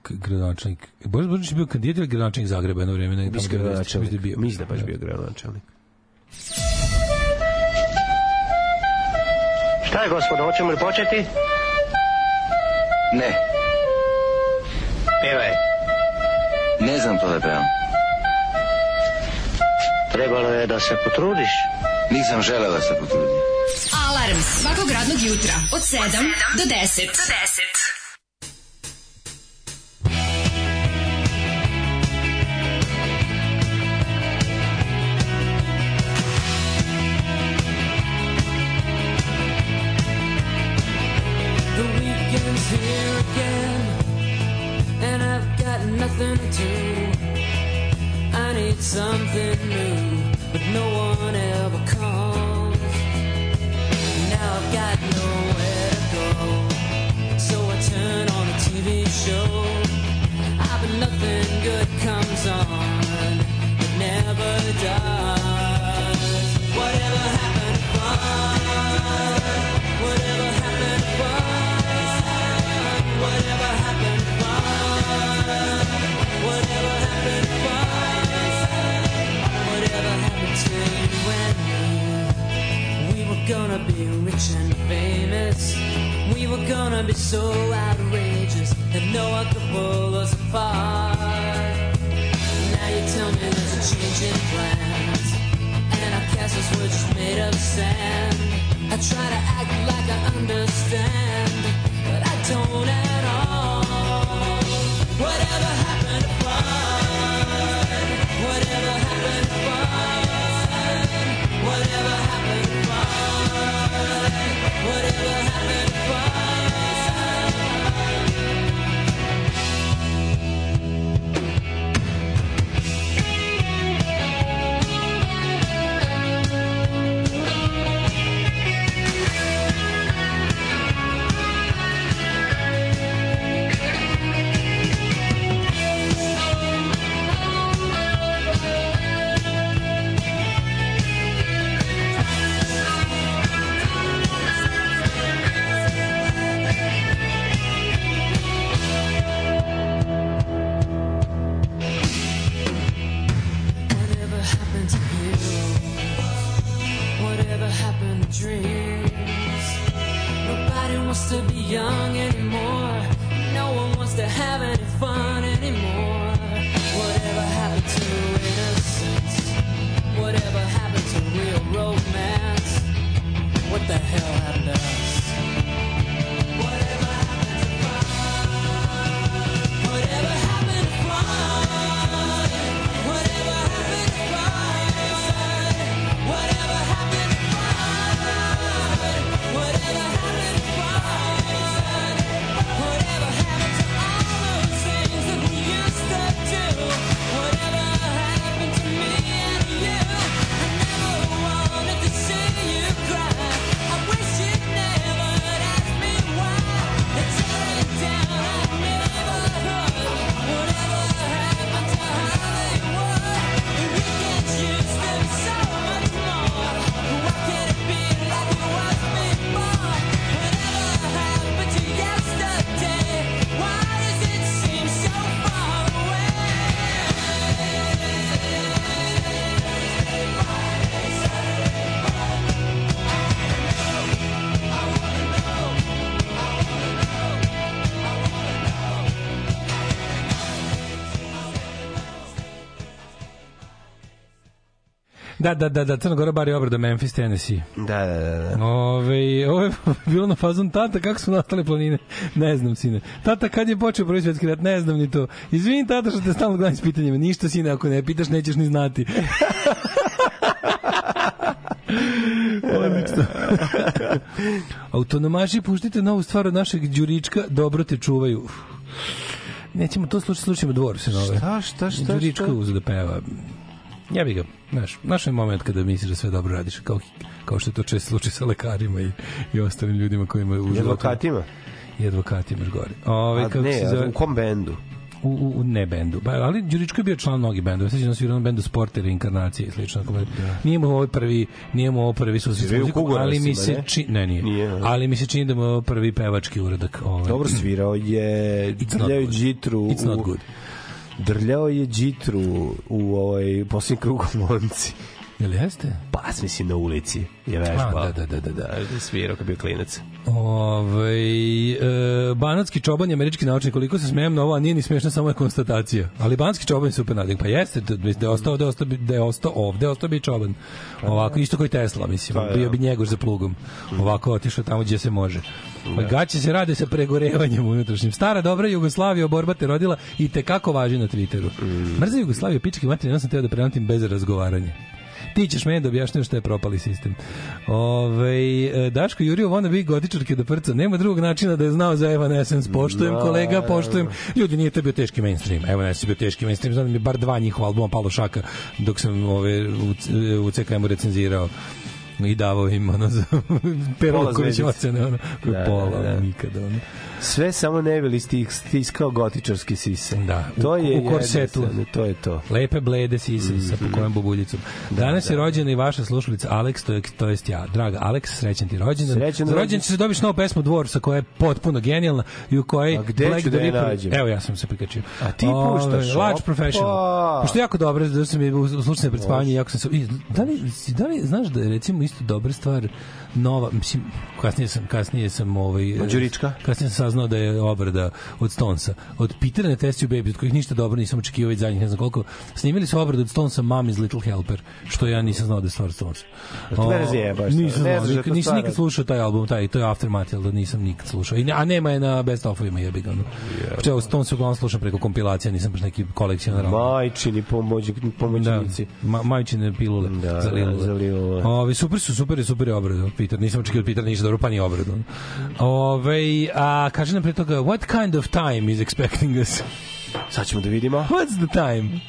Gradonačelnik. Boris Božanić je bio kandidat ili gradonačelnik Zagreba jedno vreme? Ne, Mislim da je Mislim da je. Mislim da je baš bio gradonačelnik. Šta je, gospodo, hoćemo li početi? Ne, Pevaj. ne znam to da pevam. Trebalo je da se potrudiš. Nisam želeo da se potrudim. Alarm svakog radnog jutra od 7 do 10. Do 10. Something new, but no one ever comes. Now I've got nowhere to go, so I turn on a TV show. Ah, but nothing good comes on, it never does. Whatever happened to fun? Whatever happened to fun? Whatever happened to fun? Whatever happened gonna be rich and famous. We were gonna be so outrageous that no one could pull us apart. Now you tell me there's a change in plans, and our castles were just made of sand. I try to act like I understand, but I don't at all. Whatever happened Whatever Da, da, da, da, Crna Gora bar je obrada Memphis, Tennessee. Da, da, da. da. Ove, ovo je bilo na fazon tata, kako su nastale planine? Ne znam, sine. Tata, kad je počeo prvi svjetski rat? Ne znam ni to. Izvini, tata, što te stalno gledam s pitanjima. Ništa, sine, ako ne pitaš, nećeš ni znati. Odlično. Autonomaši, puštite novu stvar od našeg Đurička, dobro te čuvaju. Nećemo to slušati, slušajmo dvor se nove. Šta, šta, šta, Đurička šta? uzeo da peva. Ja bih ga, znaš, znaš je moment kada misliš da sve dobro radiš, kao, kao što je to često slučaj sa lekarima i, i ostalim ljudima koji imaju u I životu. advokatima? I advokatima još gore. Ove, A kako ne, se zove? u kom bendu? U, u, u ne bendu. Ba, ali Đuričko je bio član mnogih bendova. Sećam se svirao bendu Sport ili Inkarnacije i slično. Da. Nije mu ovo prvi, nije mu ovo prvi susret u muzikom, ali mi se ne? čini, ne, nije. Nije, ali mi se čini da mu je ovo prvi pevački uradak. Ovaj. Dobro svirao je It's not drljao je good. džitru It's not u- good. Drljao je džitru u ovaj posljednji krug u Monci Jel jeste? pa mislim na ulici je vežbao A, da, da, da, da, da. svirao kad bio klinac Ove, e, banatski čoban je američki naučnik, koliko se smijem na ovo, a nije ni smiješna, samo je konstatacija. Ali banatski čoban je super nadik. Pa jeste, da, da je ostao, da je ostao, da je ostao ovde, ostao bi čoban. Ovako, isto koji Tesla, mislim. Pa, da. Bio bi njegoš za plugom. Ovako otišao tamo gdje se može. Pa gaće se rade sa pregorevanjem unutrašnjim. Stara dobra Jugoslavija, borba te rodila i te kako važi na Twitteru. Mrza Jugoslavija, pički materija, ja sam teo da prenotim bez razgovaranja. Ti ćeš meni da objašnjaš šta je propali sistem. Ove, e, Daško Jurio vona bi gotičarke da prca. Nema drugog načina da je znao za Evanescence. Poštujem kolega, poštujem. Ljudi, nije to bio teški mainstream. Evanescence bio teški mainstream. Znam da mi bar dva njihova albuma palo šaka dok sam ove, u, u CKM-u recenzirao i davao im ono za Perloković zvezdice. ocene ono, Da, pola da, da. nikada ono. Sve samo ne bili stis- stiskao gotičarski sise. Da, u- to je u korsetu. jednostavno, To je to. Lepe blede sise sa pokojom bobuljicom. Danas je rođena i vaša slušalica Alex, to je, to jest ja. Draga Alex, srećan ti rođendan. Srećan rođendan rođendan. će se dobiš novu pesmu Dvorca koja je potpuno genijalna i u kojoj A gde Black ću da je nađem? Evo ja sam se prikačio. A ti puštaš, Large. Professional. Pošto jako dobro, da sam je u slučaju pred spavanjem, jako sam se... i, Da li, da li znaš da recimo isto dobra stvar nova, mislim, kasnije sam, kasnije sam ovaj, Mađurička? kasnije sam saznao da je obrada od Stonesa. Od Petera na Test You Baby, od kojih ništa dobro nisam očekivao već zadnjih ne znam koliko. Snimili su obradu od Stonesa Mom is Little Helper, što ja nisam znao da je stvar Stonesa. to mene zajebaš, Nisam ne znao, znaš da je nikad, to nisam stvar nikad slušao taj album, taj, to je Aftermath, da nisam nikad slušao. I, a nema je na Best Of-ovima jebi ga. ono. Čeo, Stones uglavnom slušam preko kompilacija, nisam baš neki kolekcionar. Majčini pomoć, pomoćnici. Da, ma, majčine pilule Da, za da, Lilule. za Lilule. Ovi, super su, super je, super je obrada, Peter. Nisam očekio od Peter ništa dobro, pa ni obradu. Ove, a kaže nam pre toga, what kind of time is expecting us? Sad ćemo da vidimo. What's the time?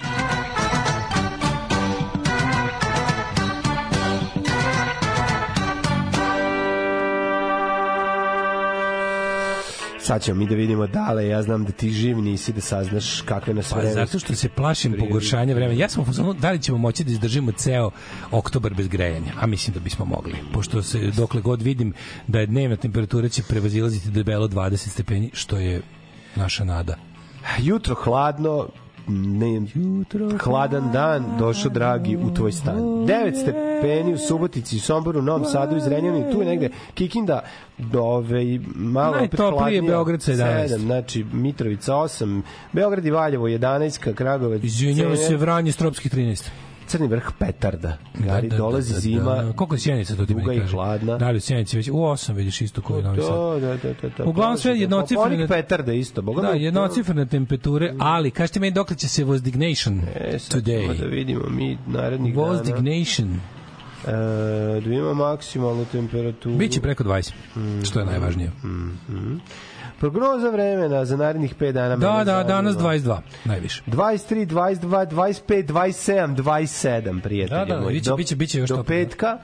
Sad ćemo mi da vidimo dale, ja znam da ti živ nisi da saznaš kakve nas Pa vreme. zato što se plašim pogoršanja vremena. Ja sam u fazonu da li ćemo moći da izdržimo ceo oktobar bez grejanja, a mislim da bismo mogli. Pošto se dokle god vidim da je dnevna temperatura će prevazilaziti debelo 20 stepeni, što je naša nada. Jutro hladno, ne, hladan dan, došao dragi u tvoj stan. 9 stepeni u Subotici, Somboru, Novom Sadu, Zrenjaninu, tu je negde Kikinda, ove, malo opet hladnije. Beograd sa 11. 7, znači Mitrovica 8, Beograd i Valjevo 11, Kragovac, Izvinjavam se, Vranje, Stropskih 13. Crni vrh Petarda. Gari, dolazi zima, Koliko je sjenica, to ti duga i hladna. Da li u sjenici već? U 8 vidiš isto koji Novi Sad. Da, da, da, da. Uglavnom sve jednocifrene- Ponik Petarda isto. Boga Da, jednocifrene temperature, ali kažete meni dokle će se Vozdignation E, today? da vidimo mi narednih dana. Vozdignation. E, da vidimo maksimalnu temperaturu. Biće preko 20, što je najvažnije. Prognoza vremena za narednih 5 dana. Da, da, danas 22, najviše. 23, 22, 25, 27, 27, prijatelji Da, da, moji. biće- Do- biće- biće još Do petka,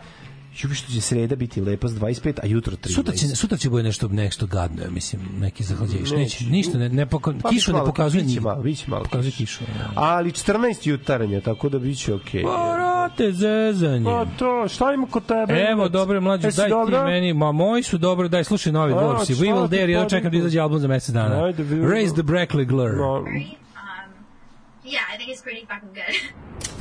Ju što će sreda biti lepo s 25, a jutro 13. Sutra će, sutra će bude nešto, nešto gadno, ja mislim, neki zahlađajiš. Neće. Ništa, ne, ne poko, Pa, kišu biće ne pokazuje biće njih. malo, biće malo Pokazuje kišu. ja. Ali 14 jutarnja, tako da biće okej. Pa, rate, zezanje. Pa to, šta ima kod tebe? Evo, dobro, mlađo, daj ti dobro? meni, ma moji su dobro, daj, slušaj novi šta We will ti dare, ja čekam da izađe album za mesec dana. Ajde. Raise the Brackley Glur. No, Um, yeah, I think it's pretty fucking good.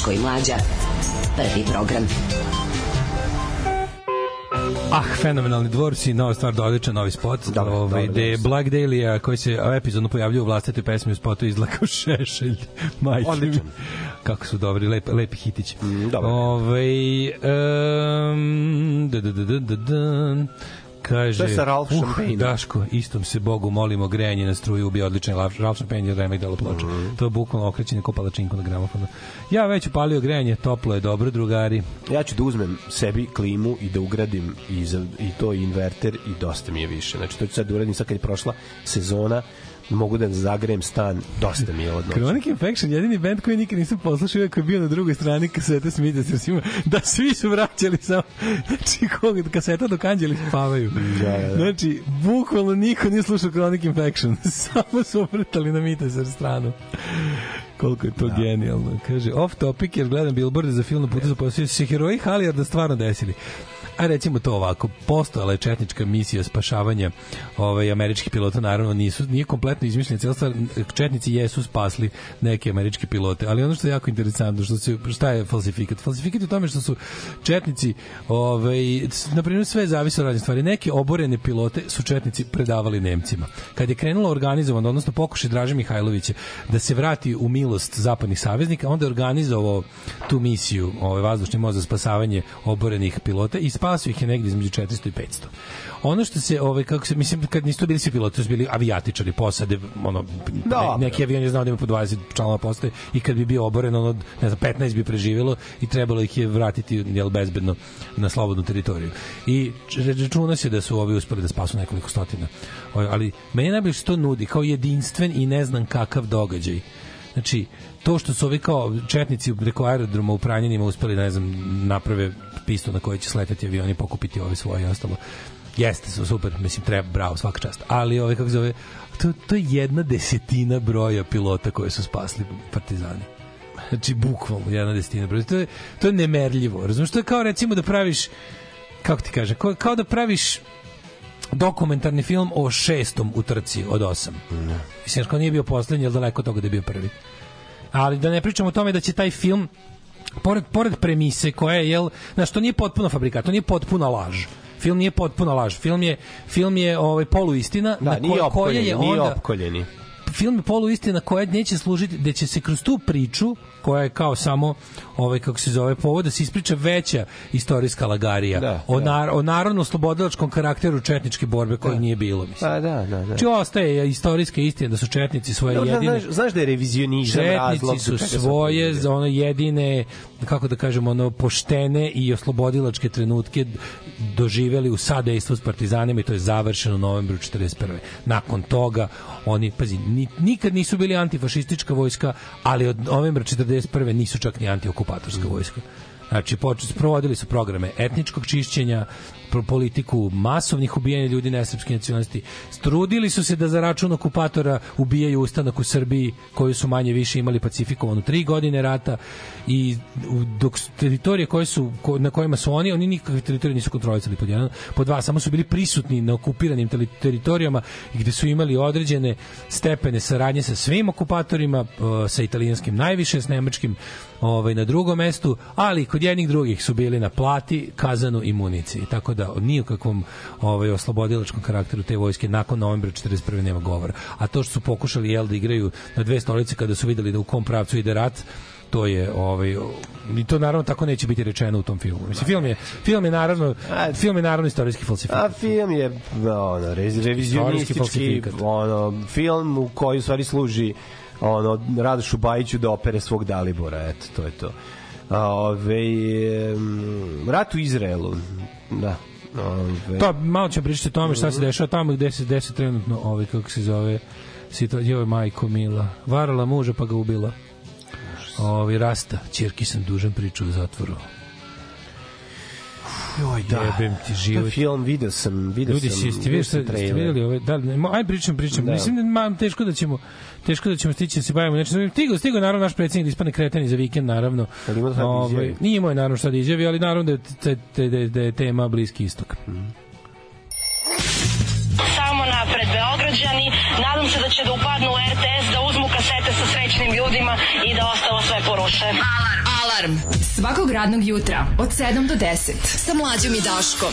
Daško i Mlađa. Prvi program. Ah, fenomenalni dvorci, nova stvar, odličan novi spot. Dobro, ovaj, dobro, gde je dobro. Black Dahlia, koji se epizodno pojavljuje u vlastitoj pesmi u spotu izlakao šešelj. Majke. Odličan. Kako su dobri, lep, lepi hitić. Mm, dobro. Ovaj, um, da, da, da, da, da, da. Kaže, To je sa Ralph uh, Champagneom. Daško, istom se Bogu molimo, grejanje na struju ubija odličan Ralph Ralph Champagne je remek delo ploča. Mhm. To je bukvalno okrećenje ko palačinku na gramofonu. Ja već upalio grejanje, toplo je dobro, drugari. Ja ću da uzmem sebi klimu i da ugradim i, za, i to i inverter i dosta mi je više. Znači, to ću sad da uradim sad kad je prošla sezona, mogu da zagrejem stan, dosta mi je odnos. Chronic Infection, jedini band koji nikad nisam poslušao, koji je bio na drugoj strani kasete Smithers, recimo, da svi su vraćali samo, znači, koga, kaseta dok anđeli spavaju. Da, da, da. Znači, bukvalno niko nije slušao Chronic Infection, samo su obrtali na Mitesar stranu. Koliko je to da. genijalno. Kaže, off topic, jer gledam billboarde za film na putu za posao, se heroji Halijarda stvarno desili. A recimo to ovako, postojala je četnička misija spašavanja ovaj, američkih pilota, naravno nisu, nije kompletno izmišljena cijela stvar, četnici jesu spasli neke američke pilote, ali ono što je jako interesantno, što se, šta je falsifikat? Falsifikat je tome što su četnici, ovaj, na primjer sve zavisi od razne stvari, neke oborene pilote su četnici predavali Nemcima. Kad je krenulo organizovano, odnosno pokušaj Draže Mihajlovića da se vrati u milost zapadnih saveznika, onda je organizovao tu misiju ovaj, vazdušni most za spasavanje oborenih pilota i spasio ih je negdje između 400 i 500. Ono što se, ovaj, kako se, mislim, kad nisu bili svi piloti, to su bili avijatičari, posade, ono, Dobro. ne, neki avion je znao da ima po 20 članova postave i kad bi bio oboren, ono, ne znam, 15 bi preživjelo i trebalo ih je vratiti, jel, bezbedno na slobodnu teritoriju. I računa se da su ovi uspeli da spasu nekoliko stotina. Ali meni je najbolje što to nudi kao jedinstven i ne znam kakav događaj. Znači, to što su ovi kao četnici preko aerodroma u Pranjenima uspeli, ne znam, naprave pistu na kojoj će sletati avioni, pokupiti ove svoje i ostalo. Jeste, su super, mislim, treba, bravo, svaka čast. Ali, ove, kako zove, to, to je jedna desetina broja pilota koje su spasli partizani. Znači, bukvalno jedna desetina broja. To je, to je nemerljivo. Razumiješ, to je kao recimo da praviš, kako ti kažem, kao, kao da praviš dokumentarni film o šestom u trci od osam. Mislim, kao nije bio poslednji, ali daleko od toga da je bio prvi. Ali da ne pričamo o tome da će taj film pored, pored premise koja je, jel, znaš, to nije potpuno fabrikat, to nije potpuna laž. Film nije potpuna laž. Film je, film je ovaj, poluistina Da, na ko, koja je nije onda, opkoljeni. Film je poluistina koja neće služiti, da će se kroz tu priču koja je kao samo ovaj kako se zove povod da se ispriča veća istorijska lagarija Da, o, da. nar, o narodno slobodilačkom karakteru četničke borbe koje nije bilo mislim. Pa da, da, da. Znači ostaje istorijska istina da su četnici svoje Dobro, jedine znaš, znaš da je revizionizam razlog Četnici su svoje za ono jedine kako da kažemo ono poštene i oslobodilačke trenutke doživeli u sadejstvu s partizanima i to je završeno u novembru 41. Nakon toga oni pazi ni, nikad nisu bili antifašistička vojska, ali od novembra 41. nisu čak ni antiokupatorska vojska. Znači, provodili su programe etničkog čišćenja, politiku masovnih ubijanja ljudi nesrpske nacionalnosti. Strudili su se da za račun okupatora ubijaju ustanak u Srbiji, koju su manje više imali pacifikovanu tri godine rata i dok su teritorije koje su, na kojima su oni, oni nikakve teritorije nisu kontrolisali pod jedan, pod dva, samo su bili prisutni na okupiranim teritorijama gde su imali određene stepene saradnje sa svim okupatorima, eh, sa italijanskim najviše, s nemačkim ovaj, na drugom mestu, ali kod jednih drugih su bili na plati, kazanu i municiji. Tako da ni u kakvom ovaj, oslobodilačkom karakteru te vojske nakon novembra 41. nema govora. A to što su pokušali jel, da igraju na dve stolice kada su videli da u kom pravcu ide rat, to je ovaj i to naravno tako neće biti rečeno u tom filmu. Mislim film je film je naravno film je naravno istorijski falsifikat. A film je ono, rez- Istorijski revizionistički falsifikat. ono, film u koji u stvari služi ono, Radošu Bajiću da opere svog Dalibora, eto, to je to. A, Ove, em, rat u Izraelu, da. Ove, To malo ćemo pričati o tome šta se dešava tamo gde se desi trenutno ovaj kako se zove situacija joj majko mila. Varala muža pa ga ubila. Ovi rasta, ćerki sam dužan priču u zatvoru. Joj, da. Jebem ti život. To film, video sam, video Ljudi, sam. si, jeste jeste trailer. vidjeli ove, da, ajde pričam, pričam. Da. Mislim da mam, teško da ćemo teško da ćemo stići da se bavimo. Znači, stigo, stigo naravno naš predsjednik da ispane kreteni za vikend, naravno. Ali ima sad Ovaj, nije imao je naravno šta da izjavi, ali naravno da je, te- te- da je, da je tema Bliski istok. Samo napred Beograđani, nadam se da će da upadnu u RTS, kasete sa srećnim ljudima i da ostalo sve poruše. Alarm! Alarm! Svakog radnog jutra od 7 do 10 sa mlađom i Daškom.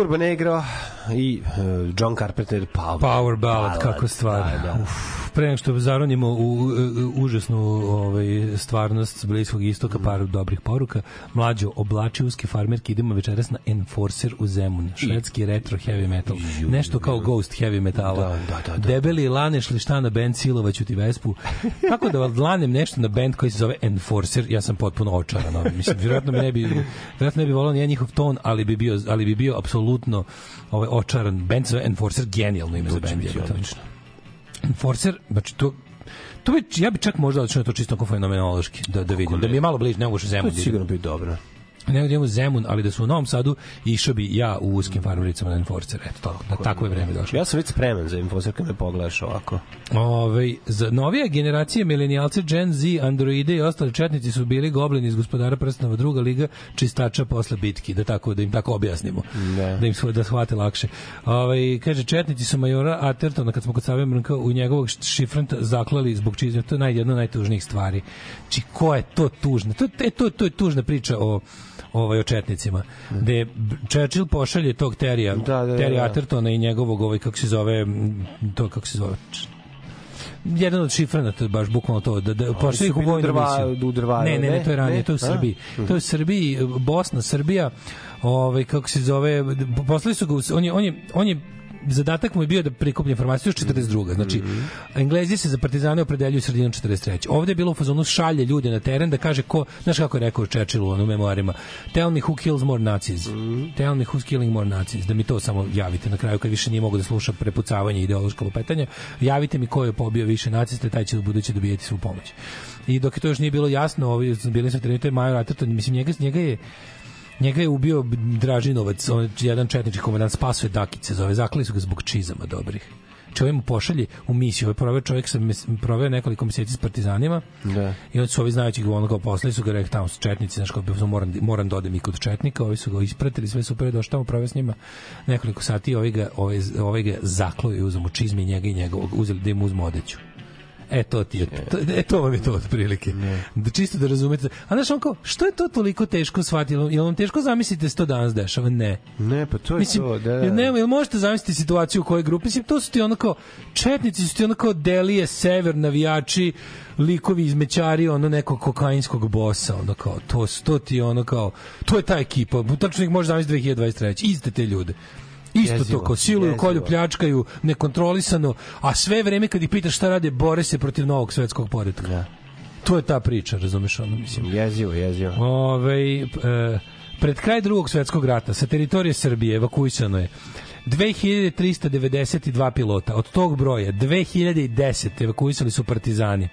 Turbo Negro i uh, John Carpenter Power, Power ballad, kako stvar. Da, da. Uf, pre nego što zaronimo u, u, u užasnu ovaj, stvarnost s Bliskog istoka, Mm. par dobrih poruka. Mlađo, oblači uske farmerke, idemo večeras na Enforcer u Zemun. Švedski retro heavy metal. Nešto kao ghost heavy metala. Da, da, da, da. Debeli laneš li šta na band silovaću ti Vespu. Kako da lanem nešto na band koji se zove Enforcer, ja sam potpuno očaran. ono. Mislim, vjerojatno ne bi, vjerojatno ne bi volao ni ja njihov ton, ali bi bio, ali bi bio apsolutno ovaj, očaran. Band se zove Enforcer, genijalno ime za band. jebote. Enforcer, znači to To bi, ja bi čak možda odšao na to čisto kao fenomenološki, da, da vidim, da mi je malo bliže, nego što To Zemun. će sigurno biti dobro. Ne idemo Zemun, ali da su u Novom Sadu, išao bi ja u uskim farmericama na Enforcer. Eto, to, da tako je vreme došlo. Ja sam već spreman za infoser kad me pogledaš ovako. Ove, za novije generacije milenijalce Gen Z, Androide i ostali četnici su bili goblini iz gospodara prstenova druga liga čistača posle bitki, da tako da im tako objasnimo. Da. Da im da shvate lakše. Ovaj kaže četnici su majora Atertona kad smo kod Save Mrnka u njegovog šifranta zaklali zbog čizme. To je naj, jedna od najtužnijih stvari. Či ko je to tužno? To, to, to, to je tužna priča o ovaj o četnicima. Da je Churchill pošalje tog Terija, Da, da, da, Terry da. Athertona i njegovog ovaj kako se zove to kako se zove jedan od šifranata baš bukvalno to da da pošli ih u vojnu drva- misiju. u drvaru, ne, ne, ne, to je ranije, Ne? to je u A? Srbiji. To je u Srbiji, Bosna, Srbija, ovaj kako se zove, poslali su ga, on je on je on je zadatak mu je bio da prikuplja informaciju još 42. Znači, Mhm. Englezi se za partizane opredeljuju sredinom 43. Ovde je bilo u fazonu šalje ljude na teren da kaže ko, znaš kako je rekao Churchill u onom memoarima, tell me who kills more Nazis. Mhm. Tell me who's killing more Nazis. Da mi to samo javite na kraju kad više nije mogu da sluša prepucavanje i ideološka lupetanja. Javite mi ko je pobio više naciste, taj će u buduće dobijeti svu pomoć. I dok je to još nije bilo jasno, ovi bili su trenutno Major Atherton, mislim njega, njega je Njega je ubio Dražinovac, on je jedan četnički komandant, spasuje Dakice, zove, zaklali su ga zbog čizama dobrih. Čovjek mu pošalje u misiju, ovaj proveo čovjek mes- proveo nekoliko meseci s partizanima Da. i onda su ovi znajući ga ono kao poslali su ga rekli tamo su četnici, znaš kao bio sam moram, moram da odem i kod četnika, ovi su ga ispratili, sve super je došao tamo proveo s njima nekoliko sati, ovi ga, ovi, ovi ga zaklo i uzmu čizme njega i njegovog, uzeli da im uzmu odeću. E to ti je, to, e to vam je to otprilike. Da čisto da razumete. A znaš on kao, što je to toliko teško shvatiti? Jel, vam teško zamislite se to danas dešava? Ne. Ne, pa to je Mislim, to, da. jel, ne, jel možete zamisliti situaciju u kojoj grupi? Mislim, to su ti ono kao, četnici su ti ono kao delije, sever, navijači, likovi izmećari, ono nekog kokainskog bosa, ono kao, to, su- to ti ono kao, to je ta ekipa, tačno ih može zamisliti 2023. Iste te ljude. Isto Jezivo, to, kao siluju, kolju, pljačkaju, nekontrolisano, a sve vreme kad ih pitaš šta rade, bore se protiv novog svetskog poretka. Da. To je ta priča, razumeš ono, mislim. Jezivo, jezivo. Ove, e, pred kraj drugog svetskog rata sa teritorije Srbije evakuisano je 2392 pilota. Od tog broja 2010 evakuisali su partizani.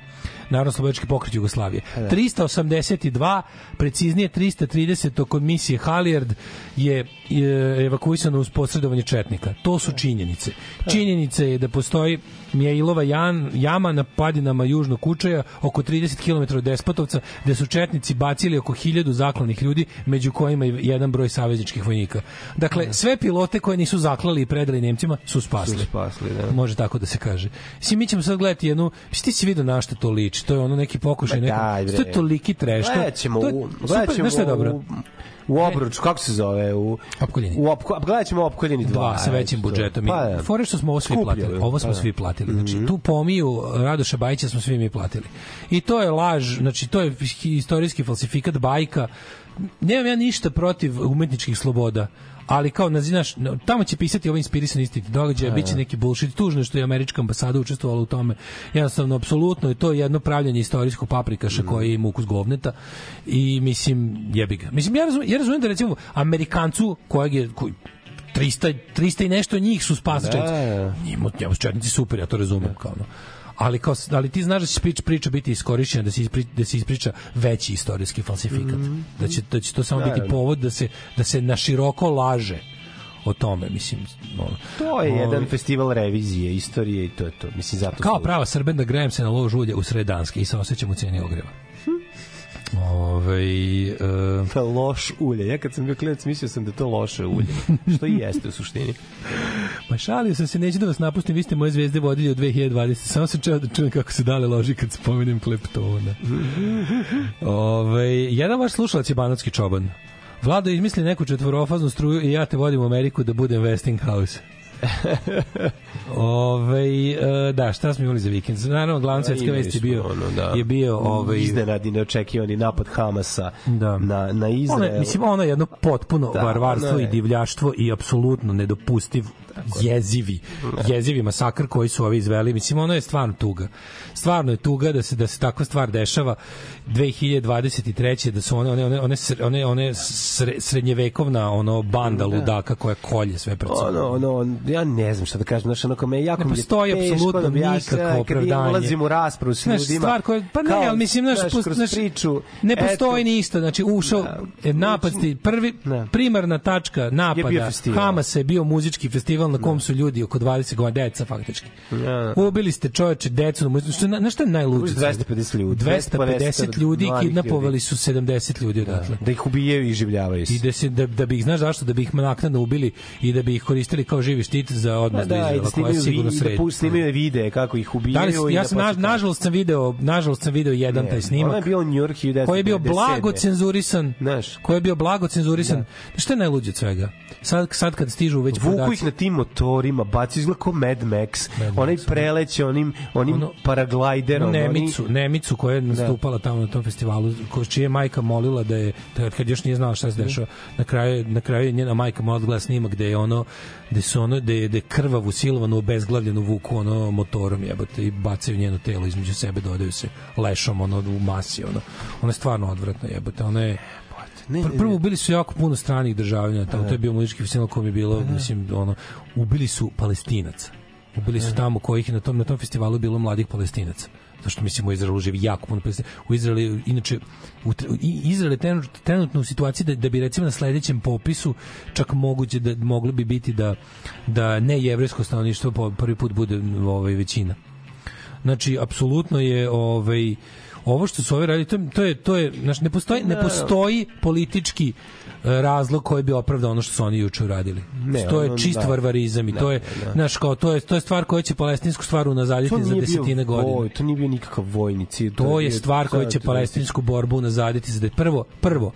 Narodno slobodački pokret Jugoslavije. 382, preciznije 330 kod misije Halijard je e, evakuisano uz posredovanje četnika. To su činjenice. Činjenice je da postoji Mjeilova jan, jama na padinama južnog Kučaja, oko 30 km od Despotovca, gde su četnici bacili oko 1000 zaklanih ljudi, među kojima i jedan broj savezničkih vojnika. Dakle, sve pilote koje nisu zaklali i predali Nemcima su spasli. Su spasli, da. Može tako da se kaže. Mislim, mi ćemo sad gledati jednu, ti si vidio na šta to liči, to je ono neki pokušaj, Ma neko, to je toliki to- Gledat ćemo to je u, super, gledat ćemo znaš je dobro? U, obruču, kako se zove? U, Opkoljeni. u opko, gledat ćemo opkoljeni dva. dva sa većim eto. budžetom. Pa, da. Fore što smo ovo svi Skuplje, platili. Ovo smo pa da. svi platili. Znači, tu pomiju Radoša Bajića smo svi mi platili. I to je laž, znači to je istorijski falsifikat bajka. Nemam ja ništa protiv umetničkih sloboda ali kao na znaš, tamo će pisati ovo inspirisani istiniti događaje, biće neki bullshit. Tužno što je američka ambasada učestvovala u tome. Jednostavno, apsolutno je to jedno pravljanje istorijskog paprikaša koji ima ukus govneta i mislim, jebi ga. Mislim, ja razumem, ja razumem da recimo Amerikancu kojeg je, koji, 300, 300 i nešto njih su spasa Da, četnici. da. Njima, njima su četnici super, ja to razumem kao ono. Ali, kao, ali ti znaš da će priča, priča biti iskorišćena, da se, ispri, da se ispriča veći istorijski falsifikat. Da, će, da će to samo biti Naravno. povod da se, da se na široko laže o tome, mislim. Ono. To je Ovaj, jedan festival revizije, istorije i to je to. Mislim, zato Kao prava srbenda grejem se na lož ulje u sred Danske i se osjećam u ceni ogreva. Ove, To je loš ulje. Ja kad sam bio klinac mislio sam da to loše ulje. Što i jeste u suštini. Pa šalio sam se, neću da vas napustim, vi ste moje zvezde vodilje u 2020. Samo sam čeo da čujem kako se dale loži kad spomenem kleptona. Ove, jedan vaš slušalac je banatski čoban. Vlado izmisli neku četvorofaznu struju i ja te vodim u Ameriku da budem Westinghouse. Ove, e, da, šta smo imali za vikend? Naravno, glavna svetska Imali vest je bio, ono, da. je bio ovaj, iznenadni neočekivani napad Hamasa Da. na, na Izrael. Ono, je- mislim, ono je jedno potpuno Da, varvarstvo ono i je. divljaštvo i apsolutno nedopustiv jezivi, jezivi masakr koji su ovi izveli. Mislim, ono je stvarno tuga. Stvarno je tuga da se da se takva stvar dešava 2023. da su one one one one one, one sre, srednjevekovna ono banda ludaka koja kolje sve pred sobom. ono, ono, on- ja ne znam šta da kažem, znaš, onako me jako Ne mi je postoji teško apsolutno da nikakvo opravdanje. ulazim u raspravu s Znaš, ljudima. stvar koja, pa ne, kao, ali mislim, znaš, kroz znaš, priču, ne postoji eto, ništa, znači ušao, e, napad, prvi, primarna tačka Je bio napada. Hamasa je bio muzički festival na kom su ljudi oko 20 godina, deca faktički. Ja. Ubili ste čoveče decu na muzičku, što, na što je najluđe? Ubili su 250 ljudi. 250 ljudi, kidnapovali su 70 ljudi odatle. Da ih ubijaju i življavaju se. I da se da, da bi ih znaš zašto da bi ih naknadno ubili i da bi ih koristili kao živi štit za Da, odmazdu da, i Izraela, da koja je sigurno vi, da snimaju videe kako ih Da ubijaju. li, i ja da sam, na, nažalost sam video, nažalost sam video jedan Ne, taj Ono snimak je bio New York 1997. koji je bio blago cenzurisan, Znaš. koji je bio blago cenzurisan. Šta je najluđe od svega? Sad, sad kad stižu već Vuku podaci- ih na tim motorima, baci izgleda kao Mad Max, onaj preleće onim, onim Ono- paraglajderom. Onu oni- Nemicu, Nemicu koja je nastupala tamo na tom festivalu, ko čija je majka molila da je da kad još nije znala šta se dešava, na kraju na kraju je njena majka mogla da gleda snimak gde je ono gde su ono gde je krvavu silovanu obezglavljenu vuku ono motorom jebote i bacaju njeno telo između sebe dodaju se lešom ono u masi ono. Ona je stvarno odvratna jebote ona je Ne, Pr- Prvo ubili su jako puno stranih državljana, tamo to je bio muzički festival kom je bilo, Pa mislim, ono, ubili su palestinaca. Ubili su tamo kojih na tom na tom festivalu bilo mladih palestinaca. Zašto mislim u Izraelu živi jako puno palestinaca. U Izraelu inače u, Izrael je trenut- trenutno u situaciji da, da bi recimo na sledećem popisu čak moguće da moglo bi biti da da ne jevrejsko stanovništvo po prvi put bude ovaj većina. Znači apsolutno je ovaj ovo što su ovi radili, to, je- to je, to je, znači, ne postoji, ne Da. postoji politički razlog koji bi opravdao ono što su oni juče uradili. Ne, to je čist da. varvarizam i Da, to je, da. znaš, kao, to je, to je stvar koja će palestinsku stvar unazaditi To za desetine godina. voj, to nije bio nikakav vojni cilj. To je stvar koja će to- palestinsku borbu unazaditi za prvo prvo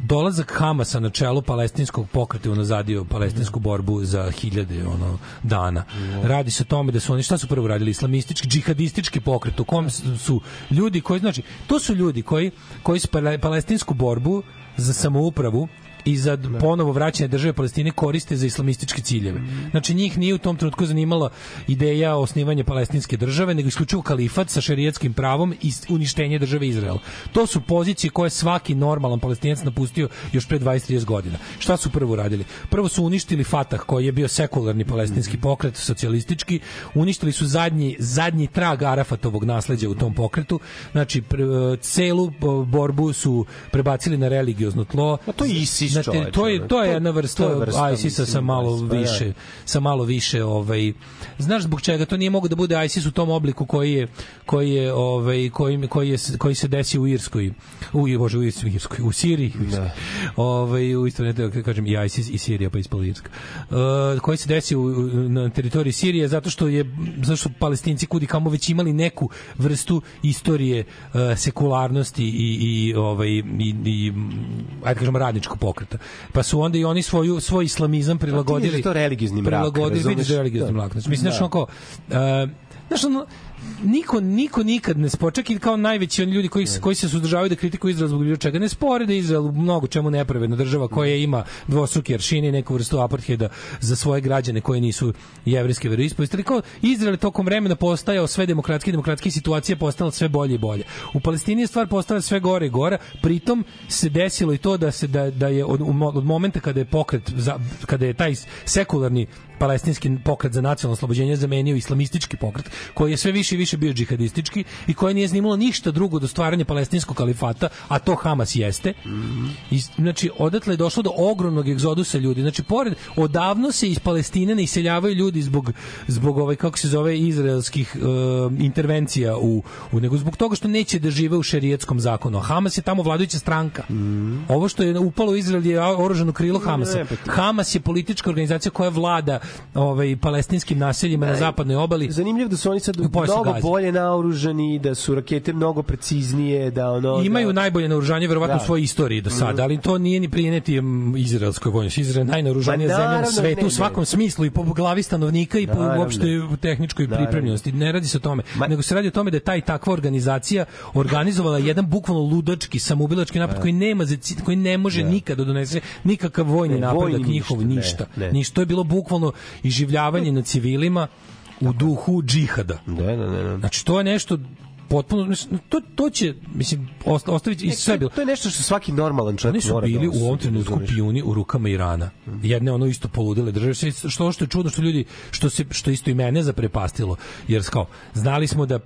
dolazak Hamasa na čelo palestinskog pokreta unazadio palestinsku borbu za hiljade ono dana. Radi se o tome da su oni šta su prvo radili islamistički džihadistički pokret u kom su ljudi koji znači to su ljudi koji koji su pale- palestinsku borbu za samoupravu i za ponovo vraćanje države Palestine koriste za islamističke ciljeve. Znači njih nije u tom trenutku zanimala ideja osnivanja palestinske države, nego isključivo kalifat sa šerijatskim pravom i uništenje države Izrael. To su pozicije koje svaki normalan palestinac napustio još pre 20-30 godina. Šta su prvo radili? Prvo su uništili Fatah, koji je bio sekularni palestinski pokret, socijalistički, uništili su zadnji, zadnji trag Arafatovog nasleđa u tom pokretu, znači celu bo- borbu su prebacili na religiozno tlo. A to je ISIS, Znate, čoveče, to je to je jedna vrsta, vrsta, ISIS-a sa malo vrsta, da. više sa malo više ovaj znaš zbog čega? To nije moglo da bude ISIS u tom obliku koji je koji je ovaj koji koji je koji se desi u Irskoj. U bože u Irskoj, u Siriji Da. ovaj u isto ne da kažem i ISIS i Sirija pa ispod Irska. Uh, koji se desi u, na teritoriji Sirije zato što je zato što Palestinci kudi kamo već imali neku vrstu istorije uh, sekularnosti i i ovaj i, i ajde kažemo radničkog pokreta pa su onda i oni svoju svoj islamizam prilagodili vidiš da je to religiozni mrak, prilagodili razumeš? vidiš da Da. mrak znači mislim znaš Da. onako uh, znaš ono niko niko nikad ne spore čak i kao najveći oni ljudi koji koji se suzdržavaju da kritikuju Izrael zbog bilo čega ne spore da Izrael u mnogo čemu nepravedna država koja ima dvostruki aršine i neku vrstu apartheida za svoje građane koji nisu jevrejske veroispovesti. Kao Izrael tokom vremena postajao sve demokratski demokratski situacija postala sve bolje i bolje. U Palestini je stvar postala sve gore i gore pritom se desilo i to da se da, da je od, od momenta kada je pokret za, kada je taj sekularni palestinski pokret za nacionalno oslobođenje zamenio islamistički pokret koji je sve više i više bio džihadistički i koji nije zanimalo ništa drugo do stvaranja palestinskog kalifata, a to Hamas jeste. I, znači, odatle je došlo do ogromnog egzodusa ljudi. Znači, pored, odavno se iz Palestine ne iseljavaju ljudi zbog, zbog ovaj, kako se zove, izraelskih e, intervencija u, u, nego zbog toga što neće da žive u šerijetskom zakonu. Hamas je tamo vladajuća stranka. Ovo što je upalo u Izrael je oružano krilo Hamasa. Pa Hamas je politička organizacija koja vlada ovaj, palestinskim naseljima na zapadnoj obali. Zanimljivo da su oni sad mnogo Gaze. bolje naoružani, da su rakete mnogo preciznije, da ono... Imaju da, najbolje naoružanje verovatno Da. u svojoj istoriji do sada, ali to nije ni prijeneti mm, izraelskoj vojni. Izrael je najnaoružanija Ma zemlja na svetu ne, u ne. svakom smislu i po glavi stanovnika i po Naravno. uopšte tehničkoj Naravno. pripremljenosti. Ne radi se o tome, nego se radi o tome da je taj takva organizacija organizovala jedan bukvalno ludački, samoubilački napad koji nema za koji ne može nikada da donese nikakav vojni Ne, napredak vojni njihov ništa, ne, ništa. ne. Je bilo bukvalno iživljavanje na civilima u duhu džihada. Da, da, da. da. Znači to je nešto potpuno to to će mislim osta- ostaviti i sve bilo To je nešto što svaki normalan čovjek oni su mora da bili u ovom trenutku pijuni u rukama Irana. Jedne ono isto poludele države. Što što je čudno što ljudi što se što isto i mene zaprepastilo jer kao znali smo da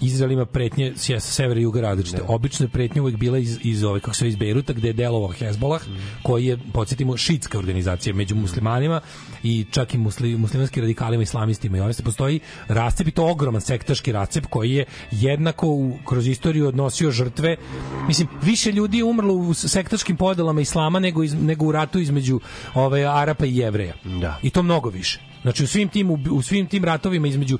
Izrael ima pretnje s severa i juga različite. Obično je pretnja uvek bila iz, iz ove, kako se iz Beiruta, gde je delovao Hezbolah, koji je, podsjetimo, šitska organizacija među muslimanima i čak i musli, muslimanskim radikalima, islamistima. I ovdje se postoji rascep i to ogroman sektaški rascep koji je jednako u, kroz istoriju odnosio žrtve. Mislim, više ljudi je umrlo u sektaškim podelama islama nego, iz, nego u ratu između ove, Arapa i Jevreja. Da. I to mnogo više. Znači u svim tim u svim tim ratovima između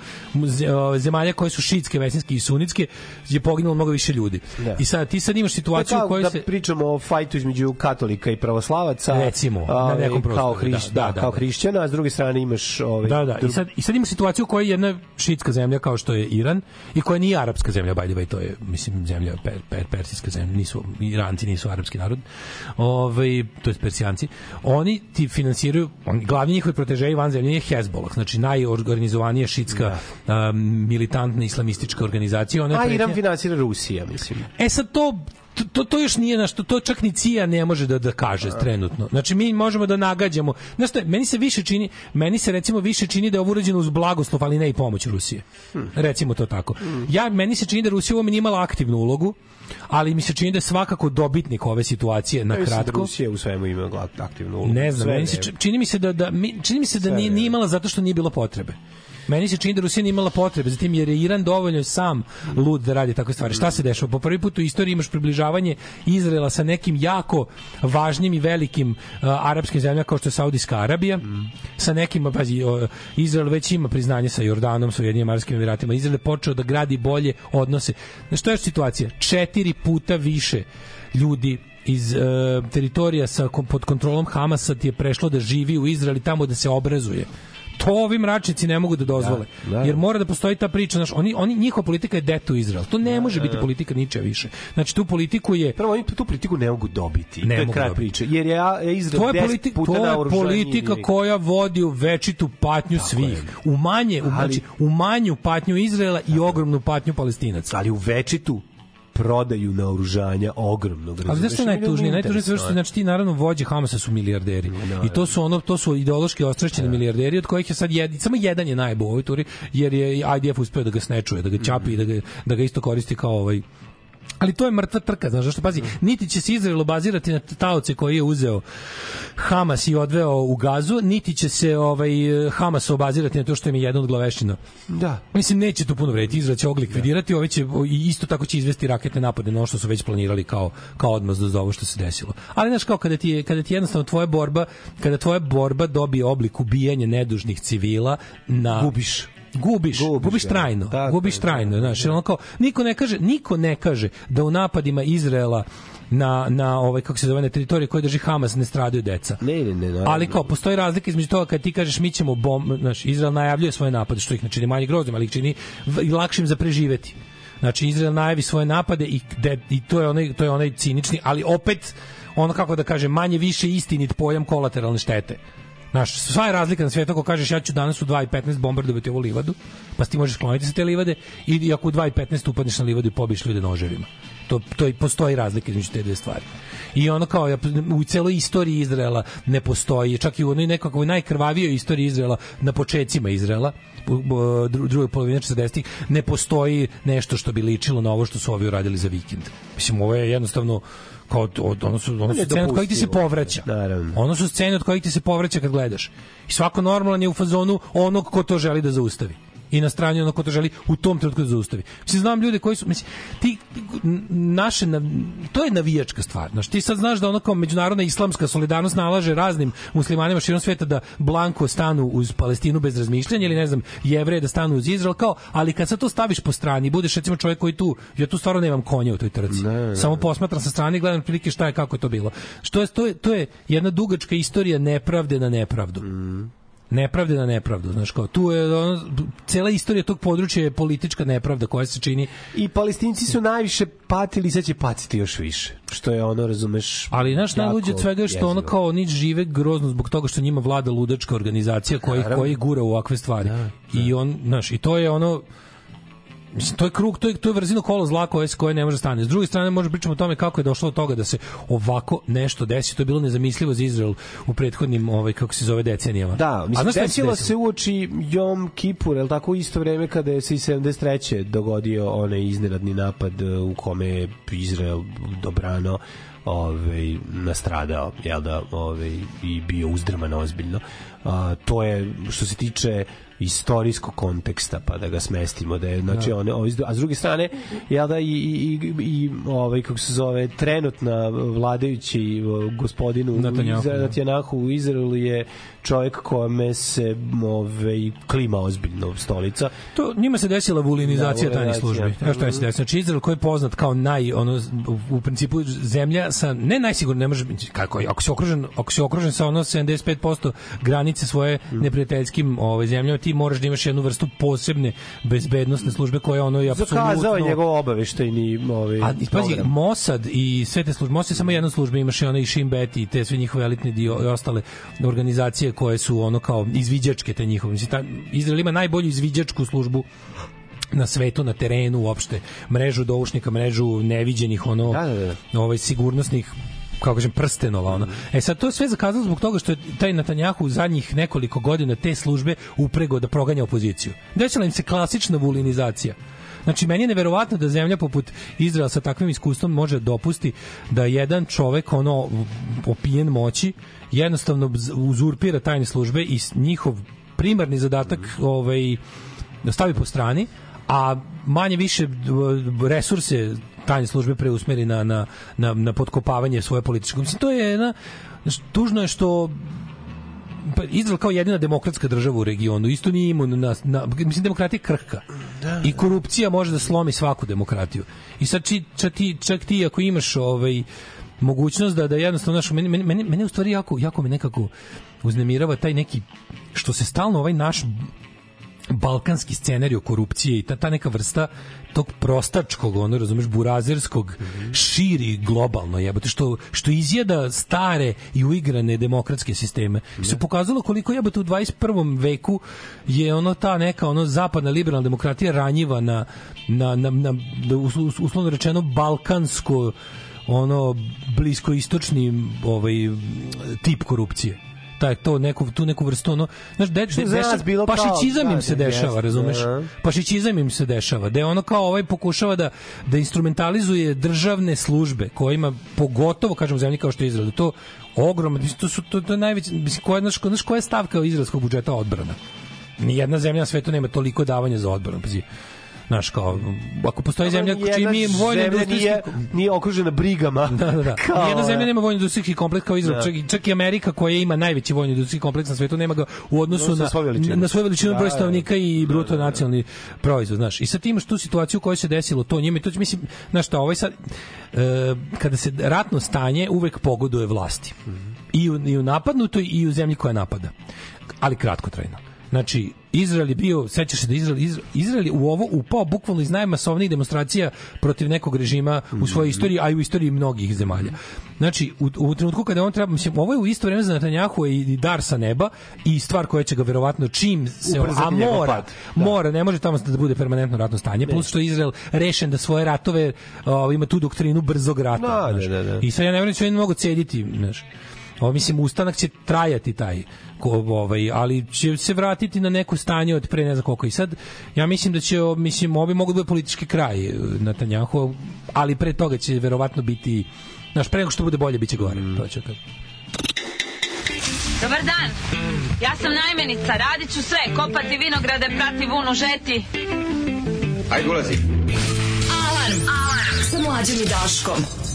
zemalja koje su šitske, većinske i sunitske je poginulo mnogo više ljudi. Da. I sad ti sad imaš situaciju kao u kojoj da se pričamo o fajtu između katolika i pravoslavaca. Recimo, na ovaj, nekom prostoru, kao, hriš, da, da, da, da, kao da. hrišćana, a s druge strane imaš... Ovaj, Da, da. I sad, I sad ima situaciju u kojoj jedna šitska zemlja kao što je Iran i koja nije arapska zemlja, by the way, to je, mislim, zemlja, per, per, persijska zemlja, nisu, Iranci nisu arapski narod, ovaj, to je Persijanci, oni ti finansiraju, on, glavni njihovi protežeji van zemlje je Hezbollah, znači najorganizovanija šitska um, militantna islamistička organizacija. Ona A pretnja- Iran finansira Rusija, mislim. E sad to to, to još nije na što to čak ni CIA ne može da da kaže trenutno. Znači mi možemo da nagađamo. Znaš šta, meni se više čini, meni se recimo više čini da je ovo urađeno uz blagoslov, ali ne i pomoć Rusije. Recimo to tako. Ja meni se čini da Rusija u ovome nije imala aktivnu ulogu, ali mi se čini da je svakako dobitnik ove situacije na da kratko. Rusija u svemu ima aktivnu ulogu. Ne znam, Sve meni se čini mi se da da mi, čini mi se da nije, nije imala zato što nije bilo potrebe. Meni se čini da Rusija nije imala potrebe, zatim jer je Iran dovoljno sam lud da radi takve stvari. Šta se dešava? Po prvi put u istoriji imaš približavanje Izraela sa nekim jako važnim i velikim uh, arapskim zemljama kao što je Saudijska Arabija, sa nekim, pazi, o, Izrael već ima priznanje sa Jordanom, sa Ujedinim Arabskim Emiratima. Izrael je počeo da gradi bolje odnose. Znaš, što je situacija? Četiri puta više ljudi iz e, teritorija sa pod kontrolom Hamasa ti je prešlo da živi u Izraeli tamo da se obrazuje. To ovi mračnici ne mogu da dozvole. Da, da. Jer mora da postoji ta priča, znaš, oni oni njihova politika je detu Izrael. To ne može biti politika ničega više. Znači tu politiku je Prvo, oni tu politiku ne mogu dobiti. Ne to je kraj priče. Jer je Izrael to je 10 politika, puta to je politika lik. koja vodi u večitu patnju svih. U manje, u, Ali- znači, u manju patnju Izraela i ogromnu patnju Palestinaca. ali u večitu prodaju naoružanja ogromnog. Ali znaš što je najtužnije? Najtužnije je to što znači ti naravno vođe Hamasa su milijarderi. I to su ono to su ideološki ostrašćeni milijarderi od kojih je sad jed, samo jedan je najbolji u ovoj turi jer je IDF uspeo da ga snečuje, da ga ćapi i da ga da ga isto koristi kao ovaj Ali to je mrtva trka, znaš zašto? Pazi, niti će se Izrael bazirati na taoce koji je uzeo Hamas i odveo u Gazu, niti će se ovaj Hamas obazirati na to što im je jedan od glavešina. Da. Mislim, neće to puno vrediti. Izrael će ovo likvidirati, ovi će, i isto tako će izvesti raketne napade na ono što su već planirali kao, kao odmazdu za ovo što se desilo. Ali, znaš, kao kada ti, je, kada ti jednostavno tvoja borba, kada tvoja borba dobije oblik ubijanja nedužnih civila na... Gubiš. Gubiš, gubiš, gubiš da. trajno, Tako gubiš je, trajno, znaš, ono kao, niko ne kaže, niko ne kaže da u napadima Izraela na na ovaj kako se zove na teritoriji koje drži Hamas ne stradaju deca. Ne, ne, ne. naravno. Ali kao postoji razlika između toga kad ti kažeš mi ćemo bom, znaš, Izrael najavljuje svoje napade, što ih ne čini manje groznim, ali ih čini lakšim za preživeti. Znači Izrael najavi svoje napade i, de, i to je onaj to je onaj cinični, ali opet ono kako da kaže manje više istinit pojam kolateralne štete. Znaš, sva je razlika na svijetu ako kažeš ja ću danas u 2.15 bombardovati ovu livadu, pa ti možeš kloniti sa te livade i ako u 2.15 upadneš na livadu i pobiješ ljude noževima. To, to postoji razlika između te dve stvari. I ono kao ja, u celoj istoriji Izraela ne postoji, čak i u onoj nekakvoj najkrvavijoj istoriji Izraela, na počecima Izraela, drugoj polovini 40-ih, ne postoji nešto što bi ličilo na ovo što su ovi uradili za vikend. Mislim, ovo je jednostavno kao od, od, ono su, ono su scene od kojih ti se povraća. Naravno. Ono su scene od kojih ti se povraća kad gledaš. I svako normalan je u fazonu onog ko to želi da zaustavi. I na strani ono ko to želi u tom trenutku da zaustavi. Mislim, znam ljude koji su, mislim, ti, naše, to je navijačka stvar. Znaš, ti sad znaš da ono kao međunarodna islamska solidarnost nalaže raznim muslimanima širom sveta da blanko stanu uz Palestinu bez razmišljanja ili ne znam, jevreje da stanu uz Izrael, kao, ali kad sad to staviš po strani, budeš recimo čovjek koji tu, ja tu stvarno nemam konja u toj trci. Samo posmatram sa strane i gledam prilike šta je, kako je to bilo. Što je, to je, to je jedna dugačka istorija nepravde na nepravdu nepravde na nepravdu, znaš kao, tu je ono, cela istorija tog područja je politička nepravda koja se čini I palestinci su najviše patili i sad će patiti još više. Što je ono, razumeš... Ali znaš najluđe od svega je što ono kao oni žive grozno zbog toga što njima vlada ludačka organizacija koja ih Naravno. koji gura u ovakve stvari. I on, znaš, i to je ono Mislim, to je krug, to je, to je vrzino kolo zla koje, koje ne može stane. S druge strane, možemo pričamo o tome kako je došlo do toga da se ovako nešto desi. To je bilo nezamislivo za Izrael u prethodnim, ovaj, kako se zove, decenijama. Da, mislim, im desilo se uoči Jom Kipur, je tako isto vreme kada je se i 73. dogodio onaj iznenadni napad e, u kome je Izrael dobrano ovaj nastradao jel da ovaj i bio uzdrman ozbiljno a, to je što se tiče istorijskog konteksta pa da ga smestimo da je znači Da. one a s druge strane jel da i, i, i, i ovaj kako se zove trenutna vladajući gospodinu Netanjahu, da. Netanjahu u Izraelu je čovjek kome se ovaj klima ozbiljno stolica To njima se desila vulinizacija Da, tajnih vulinizacija. službi. Evo šta je se desilo. Znači Izrael koji je poznat kao naj ono u, principu zemlja sa ne najsigurnije ne može biti kako ako si okružen ako si okružen sa ono 75% granice svoje neprijateljskim ovaj zemljama ti moraš da imaš jednu vrstu posebne bezbednosne službe koja ono je apsolutno zakazao je njegov obaveštajni ovaj A i pazi. Mossad i sve te službe, Mossad je samo jedna služba, imaš i onaj Shin Bet i te sve njihove elitne dio i ostale organizacije koje su ono kao izviđačke te njihove. Mislim, ta, Izrael ima najbolju izviđačku službu na svetu, na terenu uopšte, mrežu doušnika, mrežu neviđenih ono, Da, da, da. ovaj sigurnosnih kako kažem prstenova ono. E sad to je sve zakazalo zbog toga što je taj Netanjahu u zadnjih nekoliko godina te službe uprego da proganja opoziciju. Desila im se klasična vulinizacija. Znači, meni je neverovatno da zemlja poput Izraela sa takvim iskustvom može dopusti da jedan čovek, ono, opijen moći, jednostavno uzurpira tajne službe i njihov primarni zadatak ovaj, da stavi po strani, a manje više resurse tajne službe preusmeri na, na, na, na potkopavanje svoje političke. Mislim, to je jedna, tužno je što pa Izrael kao jedina demokratska država u regionu isto nije imun na, na mislim demokratija krhka. I korupcija može da slomi svaku demokratiju. I sad či, čak, ti, čak ti ako imaš ovaj mogućnost da da jednostavno naš meni meni, meni u stvari jako jako me nekako uznemirava taj neki što se stalno ovaj naš balkanski scenarijo korupcije i ta, ta neka vrsta tog prostačkog, ono, razumeš, burazerskog, širi globalno, jebote, što, što izjeda stare i uigrane demokratske sisteme. I se pokazalo koliko jebote u 21. veku je ono ta neka ono zapadna liberalna demokratija ranjiva na, na, na, na, na us- us- uslovno rečeno balkansko ono blisko istočni ovaj tip korupcije taj to neku tu neku vrstu ono znaš de, de, dešava, bilo kao- pašićizam im da, se da, dešava jeste, razumeš da. pašićizam im se dešava da je ono kao ovaj pokušava da da instrumentalizuje državne službe kojima pogotovo kažem zemlji kao što je Izrael da to ogromno to su to, to je najveći mislim koja znaš, znaš koja je stavka izraelskog budžeta odbrana Nijedna zemlja na svetu nema toliko davanja za odbranu. Pazi, Znaš, kao, ako postoji zemlja čiji mi zemlja industrijski... nije, nije okružena brigama. Da, da, da. Kao, Nijedna zemlja nema vojno industrijski kompleks kao Izrael. Da. Čak, i- čak i Amerika koja ima najveći vojno industrijski kompleks na svetu nema ga u odnosu Odnosu na na, svoju veličinu. na svoju veličinu Da, broj da, da. stanovnika i bruto nacionalni proizvod, znaš. I sad ti imaš tu situaciju u kojoj se desilo to njima i to će, mislim, znaš šta, ovaj sad, e, kada se ratno stanje uvek pogoduje vlasti. I u, I u napadnutoj i u zemlji koja napada. Ali kratkotrajno. Znači, Izrael je bio, sećaš se da Izrael, Izrael, Izrael je u ovo upao bukvalno iz najmasovnijih demonstracija protiv nekog režima u svojoj istoriji, a i u istoriji mnogih zemalja. Znači, u, u trenutku kada on treba, mislim, ovo je u isto vreme za Netanjahu i, dar sa neba i stvar koja će ga verovatno čim se, Ubrzati a mora, pad. Da. mora, ne može tamo da bude permanentno ratno stanje, plus što je Izrael rešen da svoje ratove, o, ima tu doktrinu brzog rata. Da, znaš. da, da, da. I sad ja ne verujem da će oni mnogo cediti, znaš. Ovo, mislim, ustanak će trajati taj, ko, ovaj, ali će se vratiti na neko stanje od pre ne znam koliko. I sad, ja mislim da će, mislim, ovi mogu da bude politički kraj eh, na Tanjahu, ali pre toga će verovatno biti, znaš, pre nego što bude bolje, biće gore. Mm. To ću kažem. Dobar dan, ja sam najmenica, radit ću sve, kopati vinograde, prati vunu, žeti. Ajde, ulazi. Alarm, alarm, sa mlađim i Daškom.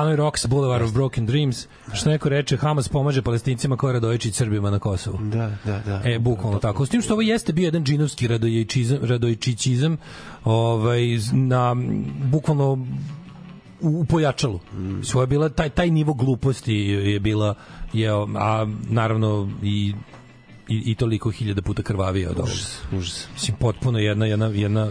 Hanoi Rocks, Boulevard of Broken Dreams, što neko reče, Hamas pomaže palestincima kao Radojići i Srbima na Kosovu. Da, da, da. E, bukvalno da, da, da. tako. S tim što ovo jeste bio jedan džinovski radojičizam, radojičićizam, ovaj, na, bukvalno u pojačalu. Mm. Svoje bila taj taj nivo gluposti je bila je a naravno i i, i toliko hiljada puta krvavije od ovoga. Užas, užas. Mislim potpuno jedna jedna jedna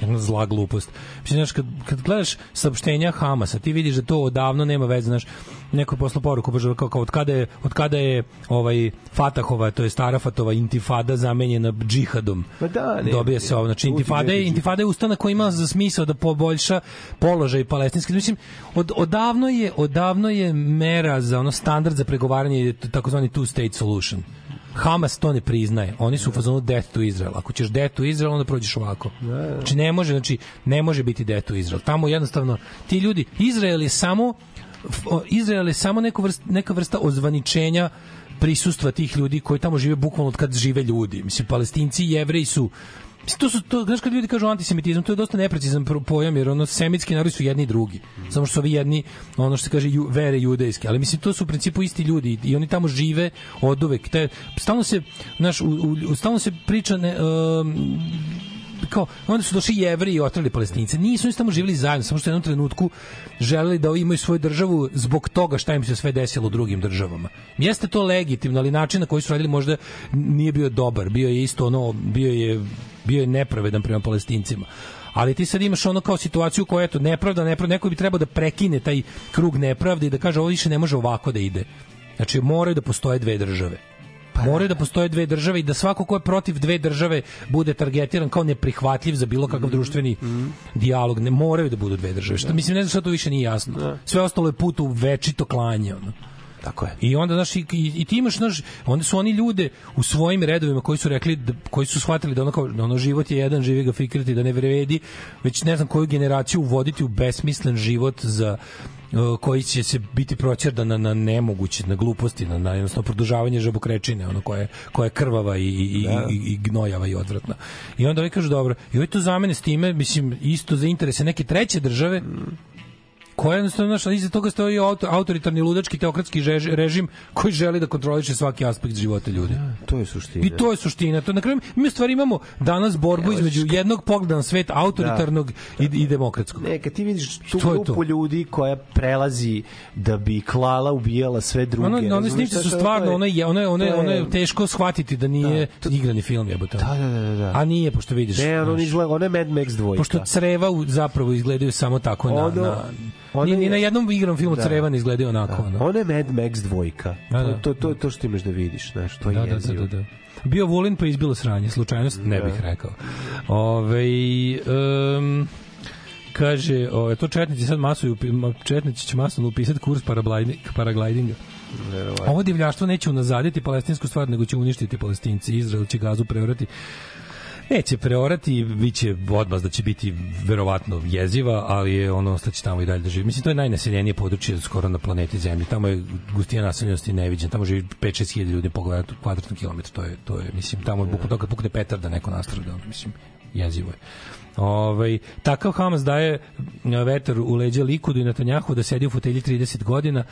jedna zla glupost. Mislim, znaš, kad, kad gledaš saopštenja Hamasa, ti vidiš da to odavno nema veze, znaš, neko je poslao poruku, baš kao, kao od kada je, od kada je ovaj Fatahova, to je Starafatova intifada zamenjena džihadom. Ma da, ne, Dobija se ovo, znači intifada je, intifada je ustanak koji ima za smisao da poboljša položaj palestinski. Mislim, od, odavno je, odavno je mera za ono standard za pregovaranje takozvani two state solution. Hamas to ne priznaje. Oni su u fazonu death to Israel. Ako ćeš death to Israel, onda prođeš ovako. Znači ne može, znači ne može biti death to Israel. Tamo jednostavno ti ljudi Izrael je samo Izrael je samo neka vrsta, neka vrsta ozvaničenja prisustva tih ljudi koji tamo žive bukvalno od kad žive ljudi. Mislim, palestinci i jevreji su to su to znaš kad ljudi kažu antisemitizam to je dosta neprecizan pojam jer ono semitski narodi su jedni i drugi samo što ovi jedni ono što se kaže ju, vere judejske ali mislim to su u principu isti ljudi i oni tamo žive oduvek te stalno se znaš u, u, stalno se priča ne, um, kao onda su došli jevreji i otrali palestince. Nisu oni tamo živeli zajedno, samo što u jednom trenutku želeli da imaju svoju državu zbog toga šta im se sve desilo u drugim državama. Jeste to legitimno, ali način na koji su radili možda nije bio dobar. Bio je isto ono, bio je bio je nepravedan prema palestincima. Ali ti sad imaš ono kao situaciju koja eto nepravda, nepravda, neko bi trebao da prekine taj krug nepravde i da kaže ovo više ne može ovako da ide. Znači moraju da postoje dve države. Moraju da postoje dve države i da svako ko je protiv dve države bude targetiran kao neprihvatljiv za bilo kakav društveni dijalog. Ne moraju da budu dve države. Što mislim ne znam šta to više nije jasno. Sve ostalo je put u večito klanje ono. Tako je. I onda znaš i, i, ti imaš znaš, onda su oni ljude u svojim redovima koji su rekli da, koji su shvatili da ono kao da ono život je jedan, živi ga fikrati da ne vredi, već ne znam koju generaciju uvoditi u besmislen život za koji će se biti proćerdan na, na nemoguće, na gluposti, na, na jednostavno produžavanje žabokrečine, ono koje, koja je krvava i, i, Da. i, i gnojava i odvratna. I onda ovi kažu, dobro, i ovi to zamene s time, mislim, isto za interese neke treće države, koja jednostavno znaš, iza toga stoji auto, autoritarni ludački teokratski žež- režim koji želi da kontroliše svaki aspekt života ljudi. To je suština. I to je suština. To na kraju mi u stvari imamo danas borbu između jednog pogleda na svet autoritarnog i, i demokratskog. Ne, kad ti vidiš tu To to. grupu ljudi koja prelazi da bi klala, ubijala sve druge. Ono, one razumeš snimci su stvarno, to ono je, ono je, ono je, to ono je teško shvatiti da nije igrani film jebote. Da, da, da, da. A nije, pošto vidiš. Ne, ono izgleda, ono je Mad Max dvojka. Pošto creva zapravo izgledaju samo tako na... Ono- na ni, ni na jednom igrom filmu Da. creva ne izgledaju onako. ono. Ono je Mad Max dvojka. Da, da. To, to, to, to što imaš da vidiš, znaš, to je Da, da, da, da, da. Bio Vulin pa izbilo sranje, slučajnost, ne bih rekao. Ove, um, kaže, ove, to četnici sad masuju, ma- četnici će masno upisati kurs paragliding- paraglidinga. Ovo divljaštvo neće unazaditi palestinsku stvar, nego će uništiti palestinci. Izrael će gazu preorati Neće preorati, biće odmah da će biti verovatno jeziva, ali je ono ostaće tamo i dalje da živi. Mislim, to je najnaseljenije područje skoro na planeti Zemlji. Tamo je gustina naseljenosti neviđena. Tamo živi 5-6 hiljada ljudi po kvadratnom- kilometru. To je, to je, mislim, tamo je bukvalno kad pukne petar da neko nastrada. Ono, mislim, jezivo je. Ovaj takav Hamas daje vetar u leđa Likudu i Netanjahu da sedi u fotelji 30 godina.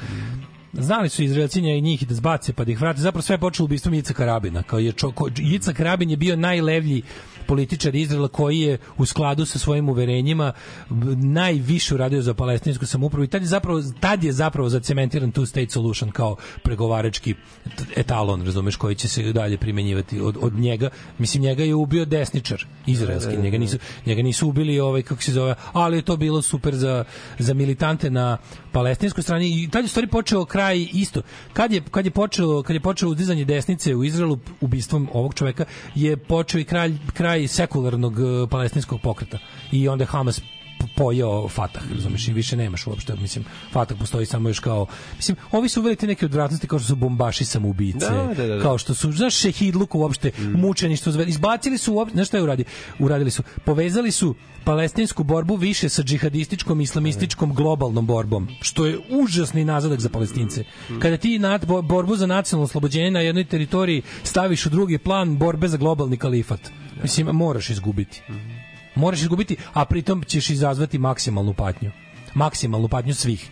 Znali su Izraelcinja i njih da zbace pa da ih vrate. Zapravo sve je počelo ubistvom Icaka Rabina. Kao je čo, ko, Icak Rabin je bio najlevlji političar Izraela koji je u skladu sa svojim uverenjima najviše uradio za palestinsku samoupravu i tad je zapravo tad je zapravo zacementiran two state solution kao pregovarački etalon, razumeš, koji će se dalje primenjivati od, od njega. Mislim njega je ubio desničar izraelski, njega nisu njega nisu ubili ovaj kako se zove, ali je to bilo super za za militante na palestinskoj strani i tad je stvari počeo kraj isto. Kad je kad je počelo kad je počelo uzdizanje desnice u Izraelu ubistvom ovog čoveka je počeo i kraj kraj sekularnog eh, palestinskog pokreta. I onda Hamas pojeo Fatah, razumeš, i više nemaš uopšte, mislim, Fatah postoji samo još kao, mislim, ovi su uveli te neke odvratnosti kao što su bombaši samoubice, Da, da, da, da. kao što su, znaš, šehidluk uopšte, mučeništvo, zve- izbacili su uopšte, znaš šta je uradi? Uradili su, povezali su palestinsku borbu više sa džihadističkom, islamističkom, globalnom borbom, što je užasni nazadak za palestince. Kada ti nad, bo- borbu za nacionalno oslobođenje na jednoj teritoriji staviš u drugi plan borbe za globalni kalifat, mislim, moraš izgubiti. Moraš izgubiti, a pritom ćeš izazvati maksimalnu patnju. Maksimalnu patnju svih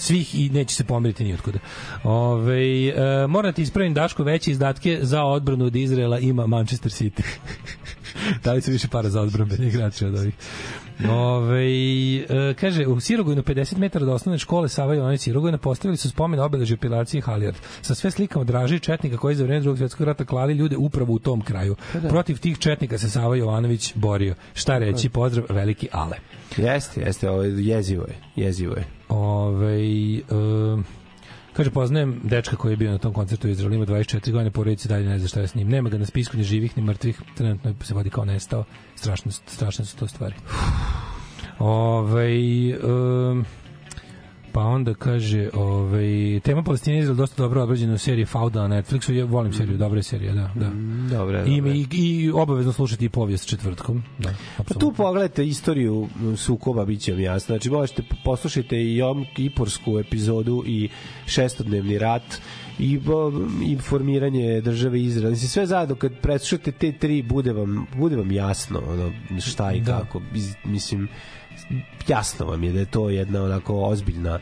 svih i neće se pomeriti ni otkuda. Ove, e, moram ti ispravim Daško veće izdatke za odbranu od Izraela ima Manchester City. da li su više para za odbrambene igrače od ovih? Ove, e, kaže, u Sirogojnu 50 metara od osnovne škole Sava Jovanović Sirogojna postavili su spomen obeležje operacije Halijard sa sve slikama Draže i Četnika koji za vreme drugog svjetskog rata klali ljude upravo u tom kraju. da. Protiv tih Četnika se Sava Jovanović borio. Šta reći, pozdrav, veliki Ale. Jeste, jeste, ovo je jezivo je, jezivo je. Ove, e, kaže, poznajem dečka koji je bio na tom koncertu u Izraelu, ima 24 godine, porodice dalje ne zna šta je s njim. Nema ga na spisku ni živih, ni mrtvih, trenutno se vodi kao nestao. Strašno, strašne su to stvari. Ove, um, pa onda kaže, ovaj tema Palestina je dosta dobro obrađena u seriji Fauda na Netflixu. Ja volim seriju, dobra je serija, da, da. Dobre, I, dobre. i, i obavezno slušati i povijest četvrtkom. Da, Pa tu pogledajte istoriju sukoba, bit će vam jasno. Znači, možete poslušajte i Jom Kipursku epizodu i šestodnevni rat i informiranje države Izraela. Znači, sve zajedno, kad preslušate te tri, bude vam, bude vam jasno ono, šta i Da. kako. Mislim, jasno vam je da je to jedna onako ozbiljna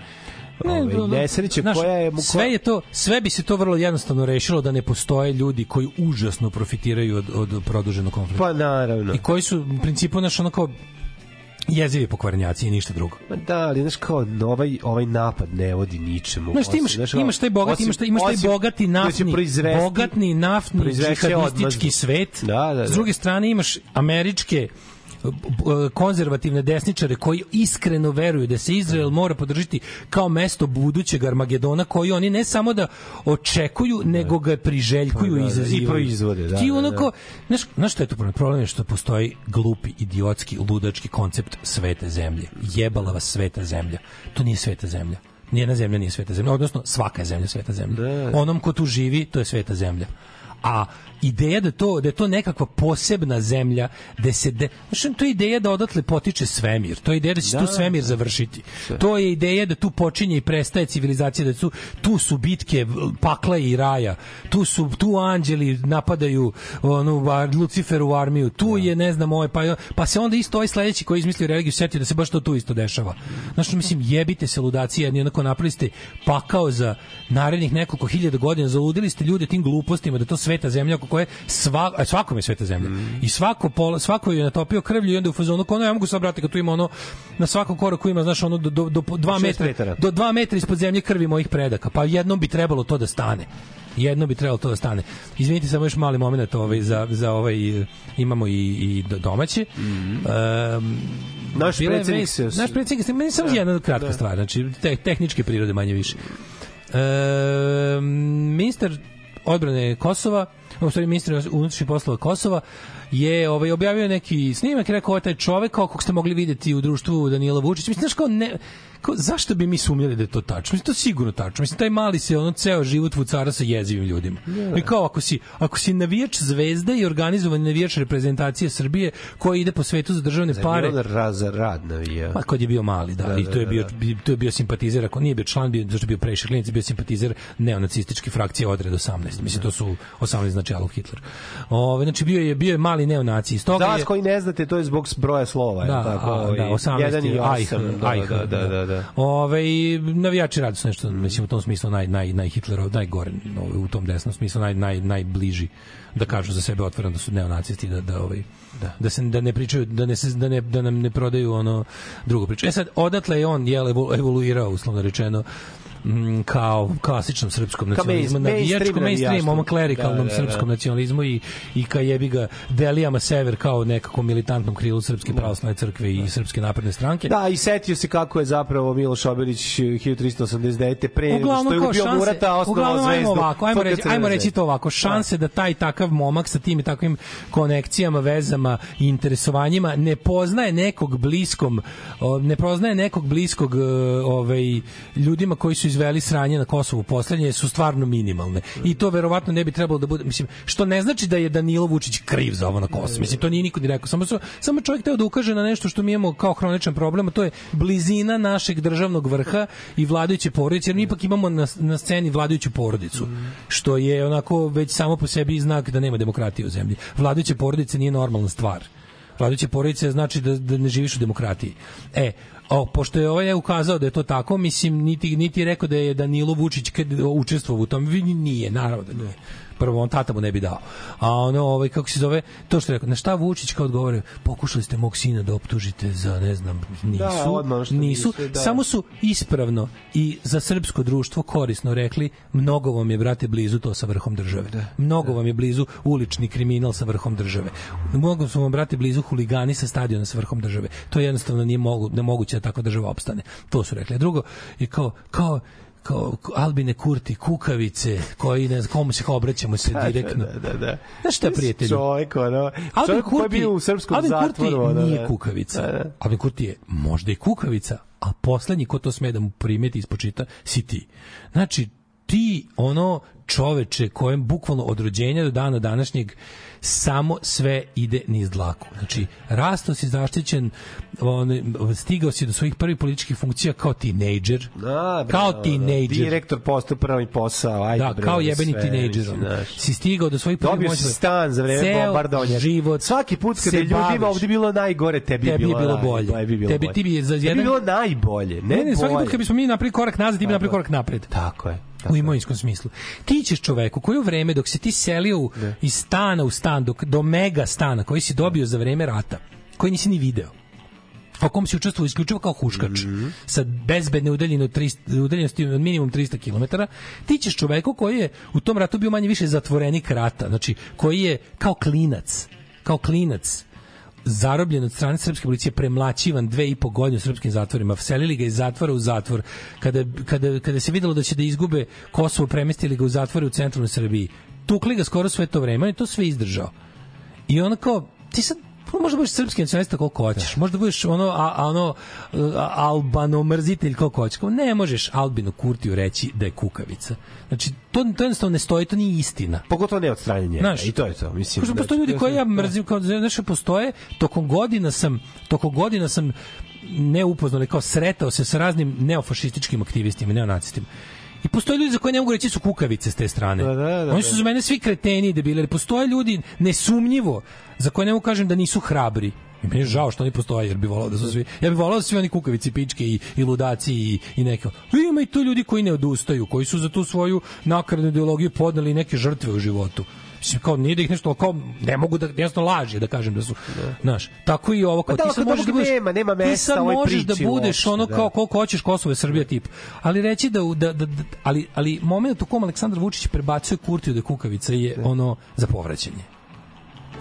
ovaj, ono, nesreća znaš, koja je... sve je to sve bi se to vrlo jednostavno rešilo da ne postoje ljudi koji užasno profitiraju od od produženog konflikta. Pa naravno. I koji su u principu naš ono kao jezivi pokvarnjaci i ništa drugo. Ma da, ali znaš kao ovaj, ovaj napad ne vodi ničemu. Znaš, ti imaš, kao, imaš taj bogati, osim- imaš taj, imaš taj osim bogati da naftni, bogatni naftni džihadistički svet. Da, da, da. S druge strane imaš američke konzervativne desničare koji iskreno veruju da se Izrael mora podržiti kao mesto budućeg Armagedona koji oni ne samo da očekuju, nego ga priželjkuju Pa da, i da, i izazivaju. proizvode, da, Ti da, onako, znaš, znaš šta je tu problem? Problem je što postoji glupi, idiotski, ludački koncept svete zemlje. Jebala vas sveta zemlja. To nije sveta zemlja. Nijedna zemlja nije sveta zemlja, odnosno svaka je zemlja sveta zemlja. Onom ko tu živi, to je sveta zemlja. A ideja da to da je to nekakva posebna zemlja da se de, znaš, to je ideja da odatle potiče svemir. To je ideja da će Da, tu svemir završiti. To je ideja da tu počinje i prestaje civilizacija, da tu tu su bitke pakla i raja. Tu su tu anđeli napadaju onu Luciferu armiju. Tu je ne znam ovaj pa pa se onda isto ovaj sledeći koji izmislio religiju setio da se baš to tu isto dešava. Znači mislim jebite se ludaci jedni onako napravili ste pakao za narednih nekoliko hiljada godina zaludili ste ljude tim glupostima da to sveta zemlja oko koje sva, a svakom je sveta zemlja. I svako pola, svako je natopio krvlju i onda u fazonu kao, "No, ja mogu se obrati kad tu ima ono na svakom koraku ima znaš ono do do do 2 Šest metra, metara. do 2 metra ispod zemlje krvi mojih predaka. Pa jednom bi trebalo to da stane. Jedno bi trebalo to da stane. Izvinite samo još mali moment ovaj za za ovaj eh, imamo i i do- domaće. Naš bila je predsjednik vest- se- naš predsjednik se meni samo jedna kratka stvar, znači te, tehničke prirode manje više. E, ministar odbrane Kosova, u stvari ministar unutrašnjih poslova Kosova je ovaj objavio neki snimak i rekao taj čovek kao kog ste mogli videti u društvu Danila Vučića. Mislim, znaš kao ne, kao, zašto bi mi sumnjali da je to tačno? Mislim, to je sigurno tačno. Mislim, taj mali se ono ceo život vucara sa jezivim ljudima. I kao ako si, ako si navijač zvezda i organizovan navijač reprezentacije Srbije koji ide po svetu za državne Zar pare, on raz rad navija? Pa kad je bio mali, da, Da, i da, to je da, bio da. bi- to je bio simpatizer, ako nije bio član, bio zašto je bio previše klinici, bio simpatizer neonacističke frakcije odred 18. Mislim to su 18 znači Adolf Hitler. Ove, znači bio je bio je mali neonaci. Iz toga Da, je koji ne znate, to je zbog broja slova. je da, li tako, a, ovaj, da, 18 jedan i je Ajh, osam, da, Ajh, da, da, da, da. Ove, i navijači radi su nešto, mislim, u tom smislu naj, naj, naj Hitlerov, najgore, ovaj, u tom desnom smislu, naj, naj, najbliži da kažu za sebe otvoreno da su neonacisti, da, da, ovaj, da. da se da ne pričaju da ne se da ne da nam ne prodaju ono drugo priču. E sad odatle je on je evoluirao uslovno rečeno mm, kao klasičnom srpskom nacionalizmu, main- navijačkom mainstream ovom klerikalnom Da, da, da. srpskom nacionalizmu i, i ka jebi ga Delijama Sever kao nekako militantnom krilu Srpske pravoslavne crkve i Srpske napredne stranke. Da, i setio se kako je zapravo Miloš Obilić 1389. pre nego što Uglavnom je ubio šanse, Murata osnovao uglavnom zvezdu. ajmo ovako, ajmo reći, ajmo reći to ovako, šanse da taj takav momak sa tim i takvim konekcijama, vezama i interesovanjima ne poznaje nekog bliskom, ne poznaje nekog bliskog e, ovaj ljudima koji su izveli sranje na Kosovu poslednje su stvarno minimalne. I to verovatno ne bi trebalo da bude, mislim, što ne znači da je Danilo Vučić kriv za ovo na Kosovu. Mislim, to nije niko ni rekao. Samo, samo čovjek teo da ukaže na nešto što mi imamo kao hroničan problem, a to je blizina našeg državnog vrha i vladajuće porodice, jer mi ipak imamo na, na sceni vladajuću porodicu, što je onako već samo po sebi znak da nema demokratije u zemlji. Vladajuće porodice nije normalna stvar. Vladajuće porodice znači da, da ne živiš u demokratiji. E, O, pošto je ovaj ukazao da je to tako, mislim, niti, niti je rekao da je Danilo Vučić kad učestvovao u tom, nije, naravno da nije. Prvo, on tata mu ne bi dao. A ono, ovaj, kako se zove, to što je rekao, na šta Vučić kao odgovore, pokušali ste mog sina da optužite za, ne znam, nisu, Da, odmah nisu, nisu, da. samo su ispravno i za srpsko društvo korisno rekli, mnogo vam je, brate, blizu to sa vrhom države. mnogo vam je blizu ulični kriminal sa vrhom države. Mnogo su vam, brate, blizu huligani sa stadiona sa vrhom države. To jednostavno nije mogu, nemoguće da takva država opstane. To su rekli. A drugo, je kao, kao kao Albine Kurti, kukavice, koji ne znam, komu se kao obraćamo se direktno. Da, da, da. Znaš šta, prijatelju? Čovjek, ono, Albin čovjek koji je Kurti, bio u srpskom Albin zatvoru. Kurti ono, nije da. kukavica. Da, da. Albin Kurti je možda i kukavica, a poslednji ko to sme da mu primeti ispočita si ti. Znači, ti ono čoveče kojem bukvalno od rođenja do dana današnjeg samo sve ide niz dlaku. Znači, rasto si zaštićen, on, stigao si do svojih prvih političkih funkcija kao tinejdžer. Da, bre, kao tinejdžer. Direktor postao prvi posao, ajde Da, bre, kao jebeni tinejdžer. Si stigao do svojih prvih Dobio si stan za vreme bombardovanja. život Svaki put kada je ljudima ovde bilo najgore, tebi, Tebi je bilo naj- bolje. Tebi bilo Tebi- bolje. ti bi za Tebi jedan- je bilo najbolje, ne, Ne, ne, svaki put kad bismo mi napravili korak nazad, ti bi napravili korak napred. Tako je. U imovinskom smislu. Ti ćeš čoveku koji u vreme dok se ti selio u- iz stana u stan, dok, do mega stana koji si dobio za vreme rata, koji nisi ni video, o kom si učestvovao isključivo kao huškač, sa bezbedne udaljene od 300, udaljenosti od minimum 300 km, ti ćeš čoveku koji je u tom ratu bio manje više zatvorenik rata, znači koji je kao klinac, kao klinac, zarobljen od strane srpske policije, premlaćivan dve i po godine u srpskim zatvorima, vselili ga iz zatvora u zatvor, kada, kada, kada se videlo da će da izgube Kosovo, premestili ga u zatvore u centralnoj Srbiji. Tukli ga skoro sve to vreme, on je to sve izdržao. I ono kao, ti sad pa možda budeš srpski nacionalista koliko hoćeš, možda budeš ono, a, a ono a, albano mrzitelj koliko hoćeš, ne možeš Albinu Kurtiju reći da je kukavica. Znači, to, to jednostavno ne stoji, to nije istina. Pogotovo ne od strane njega. Znaš, I to je to. Mislim, Kažem, da- postoje ljudi koje ja mrzim, kao, znaš, postoje, tokom godina sam, tokom godina sam ne upoznao, ali kao sretao se sa raznim neofašističkim aktivistima, neonacistima. I postoje ljudi za koje ne mogu reći su kukavice s te strane. Da, da, da, Oni su da. za mene svi kreteni i debili, postoje ljudi nesumnjivo za koje ne mogu kažem da nisu hrabri. I meni je žao što oni postoje, jer bi volao da su svi... Ja bih volao da su svi oni kukavici, pičke i, i ludaci i, i neke... Ima i tu ljudi koji ne odustaju, koji su za tu svoju nakaradnu ideologiju podneli neke žrtve u životu. Mislim, kao nije da ih nešto, kao ne mogu da, jednostavno laži da kažem da su, znaš, tako i ovo, kao Pa da, ti sad ako možeš da budeš, nema, nema ti mesta sad ovoj možeš da budeš uopšte, ono da. kao koliko hoćeš Kosovo je Srbija tip. Ali reći da, da, da, da ali, ali moment u kom Aleksandar Vučić prebacuje Kurtiju da kukavica je ono za povraćanje.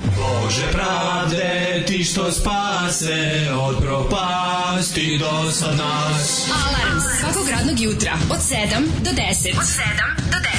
Bože pravde, ti što spase od propasti do sad nas. Alarm svakog radnog jutra od 7 do 10. Od 7 do 10.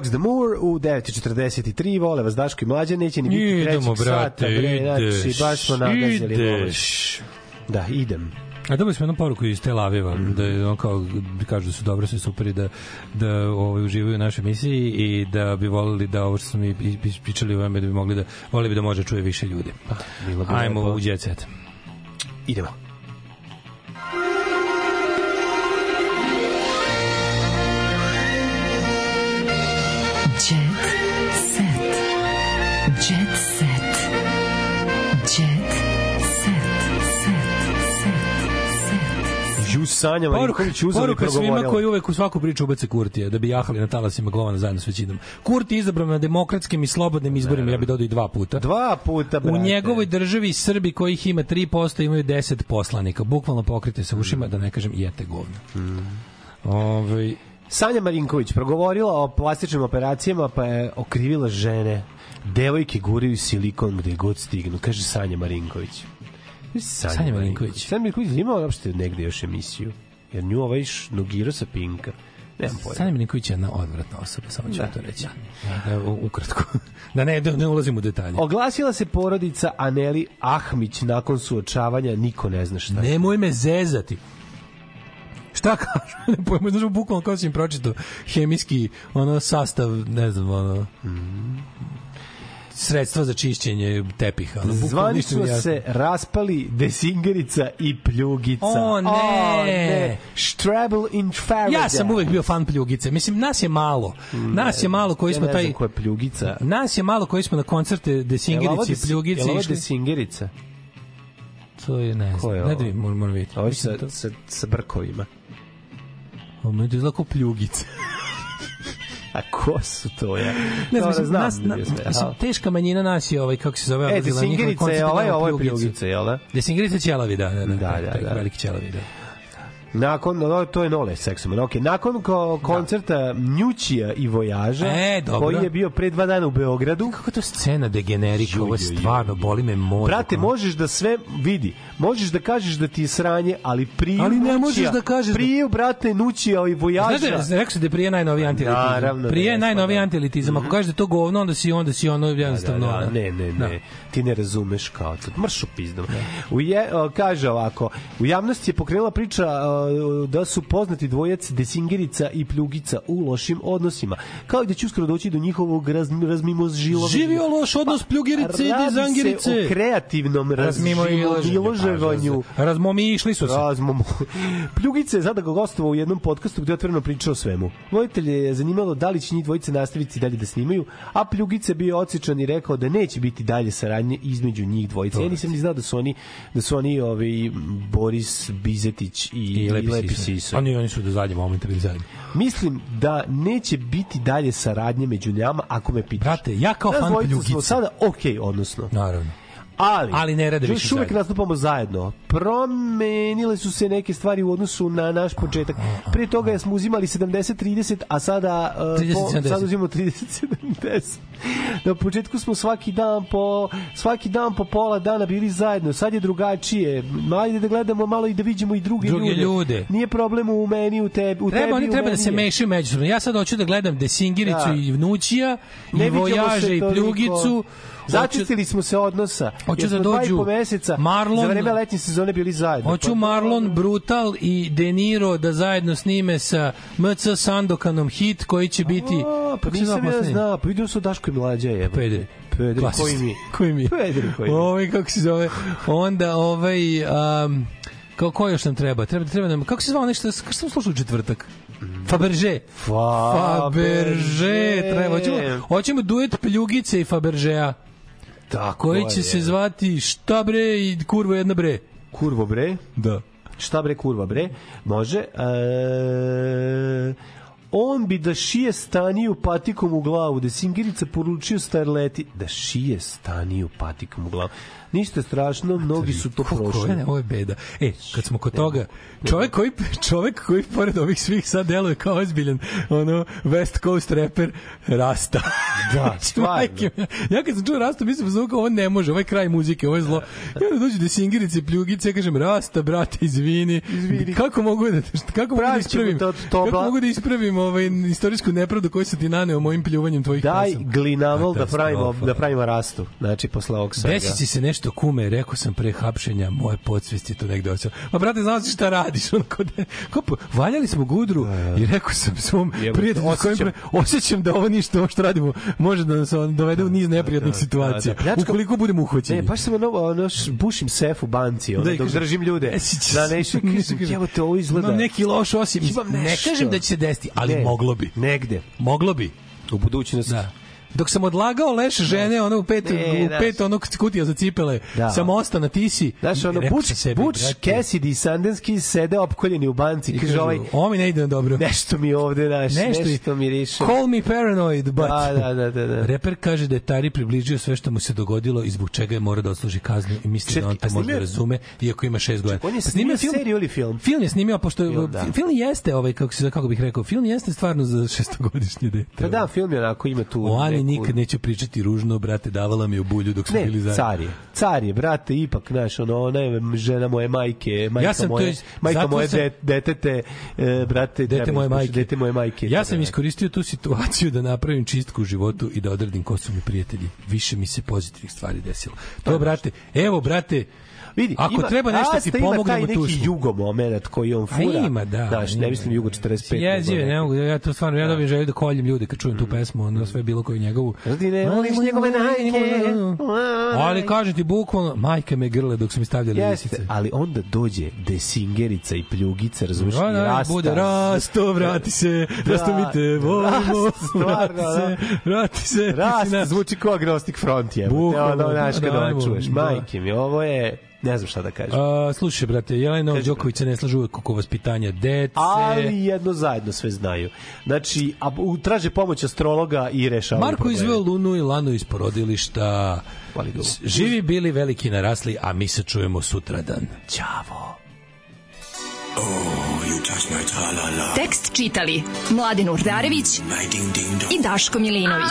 Dogs the Moor u 9.43, vole vas Daško i Mlađa, neće ni biti Idemo, trećeg brate, sata, bre, ideš, znači, baš smo nagazili. ideš. Da, idem. A dobili smo jednu poruku iz Tel Aviva, da je on kao, da kažu da su dobro, sve super i da, da ovaj, uživaju u našoj emisiji i da bi volili da ovo što smo mi pričali o ovome, da bi mogli da, volili bi da može čuje više ljudi. bilo bi Ajmo lepo. u Jet Set. Idemo. Sanja Marinković uzela i poruka svima progovorila. koji uvek u svaku priču ubace Kurtija, da bi jahali na talasima govana zajedno s većinom. Kurti je izabran na demokratskim i slobodnim izborima, ja bih dodao i dva puta. Dva puta, U brate. njegovoj državi Srbi kojih ima 3% imaju 10 poslanika. Bukvalno pokrite sa ušima, da ne kažem jete govno. Ovaj Sanja Marinković progovorila o plastičnim operacijama pa je okrivila žene. Devojke guraju silikon gde god stignu, kaže Sanja Marinković. Sanja, Sanja Marinković. Sanja Marinković ima uopšte negde još emisiju. Jer nju ovaj šnogiro sa Pinka. Nemam pojma. Sanja Milinković je jedna odvratna osoba, samo ću Da, to reći. Da, da, ukratko. Da ne, da ne ulazim u detalje. Oglasila se porodica Aneli Ahmić nakon suočavanja, niko ne zna šta. Nemoj me zezati. Šta kažu? Ne pojma, znaš, bukvalno kao si im pročitao hemijski ono, sastav, ne znam, ono, sredstva za čišćenje tepiha. Zvanično se raspali Desingerica i Pljugica. O, ne. Strabel in Faraday. Ja sam uvek bio fan pljugice. Mislim, nas je malo. Nas je malo koji ja smo ne taj... znam ko je Pljugica. Nas je malo koji smo na koncerte ovo Desingerici i Pljugice jel ovo išli. Desingerica? To je, ne Ko je znam, ne ovo? da moram, moram vidjeti. Ovo je sa, to- sa, sa brkovima. Ovo je izgleda kao pljugice. A ko su to ja? Ne znam, znam nas, na, bio sve, mislim, teška manjina nas je ovaj, kako se zove, E, na Desingerica je ovaj, ovo je. Pljugica, jel da? Desingerica ćelavi, da, da, da, Da, da, taj da. veliki ćelavi, da. Nakon, no, to je Nole seksuman. Okay. Nakon ko, koncerta Njućija i Vojaža, E, dobro. koji je bio pre dva dana u Beogradu, Kako to scena degenerika, ovo je stvarno, boli me mozak. Brate, ono. možeš da sve vidi. Možeš da kažeš da ti je sranje, ali prije Ali ne možeš da kažeš da- Prije, brate, Nućija i Vojaža. Znaš da, rekao sam da je prije najnoviji antielitizam. Naravno, prije je jesmo, najnoviji da. antielitizam. Ako kažeš da to govno, onda si onda si ono jednostavno... da, da, ono. ne, ne, Da. ne. Ti ne razumeš kao to. Mršu pizdom. U je, kaže ovako, u javnosti je pokrenula priča da su poznati dvojac Desingerica i Pljugica u lošim odnosima. Kao i da će uskoro doći do njihovog raz, razmimožilova. Živio loš odnos Pljugirice i Pa, Radi se o kreativnom razmimoilaženju. Razmomi išli su se. Razmomo. Pljugica je sada gostovao u jednom podcastu gde je otvoreno pričao o svemu. Voditelj je zanimalo da li će njih dvojice nastaviti dalje da snimaju, a Pljugica je bio odsečan i rekao da neće biti dalje saradnje između njih dvojice. Ja nisam ni znao da su oni da su oni ovi Boris Bizetić i, I Lepi, Lepi Siso. Siso. Oni, oni su do zadnje momenta bili zajedno. Mislim da neće biti dalje saradnje među njama ako me pitaš. Brate, ja kao Nas fan smo sada okej, odnosno. Naravno. Ali, Ali ne rade više uvek nastupamo zajedno. Promenile su se neke stvari u odnosu na naš početak. Prije toga smo uzimali 70-30, a sada, uh, 30-70. po, uzimamo 30-70. Na početku smo svaki dan po svaki dan po pola dana bili zajedno. Sad je drugačije. Ajde da gledamo malo i da vidimo i druge, Druge ljude. Nije problem u meni, u tebi, u Treba, tebi, oni u treba da meni se mešaju međusobno. Ja sad hoću da gledam Desingiricu Da. i Vnućija, i Vojaže i toliko. Začistili smo se odnosa. Hoću da dva dođu po meseca Marlon- za vreme letnje sezone bili zajedno. Hoću Pa, Marlon Brutal i De Niro da zajedno snime sa MC Sandokanom hit koji će biti... A, pa nisam ja znao, pa vidio su Daško i Mlađa je. Pederi. Pederi, Klasični. koji mi? koji mi? Pederi, koji mi? Ovaj, kako se zove? Onda ovaj... Um, kao ko još nam treba? Treba, treba nam... Kako se zvao nešto? Kako sam slušao u četvrtak? Faberže. Faberže. Treba. Hoćemo, hoćemo duet Pljugice i Faberžea. Tako Koji će je. se zvati šta bre i kurvo jedna bre. Kurvo bre? Da. Šta bre kurva bre? Može. E, on bi da šije staniju patikom u glavu, da Singirica poručio Starleti da šije staniju patikom u glavu. Ništa strašno, mnogi su to prošli. ovo je beda. E, kad smo kod toga, čovjek koji, čovjek koji pored ovih svih sad deluje kao ozbiljan, ono, West Coast rapper, Rasta. Da, stvarno. Ja kad sam čuo Rasta, mislim da zvuka, ovo ne može, ovo je kraj muzike, ovo je zlo. Ja da dođu do Singirice, Pljugice, ja kažem, Rasta, brate, izvini. Izvini. Kako mogu da, kako mogu da ispravim? to- to kako mogu da ispravim ovaj, istorijsku nepravdu koju sam ti naneo mojim pljuvanjem tvojih Daj glinamol da pravimo, da pravimo rastu. Znači, posle ovog svega. Desi se nešto kume, rekao sam pre hapšenja, moje podsvesti to negde osjeća. Ma brate, znaš ti šta radiš? On kod ko, po- valjali smo gudru i rekao sam svom prijatelju osjećam. osjećam da ovo ništa, ovo što radimo, može da nas dovede u niz neprijatnih situacija. da, pljačka- Ukoliko budemo uhvaćeni. Ne, baš sam ono, ono bušim sef u banci, ono, Da, dok držim ljude. E, si- Da, ne, kažem, evo te ovo izgleda. Imam neki loš osim. Ne kažem da će se desiti, ali moglo bi. Negde. Moglo bi. U budućnosti. Da. Dok sam odlagao leš žene, ono u pet, Ne, u da. pet onog kutija za cipele, Da. sa mosta na Tisi. Znaš, ono, Buč, sam sebi, Buč, Cassidy i Sandenski sede opkoljeni u banci. i Kaže kažu, ovaj, ovo mi ne ide na dobro. nešto mi ovde, znaš, Nešto, nešto, mi riše. Call me paranoid, but... Da, da, da, da, da. Reper kaže da je Tari približio sve što mu se dogodilo i zbog čega je mora da odsluži kaznu i misli Čekaj, da on to može da snimio- razume, iako ima šest godina. On je Pa snimio seriju ili film? Film je snimio, pošto Film, film, da. film jeste, ovaj, kako, se, kako bih rekao, film jeste stvarno za šestogodišnje dete. Pa da, film je onako, ima tu... O Neku- nikad neću pričati ružno, brate, davala mi u bulju dok smo Ne, bili zajedno. car je. Car je, brate, ipak, znaš, ono, ona je žena moje majke, majka Ja sam to moje, iz- majka moje sam- de, detete, e, brate, Dete treba moje ispušiti, majke. Dete moje majke. Ja sam Da. iskoristio tu situaciju da napravim čistku u životu i da odredim ko su mi prijatelji. Više mi se pozitivnih stvari desilo. To, brate, evo, brate, Vidi, ako ima, treba nešto ti ima pomognemo, taj tu neki smo. jugo moment koji on A fura. ima, da. Znaš, ima. ne mislim jugo 45. Jezive, nego ne mogu, ja to stvarno, ja Da. dobijem želju da koljem ljude kad čujem tu pesmu, ono sve bilo koju njegovu. Ti ne voliš njegove najke. Ali kažem ti, bukvalno, majka me grle dok su mi stavljali Jeste, lisice. ali onda dođe desingerica i pljugica, razumiješ, Da, da, rasta. bude rasto, vrati se, Da, rasto mi te volimo, Rasto, stvarno, vrati se, vrati se. Rast zvuči kao agnostik front je. Bukvalno, Ono, znaš, kad dajmo, ono čuješ, da. majke mi, ovo je, ne znam šta da kažem. A, slušaj, brate, Jelena Kaži, Đoković se ne slaže uvek oko vaspitanja dece. Ali jedno zajedno sve znaju. Znači, a, u- traže pomoć astrologa i rešavaju Marko probleme. izveo Lunu i Lanu iz porodilišta. Živi bili veliki narasli, a mi se čujemo sutradan. Ćavo. Tekst čitali Mladin Urdarević i Daško Milinović.